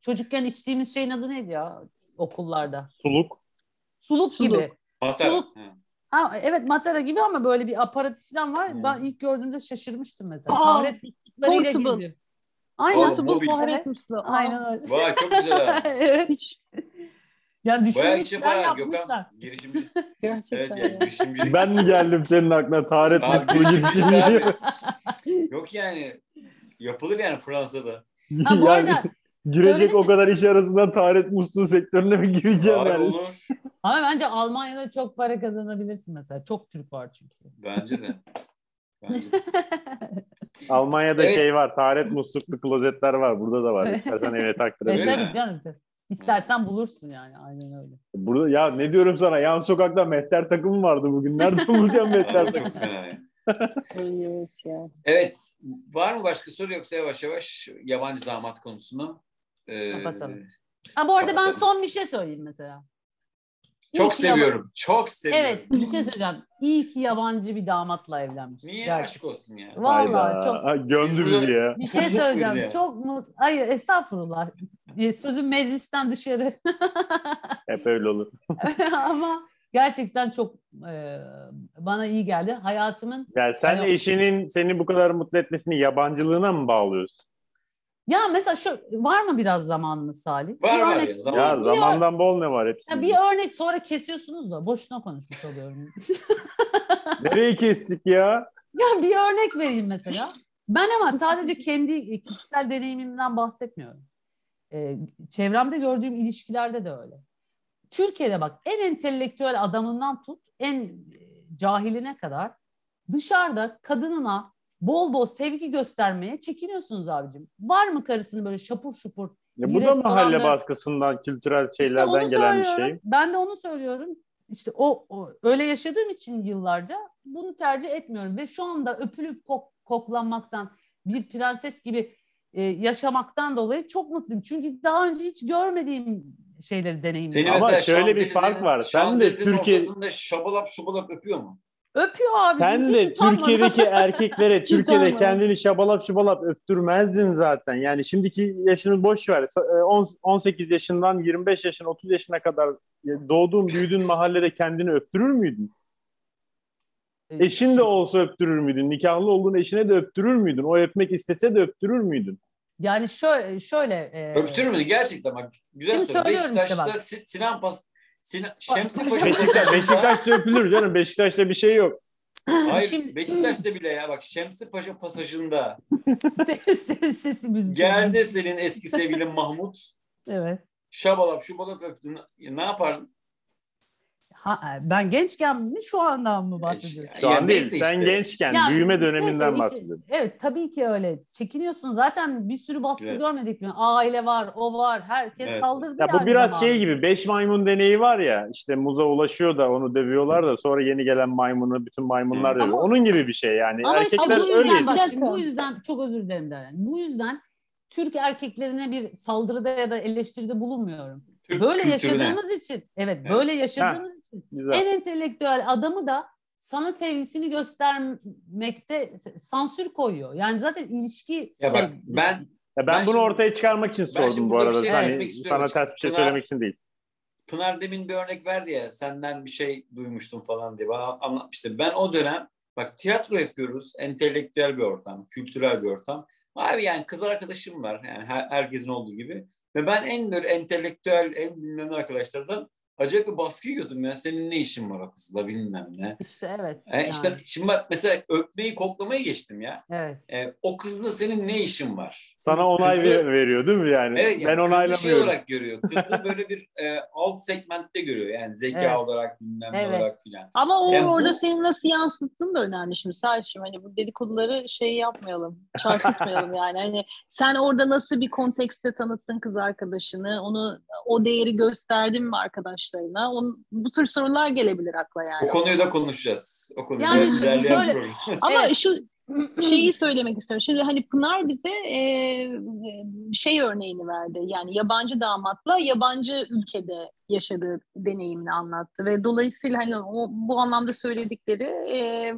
Çocukken içtiğimiz şeyin adı neydi ya okullarda? Suluk. Suluk, Suluk. gibi. Hatta. Suluk. Ha, evet matara gibi ama böyle bir aparatı falan var. Hmm. Ben ilk gördüğümde şaşırmıştım mesela. Aa, Tahret portable. geziyor. Aynen. Musluğu. Aa, Aynen öyle. Vay çok güzel ha. *laughs* evet. Hiç Yani düşünmüşler bayağı yapmışlar. Gökhan. Girişimci. *laughs* Evet gerçekten. yani ya. girişimci. Ben mi geldim senin aklına taharet Abi, musluğu girişimci. Yok yani. Yapılır yani Fransa'da. Ha, bu *laughs* arada girecek Söyledim o mi? kadar iş arasından taharet musluğu sektörüne mi gireceğim Abi yani? olur. ama bence Almanya'da çok para kazanabilirsin mesela. Çok Türk var çünkü. Bence de. Bence de. *laughs* Almanya'da Evet. şey var, taharet musluklu klozetler var. Burada da var. İstersen evine Evet, taktırabilirsin. Öyle mi? tabii canım. İstersen bulursun yani. Aynen öyle. Burada ya ne diyorum sana? Yan sokakta mehter takımı vardı bugün. Nerede bulacağım mehter takımı? çok fena ya. *laughs* Evet ya. Evet. Var mı başka soru yoksa yavaş yavaş yabancı damat konusunu e, Kapatalım. Ha bu arada ben Kapatalım. son bir şey söyleyeyim mesela. İyi Çok ki seviyorum. Çok seviyorum. Evet bir şey söyleyeceğim. İyi ki yabancı bir damatla evlenmiş. Niye Gerçekten. aşk olsun ya? Vallahi Hayda. çok Biz bizi ya. bir şey söyleyeceğim. ya. Çok mut. Hayır estağfurullah. E, Sözüm meclisten dışarı. *laughs* Hep öyle olur. *laughs* Ama gerçekten çok e, bana iyi geldi. Hayatımın Yani sen Hani- eşinin seni bu kadar mutlu etmesini yabancılığına mı bağlıyorsun? Ya mesela şu var mı biraz zamanınız Salih? Var Bir var örnek- ya. Zaman. Ya bir- zamandan bol ne var hepsinde. Ya bir örnek sonra kesiyorsunuz da boşuna konuşmuş oluyorum. *laughs* Nereyi kestik ya? ya bir örnek vereyim mesela. Ben ama sadece kendi kişisel deneyimimden bahsetmiyorum. Ee, çevremde gördüğüm ilişkilerde de öyle. Türkiye'de bak en entelektüel adamından tut en e, cahiline kadar dışarıda kadınına bol bol sevgi göstermeye çekiniyorsunuz abicim. Var mı karısını böyle şapur şupur ya bu da mahalle baskısından, kültürel İşte şeylerden onu gelen bir şey. Ben de onu söylüyorum. İşte o, o öyle yaşadığım için yıllarca bunu tercih etmiyorum ve şu anda öpülüp kok, koklanmaktan bir prenses gibi e, yaşamaktan dolayı çok mutluyum. Çünkü daha önce hiç görmediğim şeyleri deneyimledim. Seni Ama şöyle bir fark var. Sen de Türkiye- şabalap şubalap öpüyor mu? Öpüyor abi. Sen de Türkiye'deki *laughs* erkeklere Türkiye'de kendini şabalap şubalap öptürmezdin zaten. Yani şimdiki yaşını boş ver. Sa- e, on- 18 yaşından 25 yaşına 30 yaşına kadar e, doğduğun büyüdüğün mahallede kendini öptürür müydün? Eşin de olsa öptürür müydün? Nikahlı olduğun eşine de öptürür müydün? O öpmek istese de öptürür müydün? Yani şöyle, şöyle e, Öptürür müydü gerçekten bak. Güzel Şimdi soru. söylüyorum işte Beşiktaş'ta bak. Si- Sinan Pas Sinan, Şemsi Paşa- Paşa Beşiktaş, Beşiktaş'ta öpülür canım. Beşiktaş'ta bir şey yok. Hayır Şimdi- Beşiktaş'ta bile ya bak Şemsi Paşa pasajında *laughs* ses- sesimiz geldi senin eski sevgilin Mahmut. Evet. Şabalap şubalap öptün. Ne yapardın? Ha, ben gençken mi şu andan mı bahsediyorsun? Şu Yani an değil. neyse Sen işte. gençken, Ya, büyüme döneminden işte- bahsediyorum. Evet tabii ki öyle. Çekiniyorsun. Zaten bir sürü baskı Evet. görmedik mi? Aile var, o var. Herkes Evet. saldırdı Ya yani. bu biraz şey gibi. Beş maymun deneyi var ya. işte muza ulaşıyor da onu dövüyorlar da sonra yeni gelen maymunu bütün maymunlar Hı. dövüyor. Ama- Onun gibi bir şey yani. Ama işte Erkekler bu yüzden öyle. bak şimdi bu yüzden çok özür dilerim Deren. Bu yüzden Türk erkeklerine bir saldırıda ya da eleştiride bulunmuyorum. Türk Böyle kültürüne. yaşadığımız için, evet, Evet. böyle yaşadığımız için Güzel. en entelektüel adamı da sana sevgisini göstermekte sansür koyuyor. Yani zaten ilişki Ya şey, bak, ben- Ya ben, Ben bunu şimdi- ortaya çıkarmak için sordum bu arada. şey Hani sana ters bir şey Pınar- söylemek için değil. Pınar demin bir örnek verdi ya senden bir şey duymuştum falan diye bana anlatmıştı. Ben o dönem bak tiyatro yapıyoruz. Entelektüel bir ortam, kültürel bir ortam. Abi yani kız arkadaşım var yani her, herkesin olduğu gibi. Ve ben en böyle entelektüel, en bilmem arkadaşlardan acayip bir baskı yiyordum ya. Senin ne işin var o kızla bilmem ne. İşte evet. E, yani, işte şimdi bak mesela öpmeyi koklamayı geçtim ya. evet. E, o kızla senin ne işin var? Sana onay Kızı- ver- veriyor değil mi yani? Evet, ben yani kızı şey onaylamıyorum. olarak görüyor. Kızı *laughs* böyle bir e, alt segmentte görüyor. Yani zeka Evet. olarak bilmem ne Evet. olarak filan. Ama o Yani bu- orada senin nasıl yansıttığın da önemli şimdi Salih'cim. Hani bu dedikoduları şey yapmayalım, çarpıtmayalım *laughs* yani. Hani sen orada nasıl bir kontekste tanıttın kız arkadaşını, onu o değeri gösterdin mi arkadaşlarına? Onun, bu tür sorular gelebilir akla O yani. konuyu da konuşacağız. O konuyu Yani da şöyle-. *laughs* Ama şu *clears throat* şeyi söylemek istiyorum. Şimdi hani Pınar bize e, şey örneğini verdi. Yani yabancı damatla yabancı ülkede yaşadığı deneyimini anlattı ve dolayısıyla hani o, bu anlamda söyledikleri e,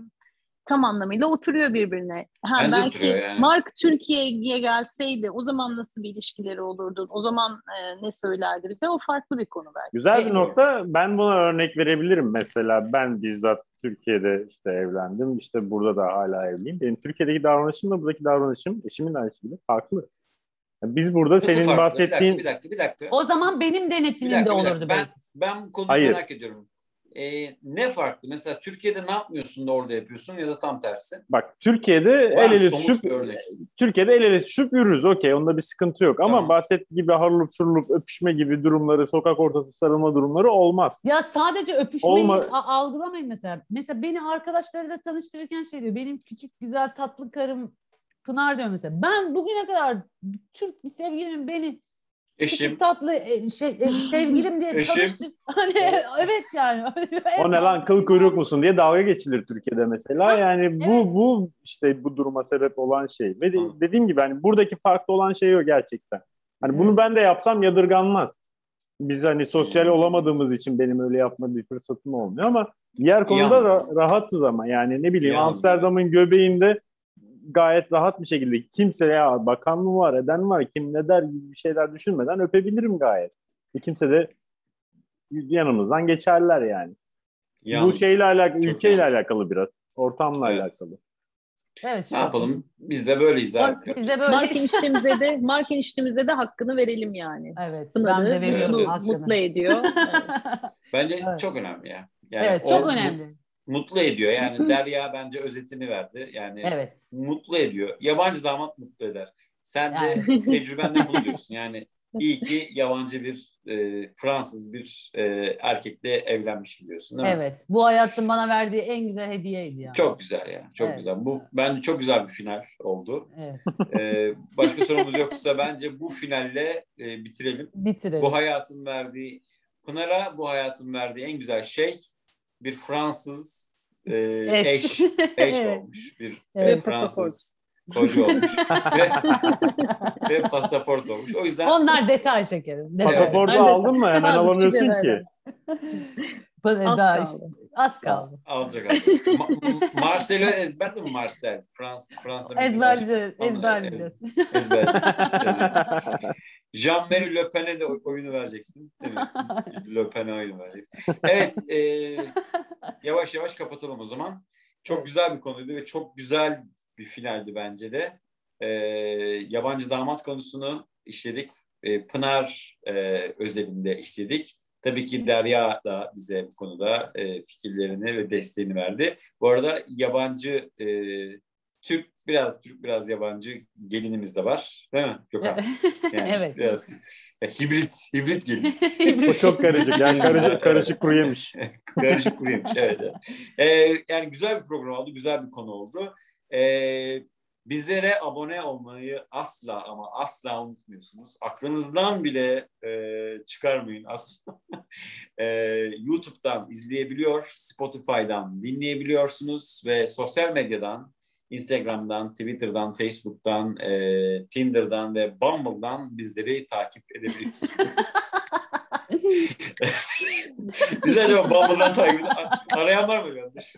tam anlamıyla oturuyor birbirine. Ha, Bence belki yani. Mark Türkiye'ye gelseydi o zaman nasıl bir ilişkileri olurdu? O zaman e, ne söylerdi bize? O farklı bir konu belki. Güzel bir E- nokta. Ben buna örnek verebilirim mesela. Ben bizzat Türkiye'de işte evlendim. İşte burada da hala evliyim. Benim Türkiye'deki davranışımla buradaki davranışım eşimin şekilde farklı. Yani Biz burada Nasıl senin farklı? bahsettiğin Bir dakika, bir dakika. Bir dakika. O zaman benim denetimimde olurdu. Ben, belki. ben bu konuyu Hayır. merak ediyorum. E, ne farklı? Mesela Türkiye'de ne yapmıyorsun da orada yapıyorsun ya da tam tersi? bak Türkiye'de Var el ele örnek? Türkiye'de el ele tutuşup yürürüz. Okey onda bir sıkıntı yok. Ama Tamam. bahsettiği gibi harılıp şurulup öpüşme gibi durumları, sokak ortası sarılma durumları olmaz. Ya sadece öpüşmeyi Olma- algılamayın mesela. Mesela beni arkadaşlarıyla tanıştırırken şey diyor. Benim küçük güzel tatlı karım Pınar diyor mesela. Ben bugüne kadar Türk bir sevgilimin beni Eşim, küçük tatlı e, şey e, sevgilim diye Eşim. tanıştır. *laughs* Hani evet yani. *laughs* O ne lan kıl kuyruk musun diye dalga geçilir Türkiye'de mesela. Yani bu evet. bu işte bu duruma sebep olan şey. Ve de- dediğim gibi hani buradaki farklı olan şey o gerçekten. Hani bunu ben de yapsam yadırganmaz. Biz hani sosyal Hı. olamadığımız için benim öyle yapma bir fırsatım olmuyor ama diğer konuda ra- rahatız ama yani ne bileyim. Amsterdam'ın göbeğinde gayet rahat bir şekilde kimse ya bakan mı var eden mi var kim ne der gibi bir şeyler düşünmeden öpebilirim gayet. E kimse de yanımızdan geçerler yani. yani, Bu şeyle alakalı, ülkeyle iyi. alakalı biraz. Ortamla Evet. alakalı. Evet. ne yapalım? Biz de böyleyiz abi. Biz de böyle. Mark eniştemize de, Mark eniştemize de hakkını verelim yani. Evet. Ben Pınar'ı de veriyorum Evet. mutlu, mutlu ediyor. *laughs* Bence Evet. çok önemli ya. Yani evet çok önemli. Mutlu ediyor. Yani Derya bence özetini verdi. Yani Evet. mutlu ediyor. Yabancı damat mutlu eder. Sen de Yani. *laughs* tecrübenden bunu diyorsun. Yani *laughs* iyi ki yabancı bir e, Fransız bir e, erkekle evlenmişim diyorsun değil mi? Evet. Bu hayatın bana verdiği en güzel hediyeydi yani. Çok güzel ya. Çok Evet. güzel. Bu bence çok güzel bir final oldu. Evet. Ee, *laughs* başka sorumuz yoksa bence bu finalle e, bitirelim. Bitirelim. Bu hayatın verdiği Pınar'a bu hayatın verdiği en güzel şey bir Fransız e, Eş. eş, *laughs* eş Evet. olmuş. Bir Evet. e, Fransız koca olmuş. *laughs* ve, ve pasaport olmuş. O yüzden Onlar detay şekerim. Detay. Pasaportu Aynen. aldın mı hemen alamıyorsun ki. *laughs* Az daha kaldı. işte, az kaldı. alacak. alacak. Ma- Marcelo ezberledin mi Marcel? Frans, Fransa Ezberleyeceğiz. Ezberleyeceğiz. Ezberleyeceğiz. Jean-Marie Le Pen'e de oyunu vereceksin. Değil mi? *laughs* Le Pen'e oyunu vereceksin. Evet. E, yavaş yavaş kapatalım o zaman. Çok Evet. güzel bir konuydu ve çok güzel bir finaldi bence de. E, yabancı damat konusunu işledik. E, Pınar e, özelinde işledik. Tabii ki Derya da bize bu konuda e, fikirlerini ve desteğini verdi. Bu arada yabancı e, Türk biraz Türk biraz yabancı gelinimiz de var. Değil mi Gökhan? *laughs* Yani Evet. Biraz ya, hibrit, hibrit gelin. *laughs* O çok karışık. Yani *laughs* karışık, karışık kuru yemiş. Karışık kuru yemiş. Evet. evet. Ee, yani güzel bir program oldu. Güzel bir konu oldu. Ee, bizlere abone olmayı asla ama asla unutmuyorsunuz. Aklınızdan bile e, çıkarmayın asla. Ee, YouTube'dan izleyebiliyor, Spotify'dan dinleyebiliyorsunuz ve sosyal medyadan Instagram'dan, Twitter'dan, Facebook'tan, e, Tinder'dan ve Bumble'dan bizleri takip edebilirsiniz. *laughs* Biz acaba Bumble'dan takip edelim. Arayan var mı? Yanlış.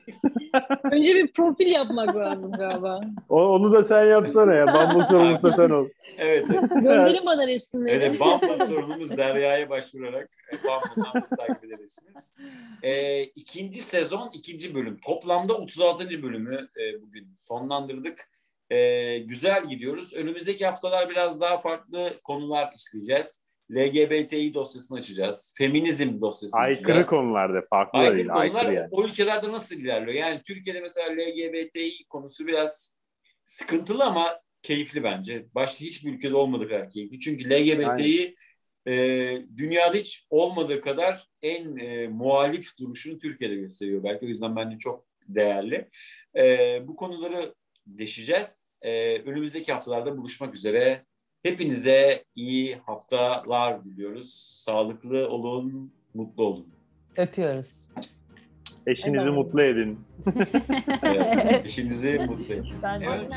*laughs* Önce bir profil yapmak lazım galiba. O, onu da sen yapsana ya. Bambu sorumlusu da sen ol. Evet. evet. Gönderin bana resimleri. Evet, Bumble sorunumuz Derya'ya başvurarak e, Bumble'dan bizi takip edebilirsiniz. E, ikinci sezon, ikinci bölüm. Toplamda 36. bölümü e, bugün sonlandırdık. E, güzel gidiyoruz. Önümüzdeki haftalar biraz daha farklı konular işleyeceğiz. LGBTİ dosyasını açacağız. Feminizm dosyasını Aykırı açacağız. konularda farklı Aykırı değil. konular Aykırı yani. o ülkelerde nasıl ilerliyor? Yani Türkiye'de mesela LGBTİ konusu biraz sıkıntılı ama keyifli bence. Başka hiçbir ülkede olmadığı kadar keyifli. Çünkü LGBTİ e, dünyada hiç olmadığı kadar en e, muhalif duruşunu Türkiye'de gösteriyor. Belki o yüzden bence çok değerli. E, bu konuları deşeceğiz. E, önümüzdeki haftalarda buluşmak üzere. Hepinize iyi haftalar diliyoruz. Sağlıklı olun, mutlu olun. Öpüyoruz. Eşinizi Evet. mutlu edin. Evet, *laughs* eşinizi mutlu edin. Ben Evet.